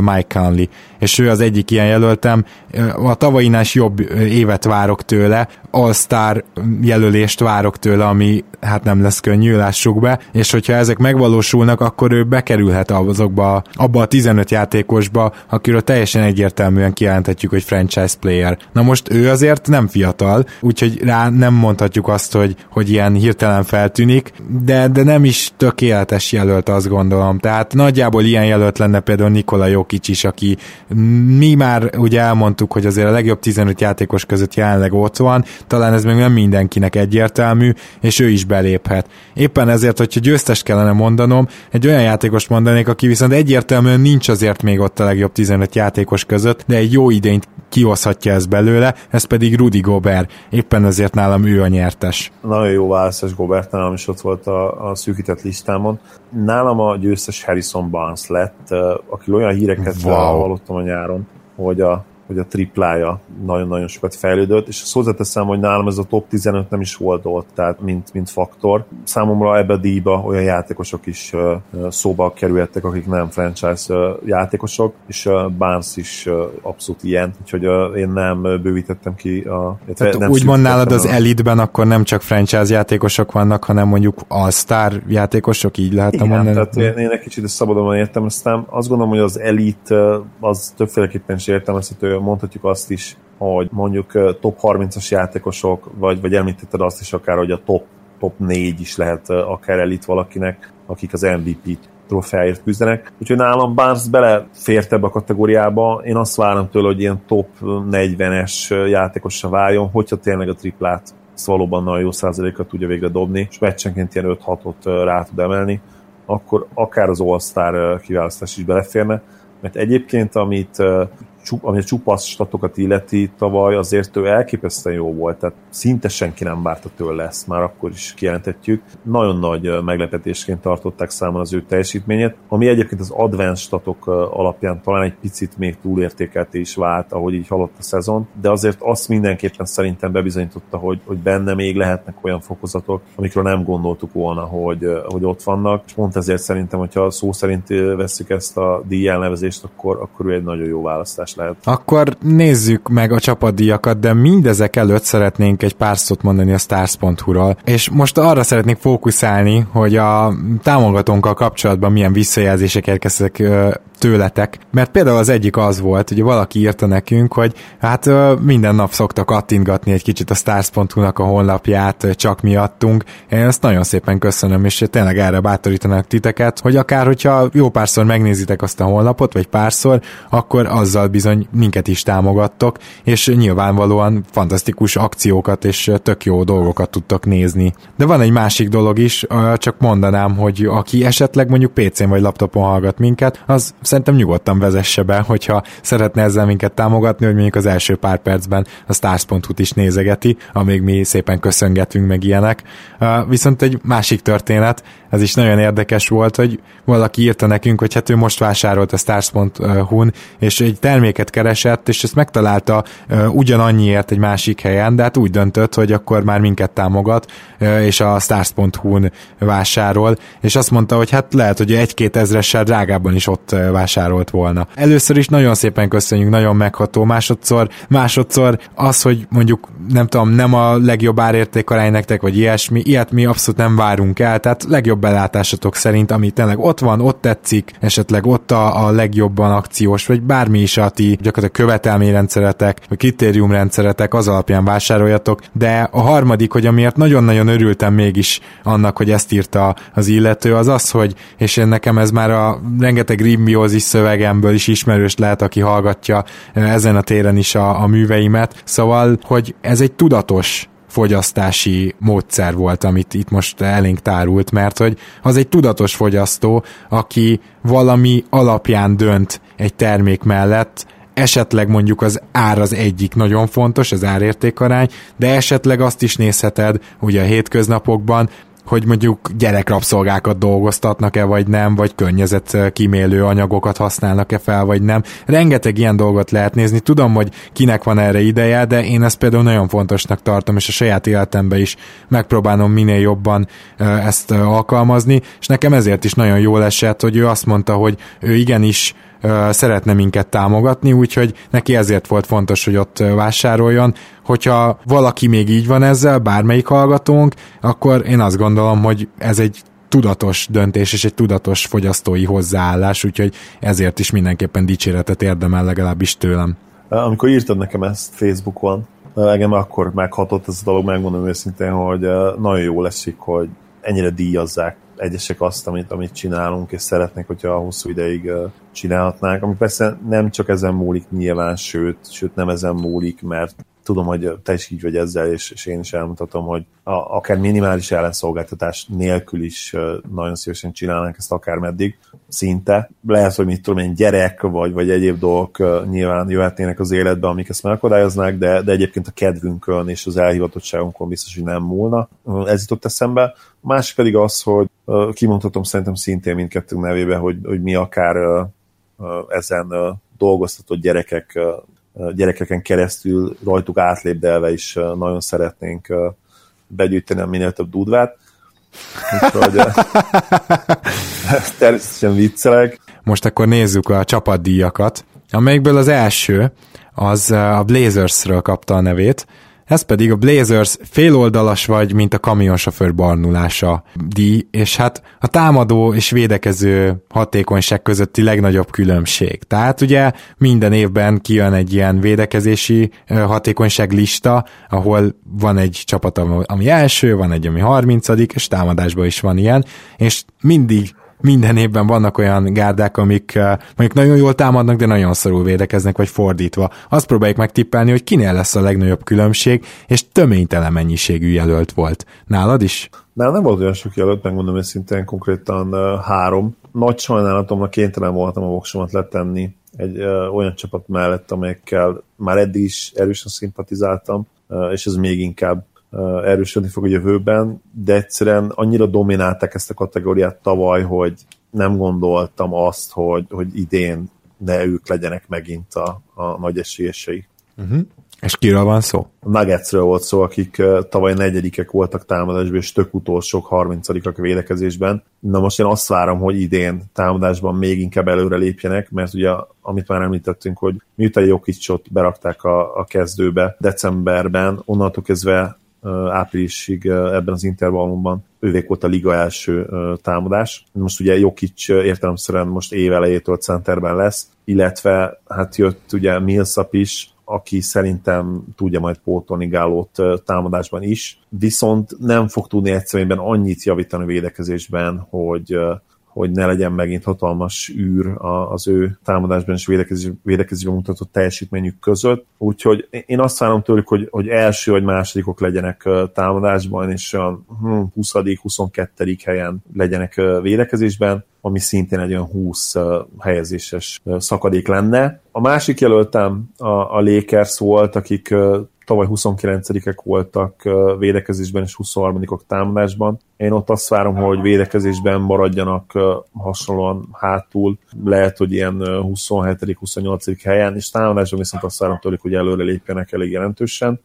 Mike Conley. És ő az egyik ilyen jelöltem. A tavainál is jobb évet várok tőle, All-Star jelölést várok tőle, ami hát nem lesz könnyű, lássuk be, és hogyha ezek megvalósulnak, akkor ő bekerülhet azokba, abba a 15 játékosba, akiről teljesen egyértelműen kijelenthetjük, hogy franchise player. Na most ő azért nem fiatal, úgyhogy rá nem mondhatjuk azt, hogy, hogy ilyen hirtelen feltűnik, de, de nem is tökéletes jelölt, azt gondolom. Tehát nagyjából ilyen jelölt lenne például Nikola Jokic is, aki mi már ugye elmondtuk, hogy azért a legjobb 15 játékos között jelenleg ott van, talán ez még nem mindenkinek egyértelmű, és ő is beléphet. Éppen ezért, hogyha győztest kellene mondanom, egy olyan játékos mondanék, aki viszont egyértelműen nincs azért még ott a legjobb 15 játékos között, de egy jó idényt kihozhatja ez belőle, ez pedig Rudy Gobert. Éppen ezért nálam ő a nyertes. Nagyon jó választás Gobert, nálam is ott volt a, a szűkített listámon. Nálam a győztes Harrison Barnes lett, aki olyan híreket wow. hallottam a nyáron, hogy a hogy a triplája nagyon-nagyon sokat fejlődött, és hozzáteszem, hogy nálam ez a top 15 nem is volt ott, tehát mint, mint faktor. Számomra ebbe a díjba olyan játékosok is szóba kerülhettek, akik nem franchise játékosok, és Barnes is abszolút ilyen, úgyhogy én nem bővítettem ki a... Tehát nem úgy mond nálad az elitben akkor nem csak franchise játékosok vannak, hanem mondjuk all-star játékosok, így lehet Igen, mondani? tehát én, én egy kicsit szabadon értem, aztán azt gondolom, hogy az elit az többféleképpen is értelmezhető mondhatjuk azt is, hogy mondjuk top 30-as játékosok, vagy, vagy említetted azt is akár, hogy a top, top 4 is lehet akár elit valakinek, akik az MVP trófeáért küzdenek. Úgyhogy nálam Barnes belefért ebbe a kategóriába. Én azt várom tőle, hogy ilyen top 40-es játékosra váljon, hogyha tényleg a triplát valóban nagyon jó százalékat tudja végre dobni, és meccsenként ilyen 5-6-ot rá tud emelni, akkor akár az All-Star kiválasztás is beleférne, mert egyébként, amit ami a csupasz statokat illeti tavaly, azért ő elképesztően jó volt, tehát szinte senki nem várta tőle ezt, már akkor is kijelentetjük. Nagyon nagy meglepetésként tartották számon az ő teljesítményét, ami egyébként az advanced statok alapján talán egy picit még túlértékelt is vált, ahogy így halott a szezon, de azért azt mindenképpen szerintem bebizonyította, hogy, hogy benne még lehetnek olyan fokozatok, amikről nem gondoltuk volna, hogy, hogy ott vannak, és pont ezért szerintem, hogyha szó szerint veszük ezt a díj elnevezést, akkor, akkor ő egy nagyon jó választás lehet. Akkor nézzük meg a csapatdíjakat, de mindezek előtt szeretnénk egy pár szót mondani a stars.hu-ról. És most arra szeretnék fókuszálni, hogy a támogatónkkal kapcsolatban milyen visszajelzések érkeztek tőletek, mert például az egyik az volt, hogy valaki írta nekünk, hogy hát minden nap szoktak kattintgatni egy kicsit a stars.hu-nak a honlapját, csak miattunk. Én ezt nagyon szépen köszönöm, és tényleg erre bátorítanak titeket, hogy akár hogyha jó párszor megnézitek azt a honlapot, vagy párszor, akkor azzal bizony minket is támogattok, és nyilvánvalóan fantasztikus akciókat és tök jó dolgokat tudtok nézni. De van egy másik dolog is, csak mondanám, hogy aki esetleg mondjuk PC-n vagy laptopon hallgat minket, az szerintem nyugodtan vezesse be, hogyha szeretne ezzel minket támogatni, hogy mondjuk az első pár percben a stars.hu-t is nézegeti, amíg mi szépen köszöngetünk meg ilyenek. Viszont egy másik történet, ez is nagyon érdekes volt, hogy valaki írta nekünk, hogy hát ő most vásárolt a stars.hu-n, és egy terméket keresett, és ezt megtalálta ugyanannyiért egy másik helyen, de hát úgy döntött, hogy akkor már minket támogat, és a stars.hu-n vásárol, és azt mondta, hogy hát lehet, hogy egy-két ezressel drágábban is ott vásárolt volna. Először is nagyon szépen köszönjük, nagyon megható. Másodszor, másodszor az, hogy mondjuk nem tudom, nem a legjobb árértékarány nektek, vagy ilyesmi, ilyet mi abszolút nem várunk el, tehát legjobb belátásatok szerint, ami tényleg ott van, ott tetszik, esetleg ott a, a legjobban akciós, vagy bármi is a ti gyakorlatilag követelményrendszeretek, vagy kritériumrendszeretek, az alapján vásároljatok, de a harmadik, hogy amiért nagyon-nagyon örültem mégis annak, hogy ezt írta az illető, az az, hogy, és én nekem ez már a rengeteg rimbiózis szövegemből is ismerős lehet, aki hallgatja ezen a téren is a, a műveimet, szóval, hogy ez egy tudatos fogyasztási módszer volt, amit itt most elénk tárult, mert hogy az egy tudatos fogyasztó, aki valami alapján dönt egy termék mellett, esetleg mondjuk az ár az egyik nagyon fontos, az árértékarány, de esetleg azt is nézheted ugye a hétköznapokban, hogy mondjuk gyerekrabszolgákat dolgoztatnak-e, vagy nem, vagy környezet kímélő anyagokat használnak-e fel, vagy nem. Rengeteg ilyen dolgot lehet nézni. Tudom, hogy kinek van erre ideje, de én ezt például nagyon fontosnak tartom, és a saját életemben is megpróbálom minél jobban ezt alkalmazni, és nekem ezért is nagyon jól esett, hogy ő azt mondta, hogy ő igenis szeretne minket támogatni, úgyhogy neki ezért volt fontos, hogy ott vásároljon. Hogyha valaki még így van ezzel, bármelyik hallgatónk, akkor én azt gondolom, hogy ez egy tudatos döntés és egy tudatos fogyasztói hozzáállás, úgyhogy ezért is mindenképpen dicséretet érdemel legalábbis tőlem. Amikor írtad nekem ezt Facebookon, engem akkor meghatott ez a dolog, megmondom őszintén, hogy nagyon jó leszik, hogy ennyire díjazzák egyesek azt, amit, amit csinálunk, és szeretnék, hogyha hosszú ideig csinálhatnánk, ami persze nem csak ezen múlik nyilván, sőt, sőt nem ezen múlik, mert tudom, hogy te is így vagy ezzel, és, és én is elmutatom, hogy a, akár minimális ellenszolgáltatás nélkül is nagyon szívesen csinálnánk ezt akár meddig, szinte. Lehet, hogy mit tudom én, gyerek, vagy, vagy egyéb dolgok nyilván jöhetnének az életbe, amik ezt megakadályoznák, de, de egyébként a kedvünkön és az elhivatottságunkon biztos, hogy nem múlna. Ez jutott eszembe. A másik pedig az, hogy kimondhatom szerintem szintén mindkettőnk nevébe, hogy, hogy mi akár ezen dolgoztatott gyerekek gyerekeken keresztül rajtuk átlépdelve is nagyon szeretnénk begyűjteni a minél több dudvát. Úgyhogy természetesen viccelek. Most akkor nézzük a csapatdíjakat, amelyikből az első az a Blazersről kapta a nevét, ez pedig a Blazers féloldalas vagy, mint a kamionsofőr barnulása díj, és hát a támadó és védekező hatékonyság közötti legnagyobb különbség. Tehát ugye minden évben kijön egy ilyen védekezési hatékonyság lista, ahol van egy csapat, ami első, van egy, ami harmincadik, és támadásban is van ilyen, és mindig minden évben vannak olyan gárdák, amik mondjuk nagyon jól támadnak, de nagyon szorul védekeznek, vagy fordítva. Azt próbáljuk megtippelni, hogy kinél lesz a legnagyobb különbség, és töménytelen mennyiségű jelölt volt. Nálad is? Nálam nem volt olyan sok jelölt, megmondom őszintén, konkrétan uh, három. Nagy sajnálatomnak kénytelen voltam a voksomat letenni egy uh, olyan csapat mellett, amelyekkel már eddig is erősen szimpatizáltam, uh, és ez még inkább erősödni fog a jövőben, de egyszerűen annyira dominálták ezt a kategóriát tavaly, hogy nem gondoltam azt, hogy, hogy idén ne ők legyenek megint a, a nagy esélyesei. Uh-huh. És kiről van szó? A Nuggetsről volt szó, akik tavaly negyedikek voltak támadásban, és tök utolsók, harmincadikak védekezésben. Na most én azt várom, hogy idén támadásban még inkább előre lépjenek, mert ugye, amit már említettünk, hogy miután Jokicsot berakták a, a kezdőbe decemberben, onnantól kezdve áprilisig ebben az intervallumban ővék volt a liga első támadás. Most ugye Jokic értelemszerűen most évelejétől centerben lesz, illetve hát jött ugye Millsap is, aki szerintem tudja majd pótolni Gálót támadásban is, viszont nem fog tudni egyszerűen annyit javítani védekezésben, hogy hogy ne legyen megint hatalmas űr az ő támadásban és védekezés, védekezésben mutatott teljesítményük között. Úgyhogy én azt várom tőlük, hogy, hogy első vagy másodikok legyenek támadásban, és a 20 hm, 22 helyen legyenek védekezésben, ami szintén egy olyan 20 helyezéses szakadék lenne. A másik jelöltem a, a Lakers volt, akik tavaly 29-ek voltak védekezésben és 23-ok támadásban. Én ott azt várom, hogy védekezésben maradjanak hasonlóan hátul, lehet, hogy ilyen 27-28 helyen, és támadásban viszont azt várom tőlük, hogy előre lépjenek elég jelentősen.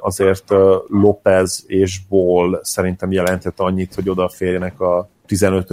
Azért Lopez és Ball szerintem jelentett annyit, hogy odaférjenek a 15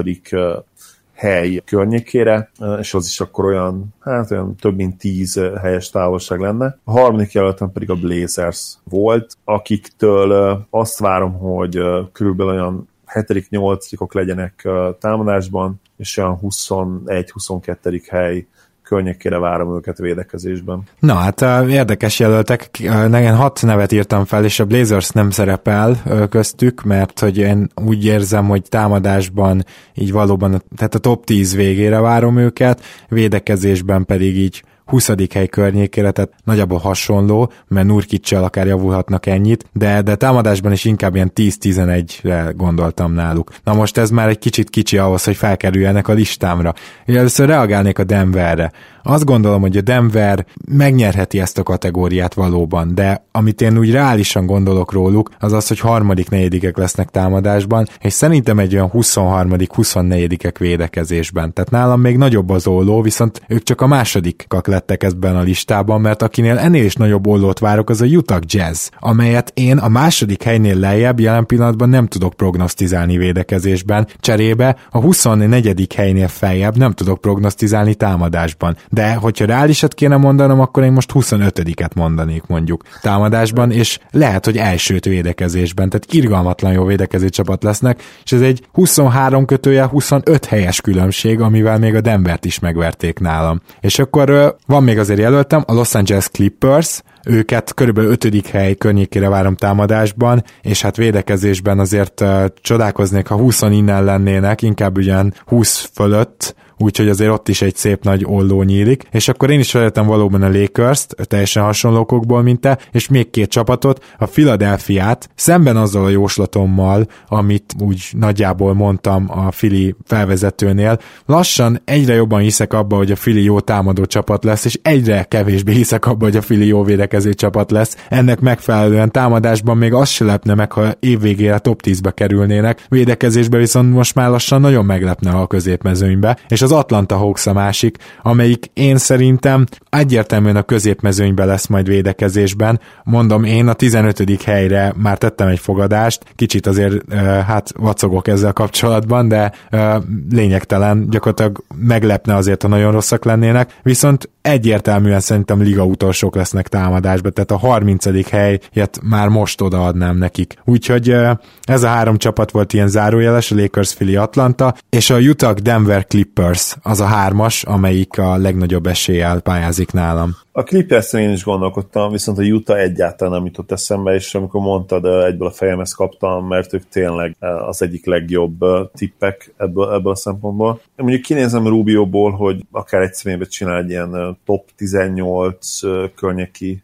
hely környékére, és az is akkor olyan, hát olyan több mint tíz helyes távolság lenne. A harmadik jelöltem pedig a Blazers volt, akiktől azt várom, hogy körülbelül olyan 7.-8. legyenek támadásban, és olyan 21-22. hely környékére várom őket védekezésben. Na hát érdekes jelöltek, nekem hat nevet írtam fel, és a Blazers nem szerepel köztük, mert hogy én úgy érzem, hogy támadásban így valóban, tehát a top 10 végére várom őket, védekezésben pedig így 20. hely környékére, tehát nagyjából hasonló, mert Nurkicsel akár javulhatnak ennyit, de, de támadásban is inkább ilyen 10-11-re gondoltam náluk. Na most ez már egy kicsit kicsi ahhoz, hogy felkerüljenek a listámra. Először reagálnék a Denverre. Azt gondolom, hogy a Denver megnyerheti ezt a kategóriát valóban, de amit én úgy reálisan gondolok róluk, az az, hogy harmadik, negyedikek lesznek támadásban, és szerintem egy olyan 23 24 védekezésben. Tehát nálam még nagyobb az olló, viszont ők csak a másodikak lettek ebben a listában, mert akinél ennél is nagyobb ollót várok, az a Utah Jazz, amelyet én a második helynél lejjebb jelen pillanatban nem tudok prognosztizálni védekezésben, cserébe a 24. helynél feljebb nem tudok prognosztizálni támadásban de hogyha reálisat kéne mondanom, akkor én most 25-et mondanék mondjuk támadásban, és lehet, hogy elsőt védekezésben, tehát irgalmatlan jó védekező csapat lesznek, és ez egy 23 kötője 25 helyes különbség, amivel még a Denvert is megverték nálam. És akkor van még azért jelöltem, a Los Angeles Clippers, őket körülbelül ötödik hely környékére várom támadásban, és hát védekezésben azért uh, csodálkoznék, ha 20 innen lennének, inkább ugyan 20 fölött, úgyhogy azért ott is egy szép nagy olló nyílik, és akkor én is szeretem valóban a Lakers-t, teljesen hasonlókokból, mint te, és még két csapatot, a Philadelphia-t, szemben azzal a jóslatommal, amit úgy nagyjából mondtam a Fili felvezetőnél, lassan egyre jobban hiszek abba, hogy a Fili jó támadó csapat lesz, és egyre kevésbé hiszek abba, hogy a Fili jó védekező csapat lesz. Ennek megfelelően támadásban még az se lepne meg, ha évvégére top 10-be kerülnének, védekezésbe viszont most már lassan nagyon meglepne a középmezőnybe, és az az Atlanta Hawks a másik, amelyik én szerintem egyértelműen a középmezőnybe lesz majd védekezésben. Mondom, én a 15. helyre már tettem egy fogadást, kicsit azért hát vacogok ezzel kapcsolatban, de lényegtelen, gyakorlatilag meglepne azért, ha nagyon rosszak lennének, viszont egyértelműen szerintem liga utolsók lesznek támadásba, tehát a 30. helyet már most odaadnám nekik. Úgyhogy ez a három csapat volt ilyen zárójeles, a Lakers, Philly, Atlanta, és a Utah Denver Clippers az a hármas, amelyik a legnagyobb eséllyel pályázik nálam. A clippers én is gondolkodtam, viszont a Utah egyáltalán nem jutott eszembe, és amikor mondtad, egyből a fejemhez kaptam, mert ők tényleg az egyik legjobb tippek ebből, ebből a szempontból. Mondjuk kinézem Rubioból, hogy akár egy személybe csinál egy ilyen top 18 környéki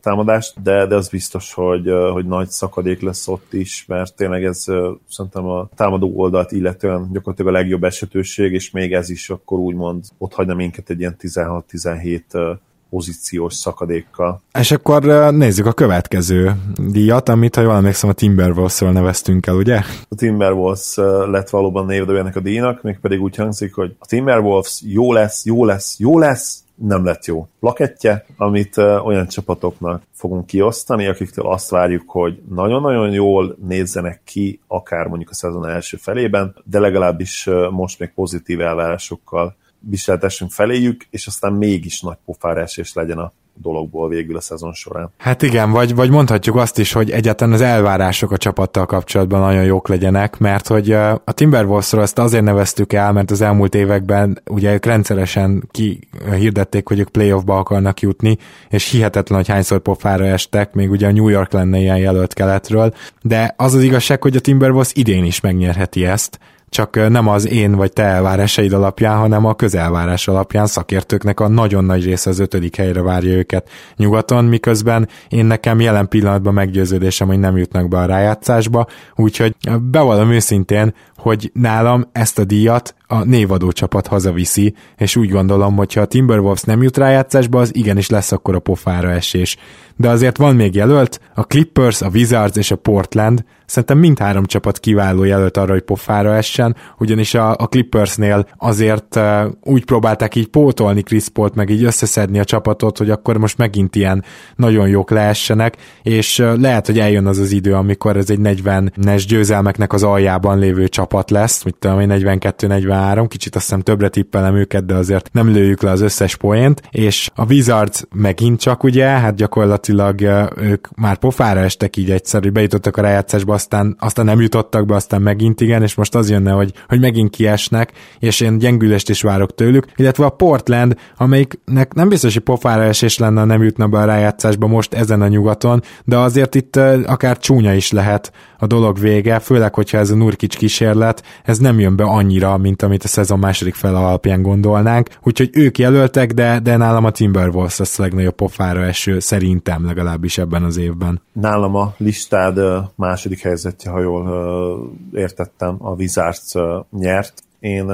támadást, de, de az biztos, hogy, hogy nagy szakadék lesz ott is, mert tényleg ez szerintem a támadó oldalt illetően gyakorlatilag a legjobb esetőség, és még ez is akkor úgymond ott hagyna minket egy ilyen 16-17 pozíciós szakadékkal. És akkor nézzük a következő díjat, amit, ha jól emlékszem, a Timberwolves-ről neveztünk el, ugye? A Timberwolves lett valóban névdőjének a díjnak, mégpedig úgy hangzik, hogy a Timberwolves jó lesz, jó lesz, jó lesz, nem lett jó plakettje, amit olyan csapatoknak fogunk kiosztani, akiktől azt várjuk, hogy nagyon-nagyon jól nézzenek ki, akár mondjuk a szezon első felében, de legalábbis most még pozitív elvárásokkal viseltessünk feléjük, és aztán mégis nagy pofára esés legyen a dologból végül a szezon során. Hát igen, vagy, vagy mondhatjuk azt is, hogy egyáltalán az elvárások a csapattal kapcsolatban nagyon jók legyenek, mert hogy a Timberwolvesról ezt azért neveztük el, mert az elmúlt években ugye rendszeresen kihirdették, hogy ők playoffba akarnak jutni, és hihetetlen, hogy hányszor pofára estek, még ugye a New York lenne ilyen jelölt keletről, de az az igazság, hogy a Timberwolves idén is megnyerheti ezt, csak nem az én vagy te elvárásaid alapján, hanem a közelvárás alapján szakértőknek a nagyon nagy része az ötödik helyre várja őket nyugaton, miközben én nekem jelen pillanatban meggyőződésem, hogy nem jutnak be a rájátszásba, úgyhogy bevallom őszintén, hogy nálam ezt a díjat a névadó csapat hazaviszi, és úgy gondolom, hogy ha a Timberwolves nem jut rájátszásba, az igenis lesz akkor a pofára esés. De azért van még jelölt, a Clippers, a Wizards és a Portland, szerintem mindhárom csapat kiváló jelölt arra, hogy pofára essen, ugyanis a, a Clippersnél azért uh, úgy próbálták így pótolni Chris Paul-t, meg így összeszedni a csapatot, hogy akkor most megint ilyen nagyon jók leessenek, és uh, lehet, hogy eljön az az idő, amikor ez egy 40-es győzelmeknek az aljában lévő csapat lesz, mit tudom én, 42-43 3, kicsit azt hiszem többre tippelem őket, de azért nem lőjük le az összes poént, és a Wizards megint csak ugye, hát gyakorlatilag ők már pofára estek így egyszer, hogy bejutottak a rájátszásba, aztán, aztán nem jutottak be, aztán megint igen, és most az jönne, hogy, hogy megint kiesnek, és én gyengülést is várok tőlük, illetve a Portland, amelyiknek nem biztos, hogy pofára esés lenne, nem jutna be a rájátszásba most ezen a nyugaton, de azért itt akár csúnya is lehet a dolog vége, főleg, hogyha ez a Nurkic kísérlet, ez nem jön be annyira, mint amit a szezon második fel alapján gondolnánk, úgyhogy ők jelöltek, de, de nálam a Timberwolves lesz a legnagyobb pofára eső, szerintem legalábbis ebben az évben. Nálam a listád második helyzetje, ha jól értettem, a Wizards nyert. Én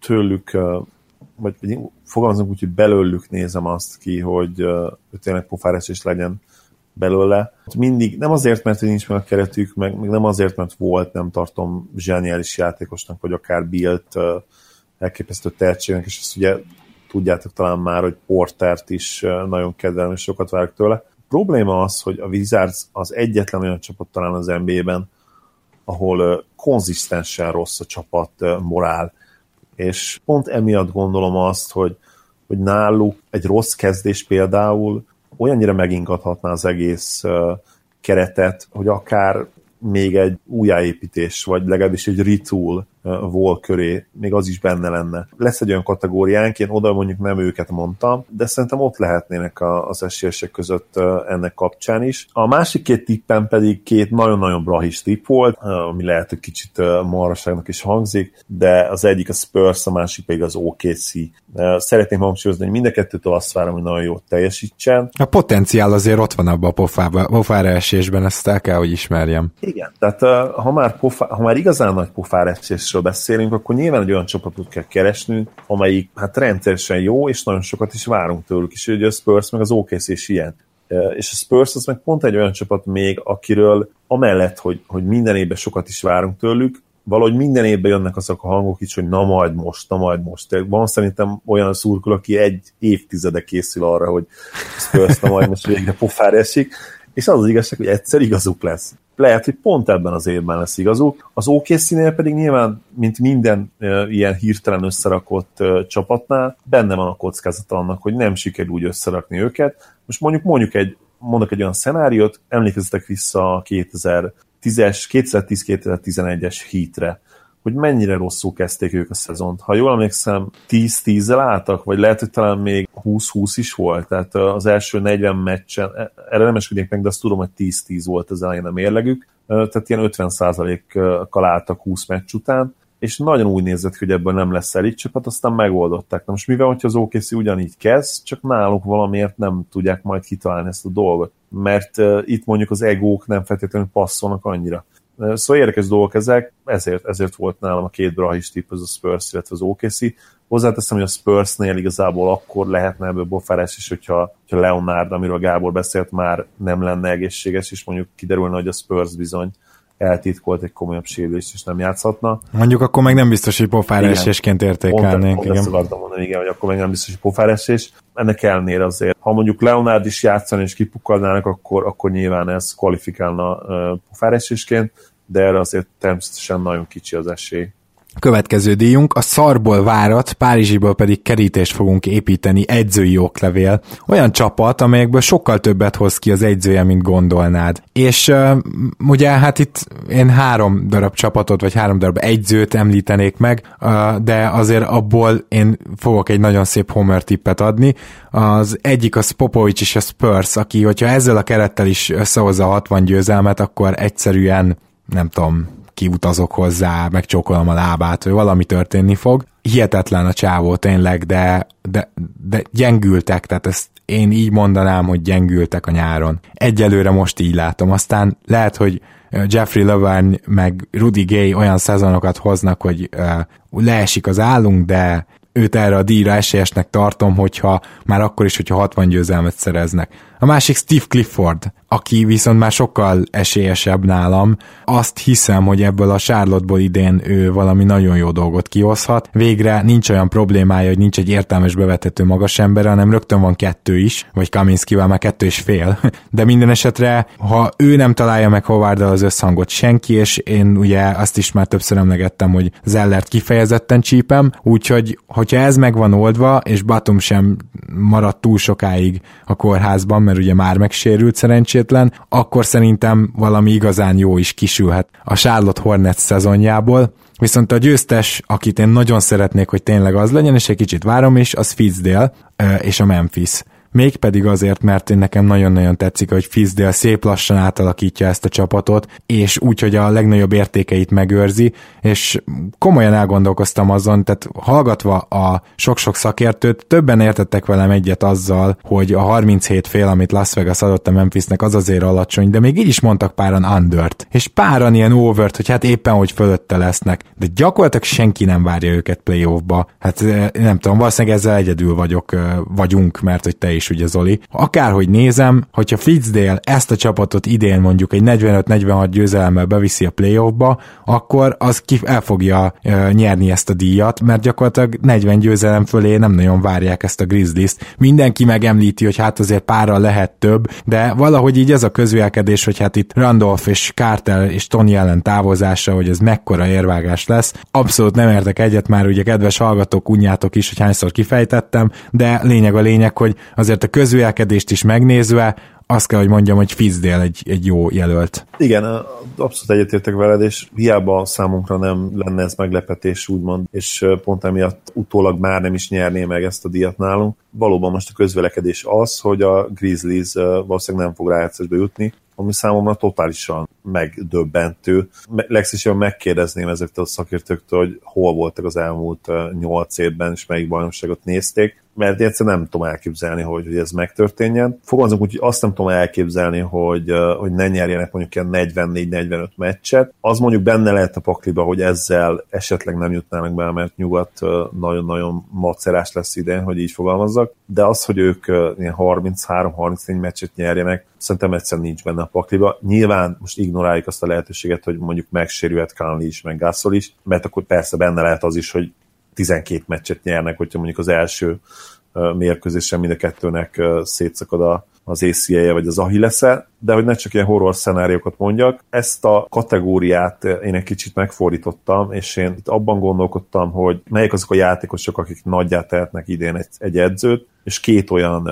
tőlük vagy fogalmazunk úgy, hogy belőlük nézem azt ki, hogy tényleg pofáres is legyen belőle. Mindig, nem azért, mert nincs meg a keretük, meg, meg nem azért, mert volt, nem tartom zseniális játékosnak, vagy akár Bilt elképesztő tehetségnek, és ezt ugye tudjátok talán már, hogy Portert is nagyon kedvelem, és sokat várok tőle. A probléma az, hogy a Wizards az egyetlen olyan csapat talán az NBA-ben, ahol konzisztensen rossz a csapat morál, és pont emiatt gondolom azt, hogy, hogy náluk egy rossz kezdés például olyannyira megingathatná az egész keretet, hogy akár még egy újjáépítés, vagy legalábbis egy retool vol köré, még az is benne lenne. Lesz egy olyan kategóriánk, én oda mondjuk nem őket mondtam, de szerintem ott lehetnének az esélyesek között ennek kapcsán is. A másik két tippen pedig két nagyon-nagyon brahis tipp volt, ami lehet, hogy kicsit maraságnak is hangzik, de az egyik a Spurs, a másik pedig az OKC. Szeretném hangsúlyozni, hogy mind a kettőtől azt várom, hogy nagyon jót teljesítsen. A potenciál azért ott van abban a pofába, pofára esésben, ezt el kell, hogy ismerjem. Igen, tehát ha már, pofá, ha már igazán nagy pofára esés Spurs-ről beszélünk, akkor nyilván egy olyan csapatot kell keresnünk, amelyik hát rendszeresen jó, és nagyon sokat is várunk tőlük, és ugye a Spurs meg az OKC is ilyen. És a Spurs az meg pont egy olyan csapat még, akiről amellett, hogy, hogy minden évben sokat is várunk tőlük, valahogy minden évben jönnek azok a hangok is, hogy na majd most, na majd most. Van szerintem olyan szurkol, aki egy évtizede készül arra, hogy Spurs na majd most végre pofára esik, és az az igazság, hogy egyszer igazuk lesz lehet, hogy pont ebben az évben lesz igazuk. Az okc pedig nyilván, mint minden ilyen hirtelen összerakott csapatnál, benne van a kockázata annak, hogy nem sikerül úgy összerakni őket. Most mondjuk mondjuk egy, mondok egy olyan szenáriót, emlékezzetek vissza a 2010-es, 2010-2011-es hitre hogy mennyire rosszul kezdték ők a szezont. Ha jól emlékszem, 10-10-zel álltak, vagy lehet, hogy talán még 20-20 is volt, tehát az első 40 meccsen, e, erre nem eskednék meg, de azt tudom, hogy 10-10 volt az elején a mérlegük, tehát ilyen 50%-kal álltak 20 meccs után, és nagyon úgy nézett, hogy ebből nem lesz elég csapat, aztán megoldották. Na most mivel, hogyha az OKC ugyanígy kezd, csak náluk valamiért nem tudják majd kitalálni ezt a dolgot, mert uh, itt mondjuk az egók nem feltétlenül passzolnak annyira. Szóval érdekes dolgok ezek, ezért, ezért volt nálam a két brahis tipp, az a Spurs, illetve az OKC. Hozzáteszem, hogy a Spursnél igazából akkor lehetne ebből bofárás is, hogyha, hogyha Leonard, amiről Gábor beszélt, már nem lenne egészséges, és mondjuk kiderülne, hogy a Spurs bizony eltitkolt egy komolyabb sérülést, és nem játszhatna. Mondjuk akkor meg nem biztos, hogy pofáresésként értékelnénk. Pont, pont ezt akartam mondani, igen, hogy akkor meg nem biztos, hogy pofáresés. Ennek ellenére azért, ha mondjuk Leonard is játszani és kipukkadnának, akkor, akkor nyilván ez kvalifikálna uh, pofáresésként, de erre azért természetesen nagyon kicsi az esély. Következő díjunk a szarból várat, Párizsiból pedig kerítést fogunk építeni edzői oklevél. Olyan csapat, amelyekből sokkal többet hoz ki az edzője, mint gondolnád. És uh, ugye hát itt én három darab csapatot, vagy három darab egyzőt említenék meg, uh, de azért abból én fogok egy nagyon szép Homer tippet adni. Az egyik az Popovics és a Spurs, aki, hogyha ezzel a kerettel is összehozza a 60 győzelmet, akkor egyszerűen nem tudom, kiutazok hozzá, megcsókolom a lábát, vagy valami történni fog. Hihetetlen a csávó tényleg, de, de, de gyengültek, tehát ezt én így mondanám, hogy gyengültek a nyáron. Egyelőre most így látom. Aztán lehet, hogy Jeffrey Laverne meg Rudy Gay olyan szezonokat hoznak, hogy uh, leesik az állunk, de őt erre a díjra esélyesnek tartom, hogyha már akkor is, hogyha 60 győzelmet szereznek. A másik Steve Clifford, aki viszont már sokkal esélyesebb nálam. Azt hiszem, hogy ebből a Charlotte-ból idén ő valami nagyon jó dolgot kihozhat. Végre nincs olyan problémája, hogy nincs egy értelmes bevetető magas ember, hanem rögtön van kettő is, vagy Kaminskivel már kettő és fél. De minden esetre, ha ő nem találja meg howard az összhangot senki, és én ugye azt is már többször emlegettem, hogy Zellert kifejezetten csípem, úgyhogy hogyha ez meg van oldva, és Batum sem maradt túl sokáig a kórházban, mert ugye már megsérült szerencsétlen, akkor szerintem valami igazán jó is kisülhet a Charlotte Hornets szezonjából, Viszont a győztes, akit én nagyon szeretnék, hogy tényleg az legyen, és egy kicsit várom is, az Fitzdale és a Memphis. Mégpedig azért, mert én nekem nagyon-nagyon tetszik, hogy Fizdale szép lassan átalakítja ezt a csapatot, és úgy, hogy a legnagyobb értékeit megőrzi, és komolyan elgondolkoztam azon, tehát hallgatva a sok-sok szakértőt, többen értettek velem egyet azzal, hogy a 37 fél, amit Las Vegas adott a Memphisnek, az azért alacsony, de még így is mondtak páran undert, és páran ilyen overt, hogy hát éppen, hogy fölötte lesznek, de gyakorlatilag senki nem várja őket playoffba. Hát eh, nem tudom, valószínűleg ezzel egyedül vagyok, eh, vagyunk, mert hogy te is is, ugye Zoli. Akárhogy nézem, hogyha Fitzdale ezt a csapatot idén mondjuk egy 45-46 győzelemmel beviszi a playoffba, akkor az ki el fogja uh, nyerni ezt a díjat, mert gyakorlatilag 40 győzelem fölé nem nagyon várják ezt a Grizzlies-t. Mindenki megemlíti, hogy hát azért pára lehet több, de valahogy így ez a közvélkedés, hogy hát itt Randolph és Carter és Tony ellen távozása, hogy ez mekkora érvágás lesz. Abszolút nem értek egyet, már ugye kedves hallgatók, unjátok is, hogy hányszor kifejtettem, de lényeg a lényeg, hogy az azért a közvélkedést is megnézve, azt kell, hogy mondjam, hogy Fizdél egy, egy jó jelölt. Igen, abszolút egyetértek veled, és hiába számunkra nem lenne ez meglepetés, úgymond, és pont emiatt utólag már nem is nyerné meg ezt a díjat nálunk. Valóban most a közvelekedés az, hogy a Grizzlies valószínűleg nem fog rájátszásba jutni, ami számomra totálisan megdöbbentő. Legszívesebben megkérdezném ezektől a szakértőktől, hogy hol voltak az elmúlt nyolc évben, és melyik bajnokságot nézték, mert egyszerűen nem tudom elképzelni, hogy, hogy ez megtörténjen. Fogalmazunk úgy, hogy azt nem tudom elképzelni, hogy, hogy ne nyerjenek mondjuk ilyen 44-45 meccset. Az mondjuk benne lehet a pakliba, hogy ezzel esetleg nem jutnának be, mert nyugat nagyon-nagyon macerás lesz idén, hogy így fogalmazzak, de az, hogy ők ilyen 33-34 meccset nyerjenek, szerintem egyszerűen nincs benne a pakliba. Nyilván most ignoráljuk azt a lehetőséget, hogy mondjuk megsérülhet Conley is, meg Gasol is, mert akkor persze benne lehet az is, hogy 12 meccset nyernek, hogyha mondjuk az első mérkőzésen mind a kettőnek szétszakad a, az ACA-je vagy az Achillesze, de hogy ne csak ilyen horror szenáriókat mondjak, ezt a kategóriát én egy kicsit megfordítottam, és én itt abban gondolkodtam, hogy melyik azok a játékosok, akik nagyját tehetnek idén egy, egy edzőt, és két olyan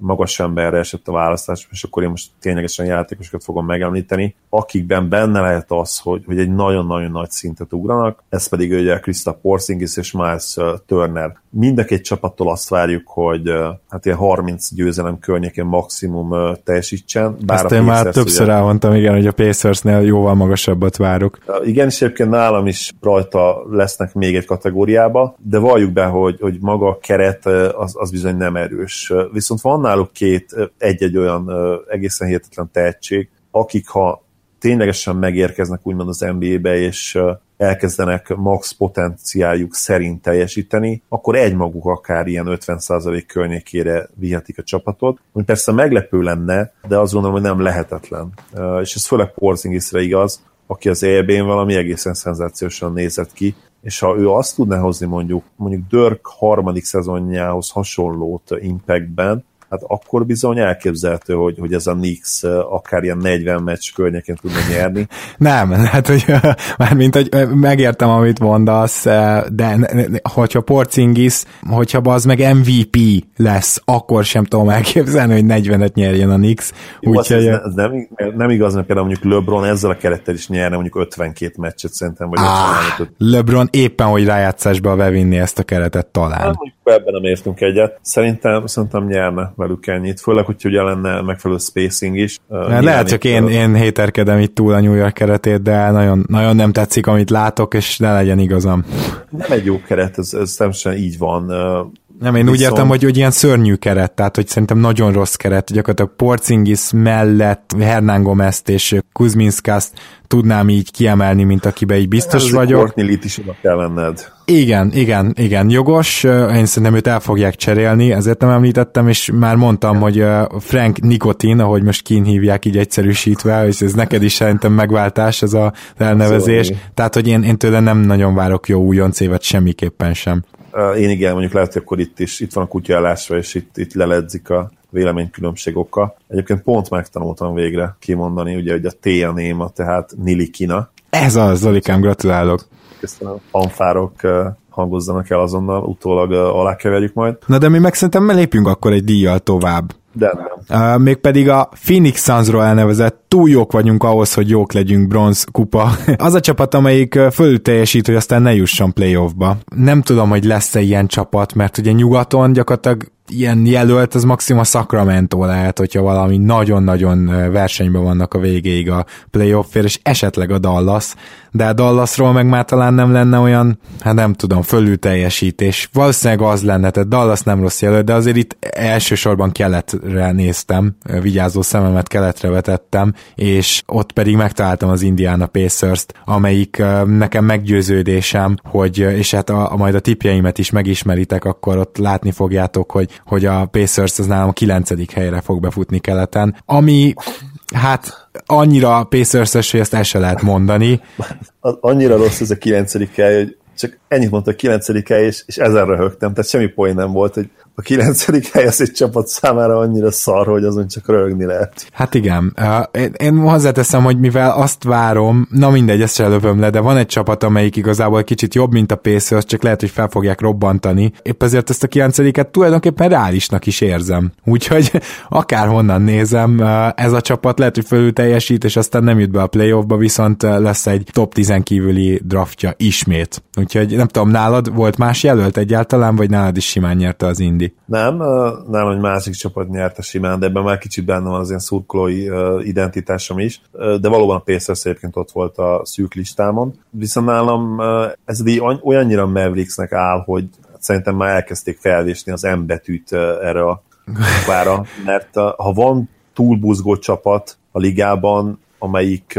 magas emberre esett a választás, és akkor én most ténylegesen játékosokat fogom megemlíteni, akikben benne lehet az, hogy, hogy egy nagyon-nagyon nagy szintet ugranak, ez pedig ugye Krista Porzingis és Miles Turner. Mind a két csapattól azt várjuk, hogy hát ilyen 30 győzelem környékén maximum teljesítsen. Bár Ezt én már többször ugye... elmondtam, igen, hogy a Pacersnél jóval magasabbat várok. Igen, és egyébként nálam is rajta lesznek még egy kategóriába, de valljuk be, hogy, hogy maga a keret az, az bizony nem erős. Viszont van náluk két, egy-egy olyan egészen hihetetlen tehetség, akik ha ténylegesen megérkeznek úgymond az NBA-be, és elkezdenek max potenciáljuk szerint teljesíteni, akkor egymaguk akár ilyen 50% környékére vihetik a csapatot. Ami persze meglepő lenne, de azt gondolom, hogy nem lehetetlen. És ez főleg Porzingisre igaz, aki az EB-n valami egészen szenzációsan nézett ki, és ha ő azt tudná hozni mondjuk, mondjuk Dörk harmadik szezonjához hasonlót Impactben, hát akkor bizony elképzelhető, hogy, hogy ez a Nix akár ilyen 40 meccs környékén tudna nyerni. Nem, hát hogy mármint, hogy megértem, amit mondasz, de hogyha Porcingis, hogyha az meg MVP lesz, akkor sem tudom elképzelni, hogy 40-et nyerjen a Nix. Úgyhogy... Ez, ez nem, nem igaz, mert például mondjuk LeBron ezzel a kerettel is nyerne mondjuk 52 meccset szerintem, vagy ah, LeBron éppen, hogy rájátszásba bevinni ezt a keretet talán. Hát, ebben nem értünk egyet. Szerintem, szerintem nyerne velük ennyit, főleg, hogy ugye lenne megfelelő spacing is. Uh, lehet, csak én, én héterkedem itt túl a New York keretét, de nagyon, nagyon nem tetszik, amit látok, és ne legyen igazam. Nem egy jó keret, ez, ez sem így van. Nem, én Viszont... úgy értem, hogy, hogy ilyen szörnyű keret, tehát hogy szerintem nagyon rossz keret, gyakorlatilag Porzingis mellett Hernán Gomez-t és Kuzminskast tudnám így kiemelni, mint akibe így biztos Ez vagyok. Courtney is oda kell venned. Igen, igen, igen, jogos. Én szerintem őt el fogják cserélni, ezért nem említettem, és már mondtam, hogy Frank Nikotin, ahogy most kín hívják így egyszerűsítve, és ez neked is szerintem megváltás, ez a elnevezés. Szóval. Tehát, hogy én, én tőle nem nagyon várok jó újonc évet semmiképpen sem. Én igen, mondjuk lehet, hogy akkor itt is, itt van a kutyállásra, és itt, itt leledzik a véleménykülönbség oka. Egyébként pont megtanultam végre kimondani, ugye, hogy a T a néma, tehát Nilikina. Ez az, Zolikám, gratulálok. Köszönöm. Fanfárok hangozzanak el azonnal, utólag alákeverjük majd. Na de mi meg szerintem lépjünk akkor egy díjjal tovább. De nem. Uh, mégpedig a Phoenix Sunsról elnevezett túl jók vagyunk ahhoz, hogy jók legyünk bronz kupa. Az a csapat, amelyik fölül teljesít, hogy aztán ne jusson playoffba. Nem tudom, hogy lesz-e ilyen csapat, mert ugye nyugaton gyakorlatilag ilyen jelölt, az maximum a Sacramento lehet, hogyha valami nagyon-nagyon versenyben vannak a végéig a playoffért, és esetleg a Dallas, de a Dallasról meg már talán nem lenne olyan, hát nem tudom, fölül teljesítés. Valószínűleg az lenne, tehát Dallas nem rossz jelölt, de azért itt elsősorban keletre néztem, vigyázó szememet keletre vetettem, és ott pedig megtaláltam az Indiana Pacers-t, amelyik nekem meggyőződésem, hogy, és hát a, a majd a tipjeimet is megismeritek, akkor ott látni fogjátok, hogy hogy a Pacers az nálam a kilencedik helyre fog befutni keleten, ami hát annyira Pacers-es, hogy ezt el se lehet mondani. Annyira rossz ez a kilencedik hely, hogy csak ennyit mondta a kilencedik hely, és, és ezen röhögtem, tehát semmi poén nem volt, hogy a kilencedik hely az egy csapat számára annyira szar, hogy azon csak rögni lehet. Hát igen. Én, én hozzáteszem, hogy mivel azt várom, na mindegy, ezt se lövöm le, de van egy csapat, amelyik igazából kicsit jobb, mint a Pacers, csak lehet, hogy fel fogják robbantani. Épp ezért ezt a kilencediket tulajdonképpen reálisnak is érzem. Úgyhogy akárhonnan nézem, ez a csapat lehet, hogy fölül teljesít, és aztán nem jut be a playoffba, viszont lesz egy top 10 kívüli draftja ismét. Úgyhogy nem tudom, nálad volt más jelölt egyáltalán, vagy nálad is simán nyerte az Indi? Nem, nem, hogy másik csapat nyerte simán, de ebben már kicsit benne van az ilyen szurkolói identitásom is, de valóban a Pacers egyébként ott volt a szűk listámon. Viszont nálam ez olyannyira Mavericksnek áll, hogy szerintem már elkezdték felvésni az M betűt erre a vára, mert ha van túlbuzgó csapat a ligában, amelyik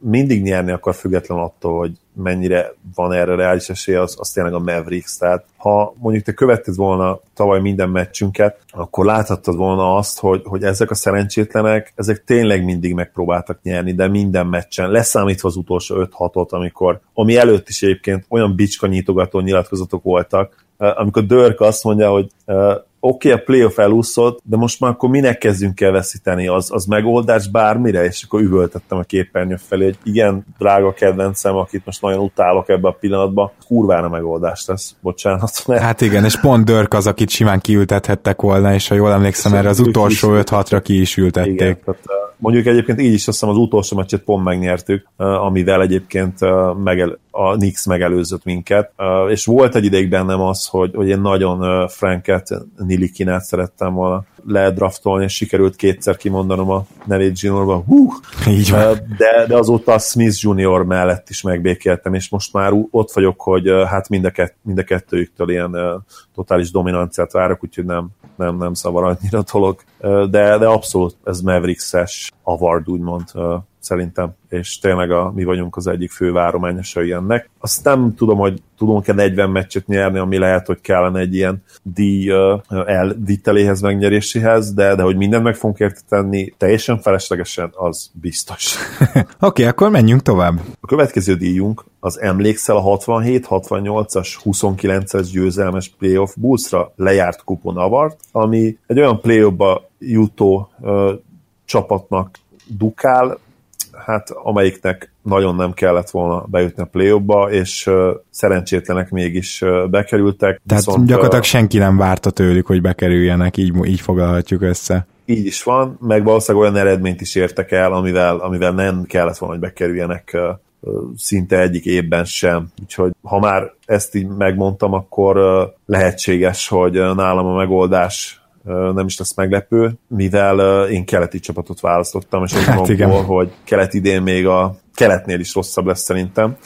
mindig nyerni akar független attól, hogy mennyire van erre reális esély, az, az tényleg a Mavericks. Tehát ha mondjuk te követted volna tavaly minden meccsünket, akkor láthattad volna azt, hogy, hogy ezek a szerencsétlenek, ezek tényleg mindig megpróbáltak nyerni, de minden meccsen, leszámítva az utolsó 5-6-ot, amikor, ami előtt is egyébként olyan bicska nyitogató nyilatkozatok voltak, amikor Dörk azt mondja, hogy oké, okay, a playoff elúszott, de most már akkor minek kezdjünk el veszíteni? Az, az megoldás bármire? És akkor üvöltettem a képernyő felé, hogy igen, drága kedvencem, akit most nagyon utálok ebbe a pillanatban, kurvára megoldás lesz, bocsánat. Mert... Hát igen, és pont Dörk az, akit simán kiültethettek volna, és ha jól emlékszem, erre az utolsó 5-6-ra ki is ültették. Igen, tehát, mondjuk egyébként így is azt hiszem az utolsó meccset pont megnyertük, amivel egyébként megel, a Nix megelőzött minket, és volt egy ideig bennem az, hogy, hogy én nagyon Franket Nilikinát szerettem volna ledraftolni, és sikerült kétszer kimondanom a nevét juniorban. Hú! Így van. De, de azóta a Smith Junior mellett is megbékéltem, és most már ott vagyok, hogy hát mind a, kett, mind a kettőjüktől ilyen totális dominanciát várok, úgyhogy nem, nem, nem szavar annyira dolog. De, de abszolút ez Mavericks-es avard, úgymond szerintem, és tényleg a, mi vagyunk az egyik fő várományosai ennek. Azt nem tudom, hogy tudunk-e 40 meccset nyerni, ami lehet, hogy kellene egy ilyen díj uh, elviteléhez, megnyeréséhez, de, de hogy mindent meg fogunk érte tenni, teljesen feleslegesen, az biztos. Oké, okay, akkor menjünk tovább. A következő díjunk az emlékszel a 67, 68-as, 29-es győzelmes playoff Bullsra lejárt kupon avart, ami egy olyan playoffba jutó uh, csapatnak dukál, hát amelyiknek nagyon nem kellett volna bejutni a play és uh, szerencsétlenek mégis uh, bekerültek. Tehát viszont, gyakorlatilag senki nem várta tőlük, hogy bekerüljenek, így, így foglalhatjuk össze. Így is van, meg valószínűleg olyan eredményt is értek el, amivel, amivel nem kellett volna, hogy bekerüljenek uh, szinte egyik évben sem. Úgyhogy ha már ezt így megmondtam, akkor lehetséges, hogy nálam a megoldás nem is lesz meglepő, mivel én keleti csapatot választottam, és hát igen. hogy kelet idén még a keletnél is rosszabb lesz szerintem,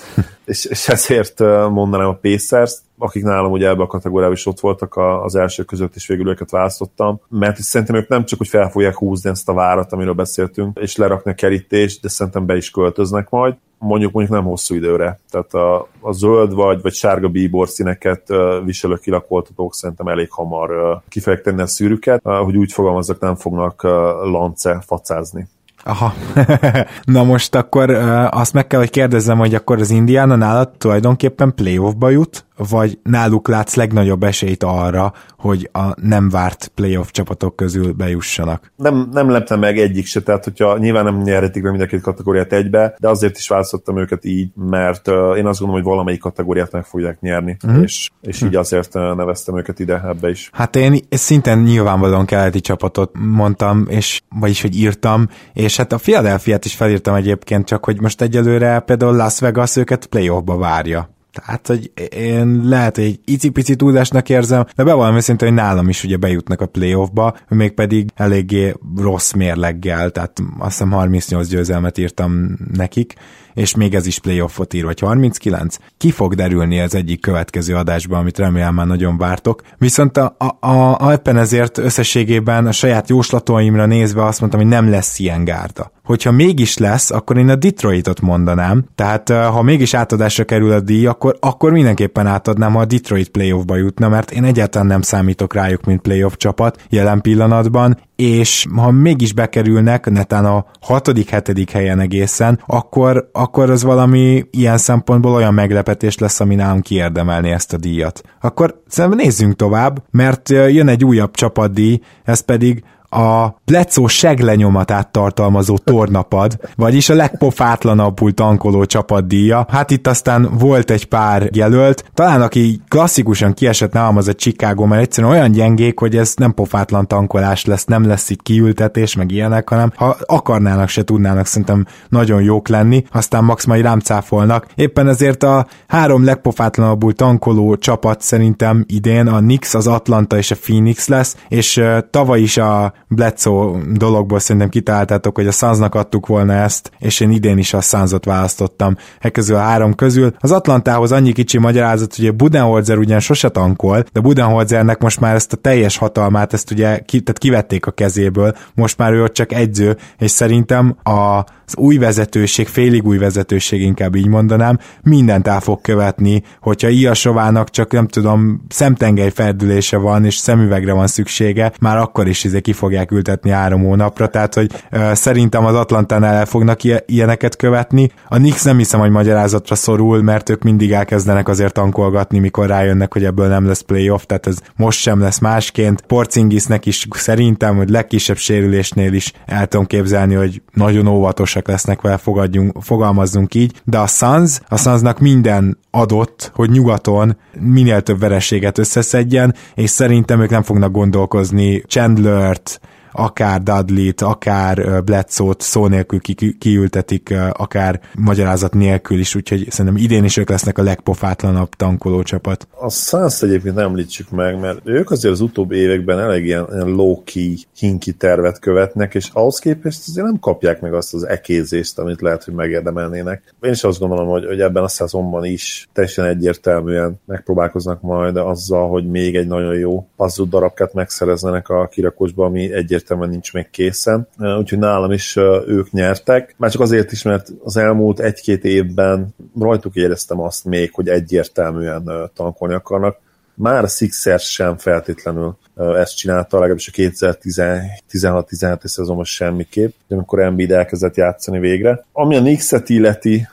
és, és ezért mondanám a Pacers-t, akik nálam ugye ebbe a kategóriában is ott voltak az első között, és végül őket választottam, mert szerintem ők nem csak, hogy fel fogják húzni ezt a várat, amiről beszéltünk, és lerakni a kerítést, de szerintem be is költöznek majd, mondjuk mondjuk nem hosszú időre. Tehát a, a zöld vagy, vagy sárga bíbor színeket viselő kilakoltatók szerintem elég hamar kifejteni a szűrüket, hogy úgy fogalmazzak, nem fognak lance facázni. Aha. Na most akkor azt meg kell, hogy kérdezzem, hogy akkor az Indiana nálad tulajdonképpen playoffba jut, vagy náluk látsz legnagyobb esélyt arra, hogy a nem várt playoff csapatok közül bejussanak? Nem, nem leptem meg egyik se, tehát hogyha nyilván nem nyerhetik meg mind a két kategóriát egybe, de azért is választottam őket így, mert uh, én azt gondolom, hogy valamelyik kategóriát meg fogják nyerni, uh-huh. és, és így azért uh, neveztem őket ide ebbe is. Hát én szinten nyilvánvalóan keleti csapatot mondtam, és vagyis, hogy írtam, és hát a Philadelphia-t is felírtam egyébként, csak hogy most egyelőre például Las Vegas őket playoffba várja. Tehát, hogy én lehet, hogy egy icipici túlásnak érzem, de bevallom őszintén, hogy nálam is ugye bejutnak a playoffba, mégpedig eléggé rossz mérleggel, tehát azt hiszem 38 győzelmet írtam nekik, és még ez is playoffot ír, vagy 39. Ki fog derülni az egyik következő adásban, amit remélem már nagyon vártok. Viszont a, a, a, éppen ezért összességében a saját jóslataimra nézve azt mondtam, hogy nem lesz ilyen gárda. Hogyha mégis lesz, akkor én a Detroitot mondanám, tehát ha mégis átadásra kerül a díj, akkor, akkor mindenképpen átadnám, ha a Detroit playoffba jutna, mert én egyáltalán nem számítok rájuk, mint playoff csapat jelen pillanatban, és ha mégis bekerülnek, netán a hatodik, hetedik helyen egészen, akkor, akkor az valami ilyen szempontból olyan meglepetés lesz, ami nálunk kiérdemelni ezt a díjat. Akkor szerintem nézzünk tovább, mert jön egy újabb csapatdíj, ez pedig a Bledsoe seglenyomatát tartalmazó tornapad, vagyis a legpofátlanabbul tankoló csapatdíja. Hát itt aztán volt egy pár jelölt, talán aki klasszikusan kiesett nálam az a Chicago, mert egyszerűen olyan gyengék, hogy ez nem pofátlan tankolás lesz, nem lesz itt kiültetés, meg ilyenek, hanem ha akarnának, se tudnának szerintem nagyon jók lenni, aztán max majd rám cáfolnak. Éppen ezért a három legpofátlanabbul tankoló csapat szerintem idén a Knicks, az Atlanta és a Phoenix lesz, és tavaly is a Bledsoe dologból szerintem kitaláltátok, hogy a Sunsnak adtuk volna ezt, és én idén is a Sunsot választottam e közül a három közül. Az Atlantához annyi kicsi magyarázat, hogy a Budenholzer ugyan sose tankol, de Budenholzernek most már ezt a teljes hatalmát, ezt ugye ki, tehát kivették a kezéből, most már ő ott csak egyző, és szerintem a az új vezetőség, félig új vezetőség inkább így mondanám, mindent el fog követni, hogyha Iasovának csak nem tudom, szemtengely ferdülése van, és szemüvegre van szüksége, már akkor is izé ki fogják ültetni három hónapra, tehát hogy ö, szerintem az Atlantánál el fognak ilyeneket követni. A Nix nem hiszem, hogy magyarázatra szorul, mert ők mindig elkezdenek azért tankolgatni, mikor rájönnek, hogy ebből nem lesz playoff, tehát ez most sem lesz másként. Porcingisnek is szerintem, hogy legkisebb sérülésnél is el tudom képzelni, hogy nagyon óvatos óvatosak lesznek vele, fogadjunk, fogalmazzunk így, de a Suns, a Sunsnak minden adott, hogy nyugaton minél több vereséget összeszedjen, és szerintem ők nem fognak gondolkozni Chandlert, akár Dudley-t, akár Bledsoe-t szó nélkül ki- kiültetik, akár magyarázat nélkül is, úgyhogy szerintem idén is ők lesznek a legpofátlanabb tankoló csapat. A Suns egyébként nem említsük meg, mert ők azért az utóbbi években elég ilyen, ilyen low-key, hinki tervet követnek, és ahhoz képest azért nem kapják meg azt az ekézést, amit lehet, hogy megérdemelnének. Én is azt gondolom, hogy, hogy ebben a szezonban is teljesen egyértelműen megpróbálkoznak majd azzal, hogy még egy nagyon jó puzzle darabkát megszerezzenek a kirakósba, ami egyértelmű egyértelműen nincs még készen, úgyhogy nálam is ők nyertek. Már csak azért is, mert az elmúlt egy-két évben rajtuk éreztem azt még, hogy egyértelműen tankolni akarnak. Már a Sixers sem feltétlenül ezt csinálta, legalábbis a 2016-17-es szezonban semmiképp, amikor Embiid elkezdett játszani végre. Ami a Knicks-et illeti,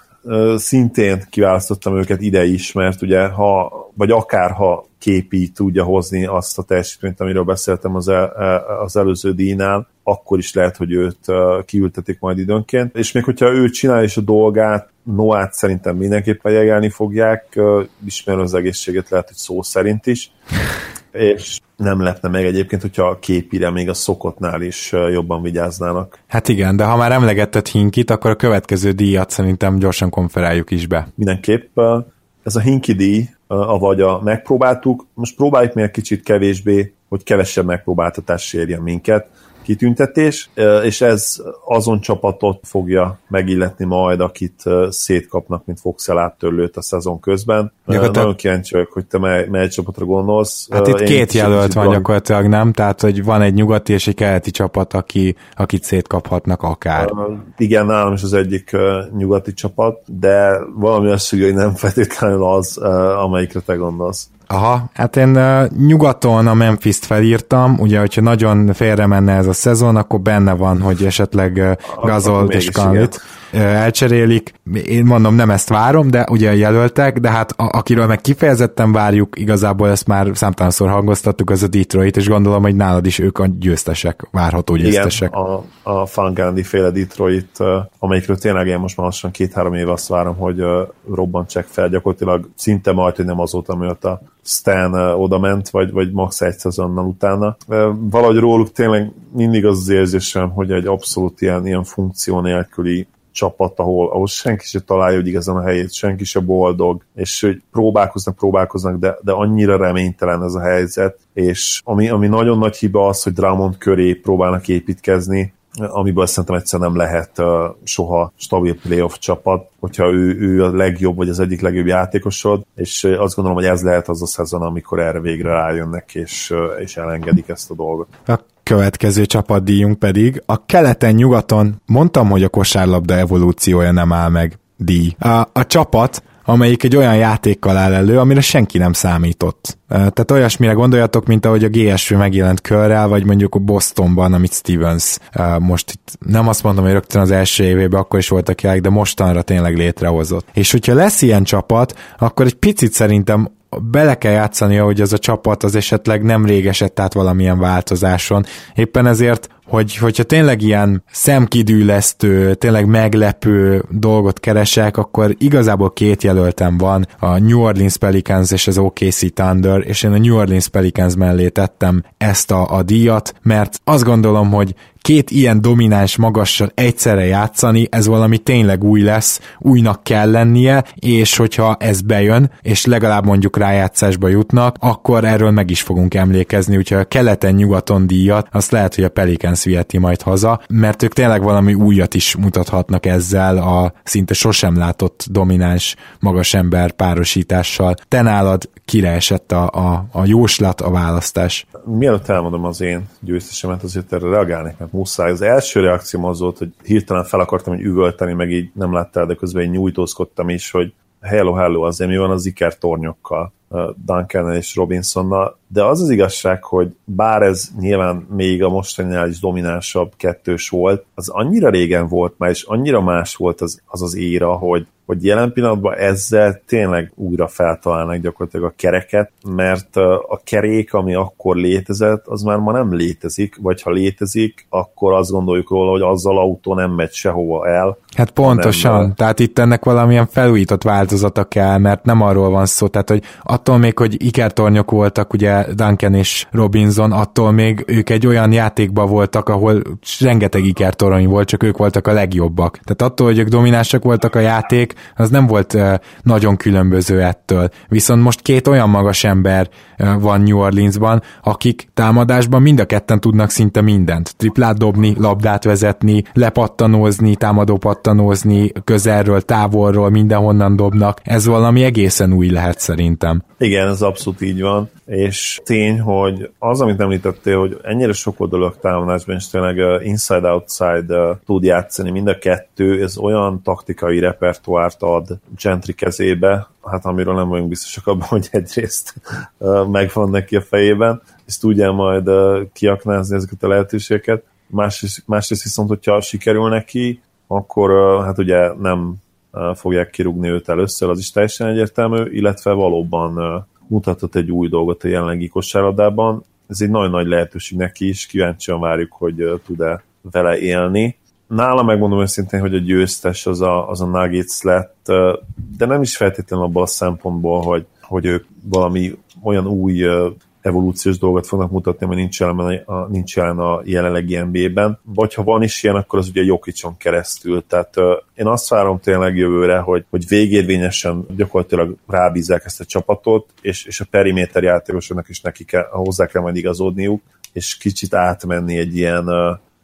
szintén kiválasztottam őket ide is, mert ugye ha, vagy akár ha képi tudja hozni azt a teljesítményt, amiről beszéltem az, el, az előző díjnál, akkor is lehet, hogy őt kiültetik majd időnként. És még hogyha ő csinálja is a dolgát, Noát szerintem mindenképpen jegelni fogják, ismerő az egészséget lehet, hogy szó szerint is, és nem lepne meg egyébként, hogyha a képire még a szokottnál is jobban vigyáznának. Hát igen, de ha már emlegetted Hinkit, akkor a következő díjat szerintem gyorsan konferáljuk is be. Mindenképp ez a Hinki díj, avagy a megpróbáltuk, most próbáljuk még egy kicsit kevésbé, hogy kevesebb megpróbáltatás sérjen minket, kitüntetés, és ez azon csapatot fogja megilletni majd, akit szétkapnak, mint Foxel áttörlőt a szezon közben. Gyakorlatilag... Nagyon kíváncsi vagyok, hogy te mely, mely csapatra gondolsz. Hát itt Én két jelölt van gyakorlatilag, nem? Tehát, hogy van egy nyugati és egy keleti csapat, aki, akit szétkaphatnak akár. Igen, nálam is az egyik nyugati csapat, de valami azt hogy nem feltétlenül az, amelyikre te gondolsz. Aha, hát én uh, nyugaton a Memphis-t felírtam, ugye, hogyha nagyon félre menne ez a szezon, akkor benne van, hogy esetleg uh, Gazolt és Kanlit elcserélik. Én mondom, nem ezt várom, de ugye jelöltek, de hát a, akiről meg kifejezetten várjuk, igazából ezt már számtalanszor hangoztattuk, az a Detroit, és gondolom, hogy nálad is ők a győztesek, várható győztesek. Igen, a, a Fangandi féle Detroit, amelyikről tényleg én most már lassan két-három év azt várom, hogy robbantsák fel, gyakorlatilag szinte majd, hogy nem azóta, mióta Stan oda ment, vagy, vagy max egy szezonnal utána. Valahogy róluk tényleg mindig az az érzésem, hogy egy abszolút ilyen, ilyen funkció nélküli csapat, ahol, ahol senki se találja hogy igazán a helyét, senki se boldog, és hogy próbálkoznak, próbálkoznak, de, de annyira reménytelen ez a helyzet, és ami, ami nagyon nagy hiba az, hogy Drummond köré próbálnak építkezni, amiből szerintem egyszerűen nem lehet uh, soha stabil playoff csapat, hogyha ő, ő a legjobb, vagy az egyik legjobb játékosod, és azt gondolom, hogy ez lehet az a szezon, amikor erre végre rájönnek, és, és elengedik ezt a dolgot. A következő csapatdíjunk pedig a keleten-nyugaton mondtam, hogy a kosárlabda evolúciója nem áll meg díj. A, a csapat amelyik egy olyan játékkal áll elő, amire senki nem számított. Tehát olyasmire gondoljatok, mint ahogy a GSV megjelent körrel, vagy mondjuk a Bostonban, amit Stevens most itt nem azt mondom, hogy rögtön az első évében akkor is voltak jelek, de mostanra tényleg létrehozott. És hogyha lesz ilyen csapat, akkor egy picit szerintem bele kell játszani, hogy az a csapat az esetleg nem rég esett át valamilyen változáson. Éppen ezért hogy, hogyha tényleg ilyen szemkidűlesztő, tényleg meglepő dolgot keresek, akkor igazából két jelöltem van, a New Orleans Pelicans és az OKC Thunder, és én a New Orleans Pelicans mellé tettem ezt a, a díjat, mert azt gondolom, hogy két ilyen domináns magassal egyszerre játszani, ez valami tényleg új lesz, újnak kell lennie, és hogyha ez bejön, és legalább mondjuk rájátszásba jutnak, akkor erről meg is fogunk emlékezni, úgyhogy a keleten-nyugaton díjat, azt lehet, hogy a Pelicans viheti majd haza, mert ők tényleg valami újat is mutathatnak ezzel a szinte sosem látott domináns magas ember párosítással. Te nálad kire esett a, a, a jóslat, a választás? Mielőtt elmondom az én győztesemet, azért erre reagálnék, mert muszáj. Az első reakcióm az volt, hogy hirtelen fel akartam hogy üvölteni, meg így nem láttál, de közben én nyújtózkodtam is, hogy hello, hello, azért mi van az iker tornyokkal, Duncan és Robinsonnal, de az az igazság, hogy bár ez nyilván még a mostaninál is dominánsabb kettős volt, az annyira régen volt már, és annyira más volt az az, az éra, hogy hogy jelen pillanatban ezzel tényleg újra feltalálnak gyakorlatilag a kereket, mert a kerék, ami akkor létezett, az már ma nem létezik, vagy ha létezik, akkor azt gondoljuk róla, hogy azzal autó nem megy sehova el. Hát pontosan, hanem, tehát itt ennek valamilyen felújított változata kell, mert nem arról van szó, tehát hogy attól még, hogy ikertornyok voltak, ugye Duncan és Robinson, attól még ők egy olyan játékban voltak, ahol rengeteg ikertorony volt, csak ők voltak a legjobbak. Tehát attól, hogy ők dominánsak voltak a játék, az nem volt nagyon különböző ettől. Viszont most két olyan magas ember van New Orleansban, akik támadásban mind a ketten tudnak szinte mindent. Triplát dobni, labdát vezetni, lepattanózni, támadó pattanózni, közelről, távolról, mindenhonnan dobnak. Ez valami egészen új lehet szerintem. Igen, ez abszolút így van és tény, hogy az, amit említettél, hogy ennyire sok oldalak támadásban is tényleg inside-outside tud játszani mind a kettő, ez olyan taktikai repertoárt ad Gentry kezébe, hát amiről nem vagyunk biztosak abban, hogy egyrészt megvan neki a fejében, és tudja majd kiaknázni ezeket a lehetőségeket, másrészt, másrészt viszont, hogyha sikerül neki, akkor hát ugye nem fogják kirúgni őt először, az is teljesen egyértelmű, illetve valóban mutatott egy új dolgot a jelenlegi kosárlabdában. Ez egy nagyon nagy lehetőség neki is, kíváncsian várjuk, hogy tud-e vele élni. Nála megmondom őszintén, hogy a győztes az a, az a Nuggets lett, de nem is feltétlenül abban a szempontból, hogy, hogy ők valami olyan új evolúciós dolgot fognak mutatni, mert nincs jelen a, nincs jelen a jelenlegi NBA-ben. Vagy ha van is ilyen, akkor az ugye Jokicson keresztül. Tehát uh, én azt várom tényleg jövőre, hogy, hogy végérvényesen gyakorlatilag rábízzák ezt a csapatot, és, és a periméter játékosoknak is neki kell, hozzá kell majd igazodniuk, és kicsit átmenni egy ilyen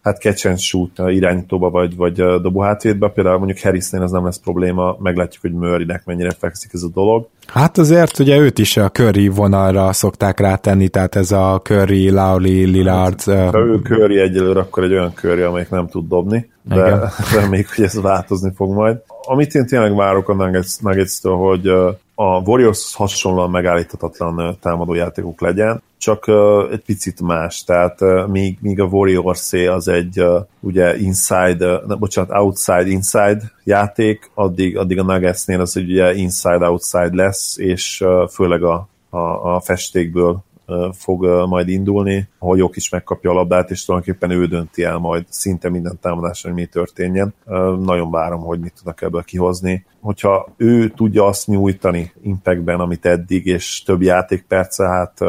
hát catch and shoot irányítóba vagy, vagy dobó hátvédbe, például mondjuk Harrisnél ez nem lesz probléma, meglátjuk, hogy Murraynek mennyire fekszik ez a dolog. Hát azért ugye őt is a Curry vonalra szokták rátenni, tehát ez a Curry, Lowry, Lillard. Hát, ha ő Curry egyelőre, akkor egy olyan Curry, amelyik nem tud dobni, de reméljük, hogy ez változni fog majd. Amit én tényleg várok a Nuggets, Nuggets-től, hogy a Warriors hasonlóan megállíthatatlan támadójátékok legyen, csak egy picit más, tehát míg, míg a warriors az egy ugye inside, ne, bocsánat, outside-inside játék, addig, addig a Nuggetsnél az egy ugye inside-outside lesz, és főleg a, a, a festékből fog majd indulni, ahol Jok is megkapja a labdát, és tulajdonképpen ő dönti el majd szinte minden támadáson, hogy mi történjen. Nagyon várom, hogy mit tudnak ebből kihozni. Hogyha ő tudja azt nyújtani impactben, amit eddig, és több játékperce, hát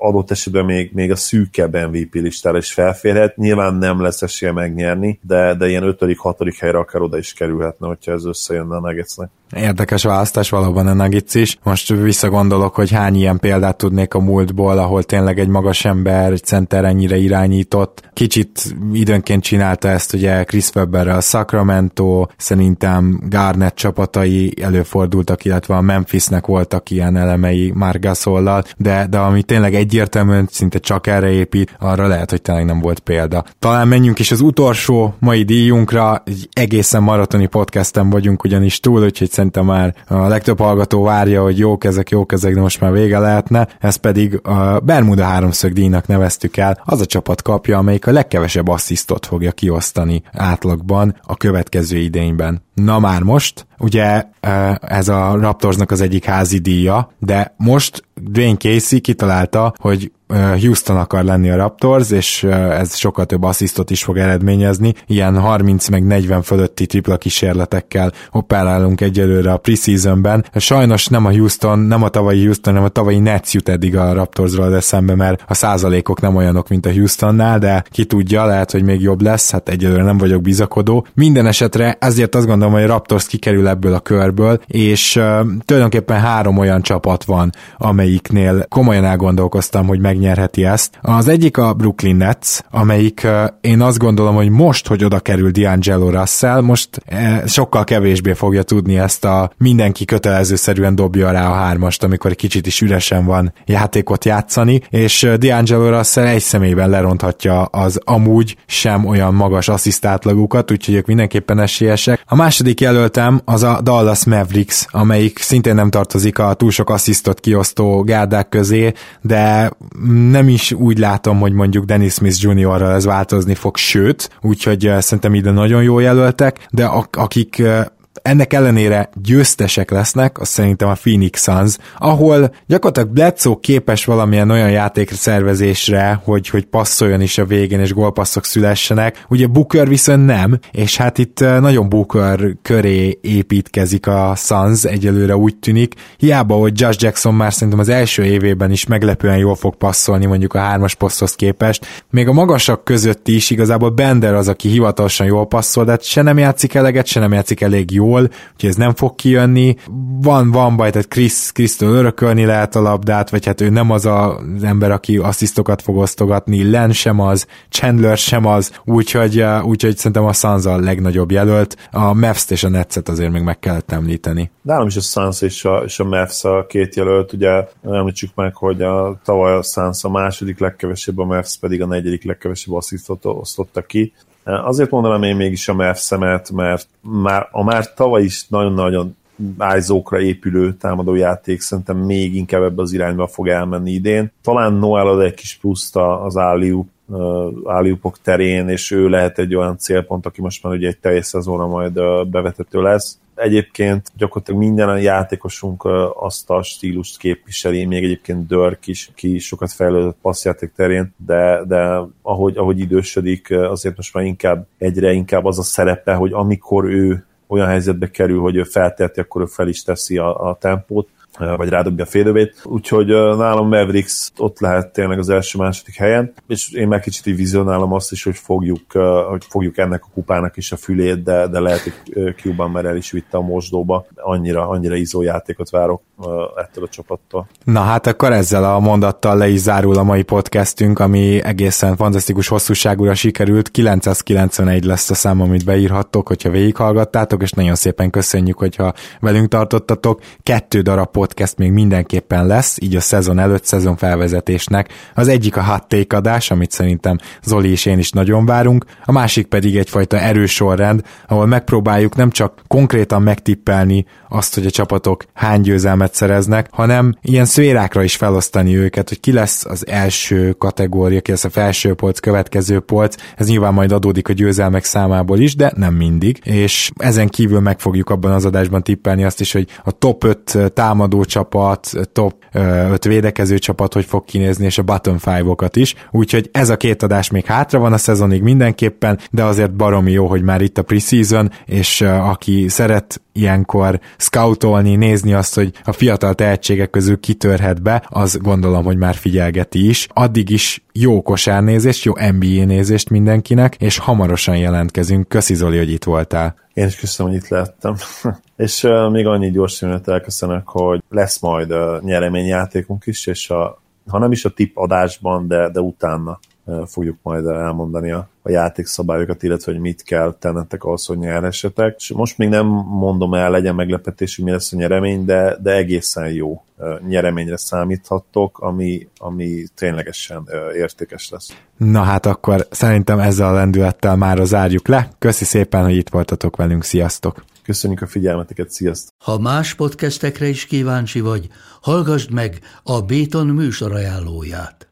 adott esetben még, még a szűkebb MVP listára is felférhet. Nyilván nem lesz esélye megnyerni, de, de ilyen 5.-6. helyre akár oda is kerülhetne, hogyha ez összejönne a Nuggetsnek. Érdekes választás valóban a Nuggets is. Most visszagondolok, hogy hány ilyen példát tudnék a múltból, ahol tényleg egy magas ember, egy center ennyire irányított. Kicsit időnként csinálta ezt ugye Chris Webber a Sacramento, szerintem Garnett csapatai előfordultak, illetve a Memphisnek voltak ilyen elemei már Gasollal, de, de ami tényleg egyértelműen szinte csak erre épít, arra lehet, hogy tényleg nem volt példa. Talán menjünk is az utolsó mai díjunkra, egy egészen maratoni podcasten vagyunk ugyanis túl, úgyhogy szerintem már a legtöbb hallgató várja, hogy jók ezek, jók ezek, de most már vége lehetne. Ez pedig a Bermuda háromszög díjnak neveztük el. Az a csapat kapja, amelyik a legkevesebb asszisztot fogja kiosztani átlagban a következő idényben. Na már most, ugye ez a Raptorsnak az egyik házi díja, de most Dwayne Casey kitalálta, hogy Houston akar lenni a Raptors, és ez sokkal több asszisztot is fog eredményezni. Ilyen 30 meg 40 fölötti tripla kísérletekkel operálunk egyelőre a preseasonben. Sajnos nem a Houston, nem a tavalyi Houston, hanem a tavalyi Nets jut eddig a Raptorsról eszembe, mert a százalékok nem olyanok, mint a Houstonnál, de ki tudja, lehet, hogy még jobb lesz, hát egyelőre nem vagyok bizakodó. Minden esetre ezért azt gondolom, hogy a Raptors kikerül ebből a körből, és uh, tulajdonképpen három olyan csapat van, amelyiknél komolyan elgondolkoztam, hogy meg megnyerheti ezt. Az egyik a Brooklyn Nets, amelyik én azt gondolom, hogy most, hogy oda kerül D'Angelo Russell, most sokkal kevésbé fogja tudni ezt a mindenki kötelezőszerűen dobja rá a hármast, amikor egy kicsit is üresen van játékot játszani, és D'Angelo Russell egy személyben leronthatja az amúgy sem olyan magas asszisztátlagukat, úgyhogy ők mindenképpen esélyesek. A második jelöltem az a Dallas Mavericks, amelyik szintén nem tartozik a túl sok asszisztot kiosztó gárdák közé, de nem is úgy látom, hogy mondjuk Dennis Smith Jr.-ral ez változni fog, sőt, úgyhogy eh, szerintem ide nagyon jó jelöltek, de akik eh, ennek ellenére győztesek lesznek, az szerintem a Phoenix Suns, ahol gyakorlatilag Bledsoe képes valamilyen olyan játékra szervezésre, hogy, hogy passzoljon is a végén, és gólpasszok szülessenek. Ugye Booker viszont nem, és hát itt eh, nagyon Booker köré építkezik a Suns, egyelőre úgy tűnik. Hiába, hogy Josh Jackson már szerintem az első évében is meglepően jól fog passzolni, mondjuk a hármas poszthoz képest. Még a magasak között is igazából Bender az, aki hivatalosan jól passzol, de hát se nem játszik eleget, se nem játszik elég jó jól, úgyhogy ez nem fog kijönni. Van, van baj, tehát Chris, Chris-től örökölni lehet a labdát, vagy hát ő nem az a, ember, aki asszisztokat fog osztogatni, Len sem az, Chandler sem az, úgyhogy, úgyhogy szerintem a Suns a legnagyobb jelölt. A Mavs és a Netset azért még meg kellett említeni. Nálam is a Suns és a, és a Mavs a két jelölt, ugye említsük meg, hogy a tavaly a Suns a második legkevesebb, a Mavs pedig a negyedik legkevesebb asszisztot osztotta ki. Azért mondanám én mégis a Mavs szemet, mert már, a már tavaly is nagyon-nagyon ájzókra épülő támadójáték szerintem még inkább ebbe az irányba fog elmenni idén. Talán Noel ad egy kis pluszt az Áliup áliupok terén, és ő lehet egy olyan célpont, aki most már ugye egy teljes szezonra majd bevetető lesz. Egyébként gyakorlatilag minden a játékosunk azt a stílust képviseli, még egyébként Dörk is, ki sokat fejlődött passzjáték terén, de, de ahogy, ahogy idősödik, azért most már inkább egyre inkább az a szerepe, hogy amikor ő olyan helyzetbe kerül, hogy ő felteheti, akkor ő fel is teszi a, a tempót, vagy rádobja a félövét. Úgyhogy nálam Mavericks ott lehet tényleg az első-második helyen, és én meg kicsit így vizionálom azt is, hogy fogjuk, hogy fogjuk ennek a kupának is a fülét, de, de lehet, hogy Cuban már el is vitte a mosdóba. Annyira, annyira izó játékot várok ettől a csapattól. Na hát akkor ezzel a mondattal le is zárul a mai podcastünk, ami egészen fantasztikus hosszúságúra sikerült. 991 lesz a szám, amit beírhattok, hogyha végighallgattátok, és nagyon szépen köszönjük, hogyha velünk tartottatok. Kettő darab podcast még mindenképpen lesz, így a szezon előtt, szezon felvezetésnek. Az egyik a hot amit szerintem Zoli és én is nagyon várunk, a másik pedig egyfajta erős sorrend, ahol megpróbáljuk nem csak konkrétan megtippelni azt, hogy a csapatok hány győzelmet szereznek, hanem ilyen szférákra is felosztani őket, hogy ki lesz az első kategória, ki lesz a felső polc, következő polc, ez nyilván majd adódik a győzelmek számából is, de nem mindig, és ezen kívül meg fogjuk abban az adásban tippelni azt is, hogy a top 5 támadó csapat, top 5 védekező csapat hogy fog kinézni, és a bottom 5-okat is, úgyhogy ez a két adás még hátra van a szezonig mindenképpen, de azért baromi jó, hogy már itt a preseason, és aki szeret ilyenkor scoutolni, nézni azt, hogy a fiatal tehetségek közül kitörhet be, az gondolom, hogy már figyelgeti is. Addig is jó kosárnézést, jó NBA nézést mindenkinek, és hamarosan jelentkezünk. Köszi Zoli, hogy itt voltál. Én is köszönöm, hogy itt lehettem. és uh, még annyi gyors szünet elköszönök, hogy lesz majd uh, nyereményjátékunk is, és a, ha nem is a tip adásban, de, de utána fogjuk majd elmondani a, a játékszabályokat, illetve hogy mit kell tennetek ahhoz, hogy nyerhessetek. És most még nem mondom el, legyen meglepetés, hogy mi lesz a nyeremény, de, de egészen jó nyereményre számíthattok, ami, ami ténylegesen értékes lesz. Na hát akkor szerintem ezzel a lendülettel már zárjuk le. Köszi szépen, hogy itt voltatok velünk. Sziasztok! Köszönjük a figyelmeteket, sziasztok! Ha más podcastekre is kíváncsi vagy, hallgassd meg a Béton műsor ajánlóját.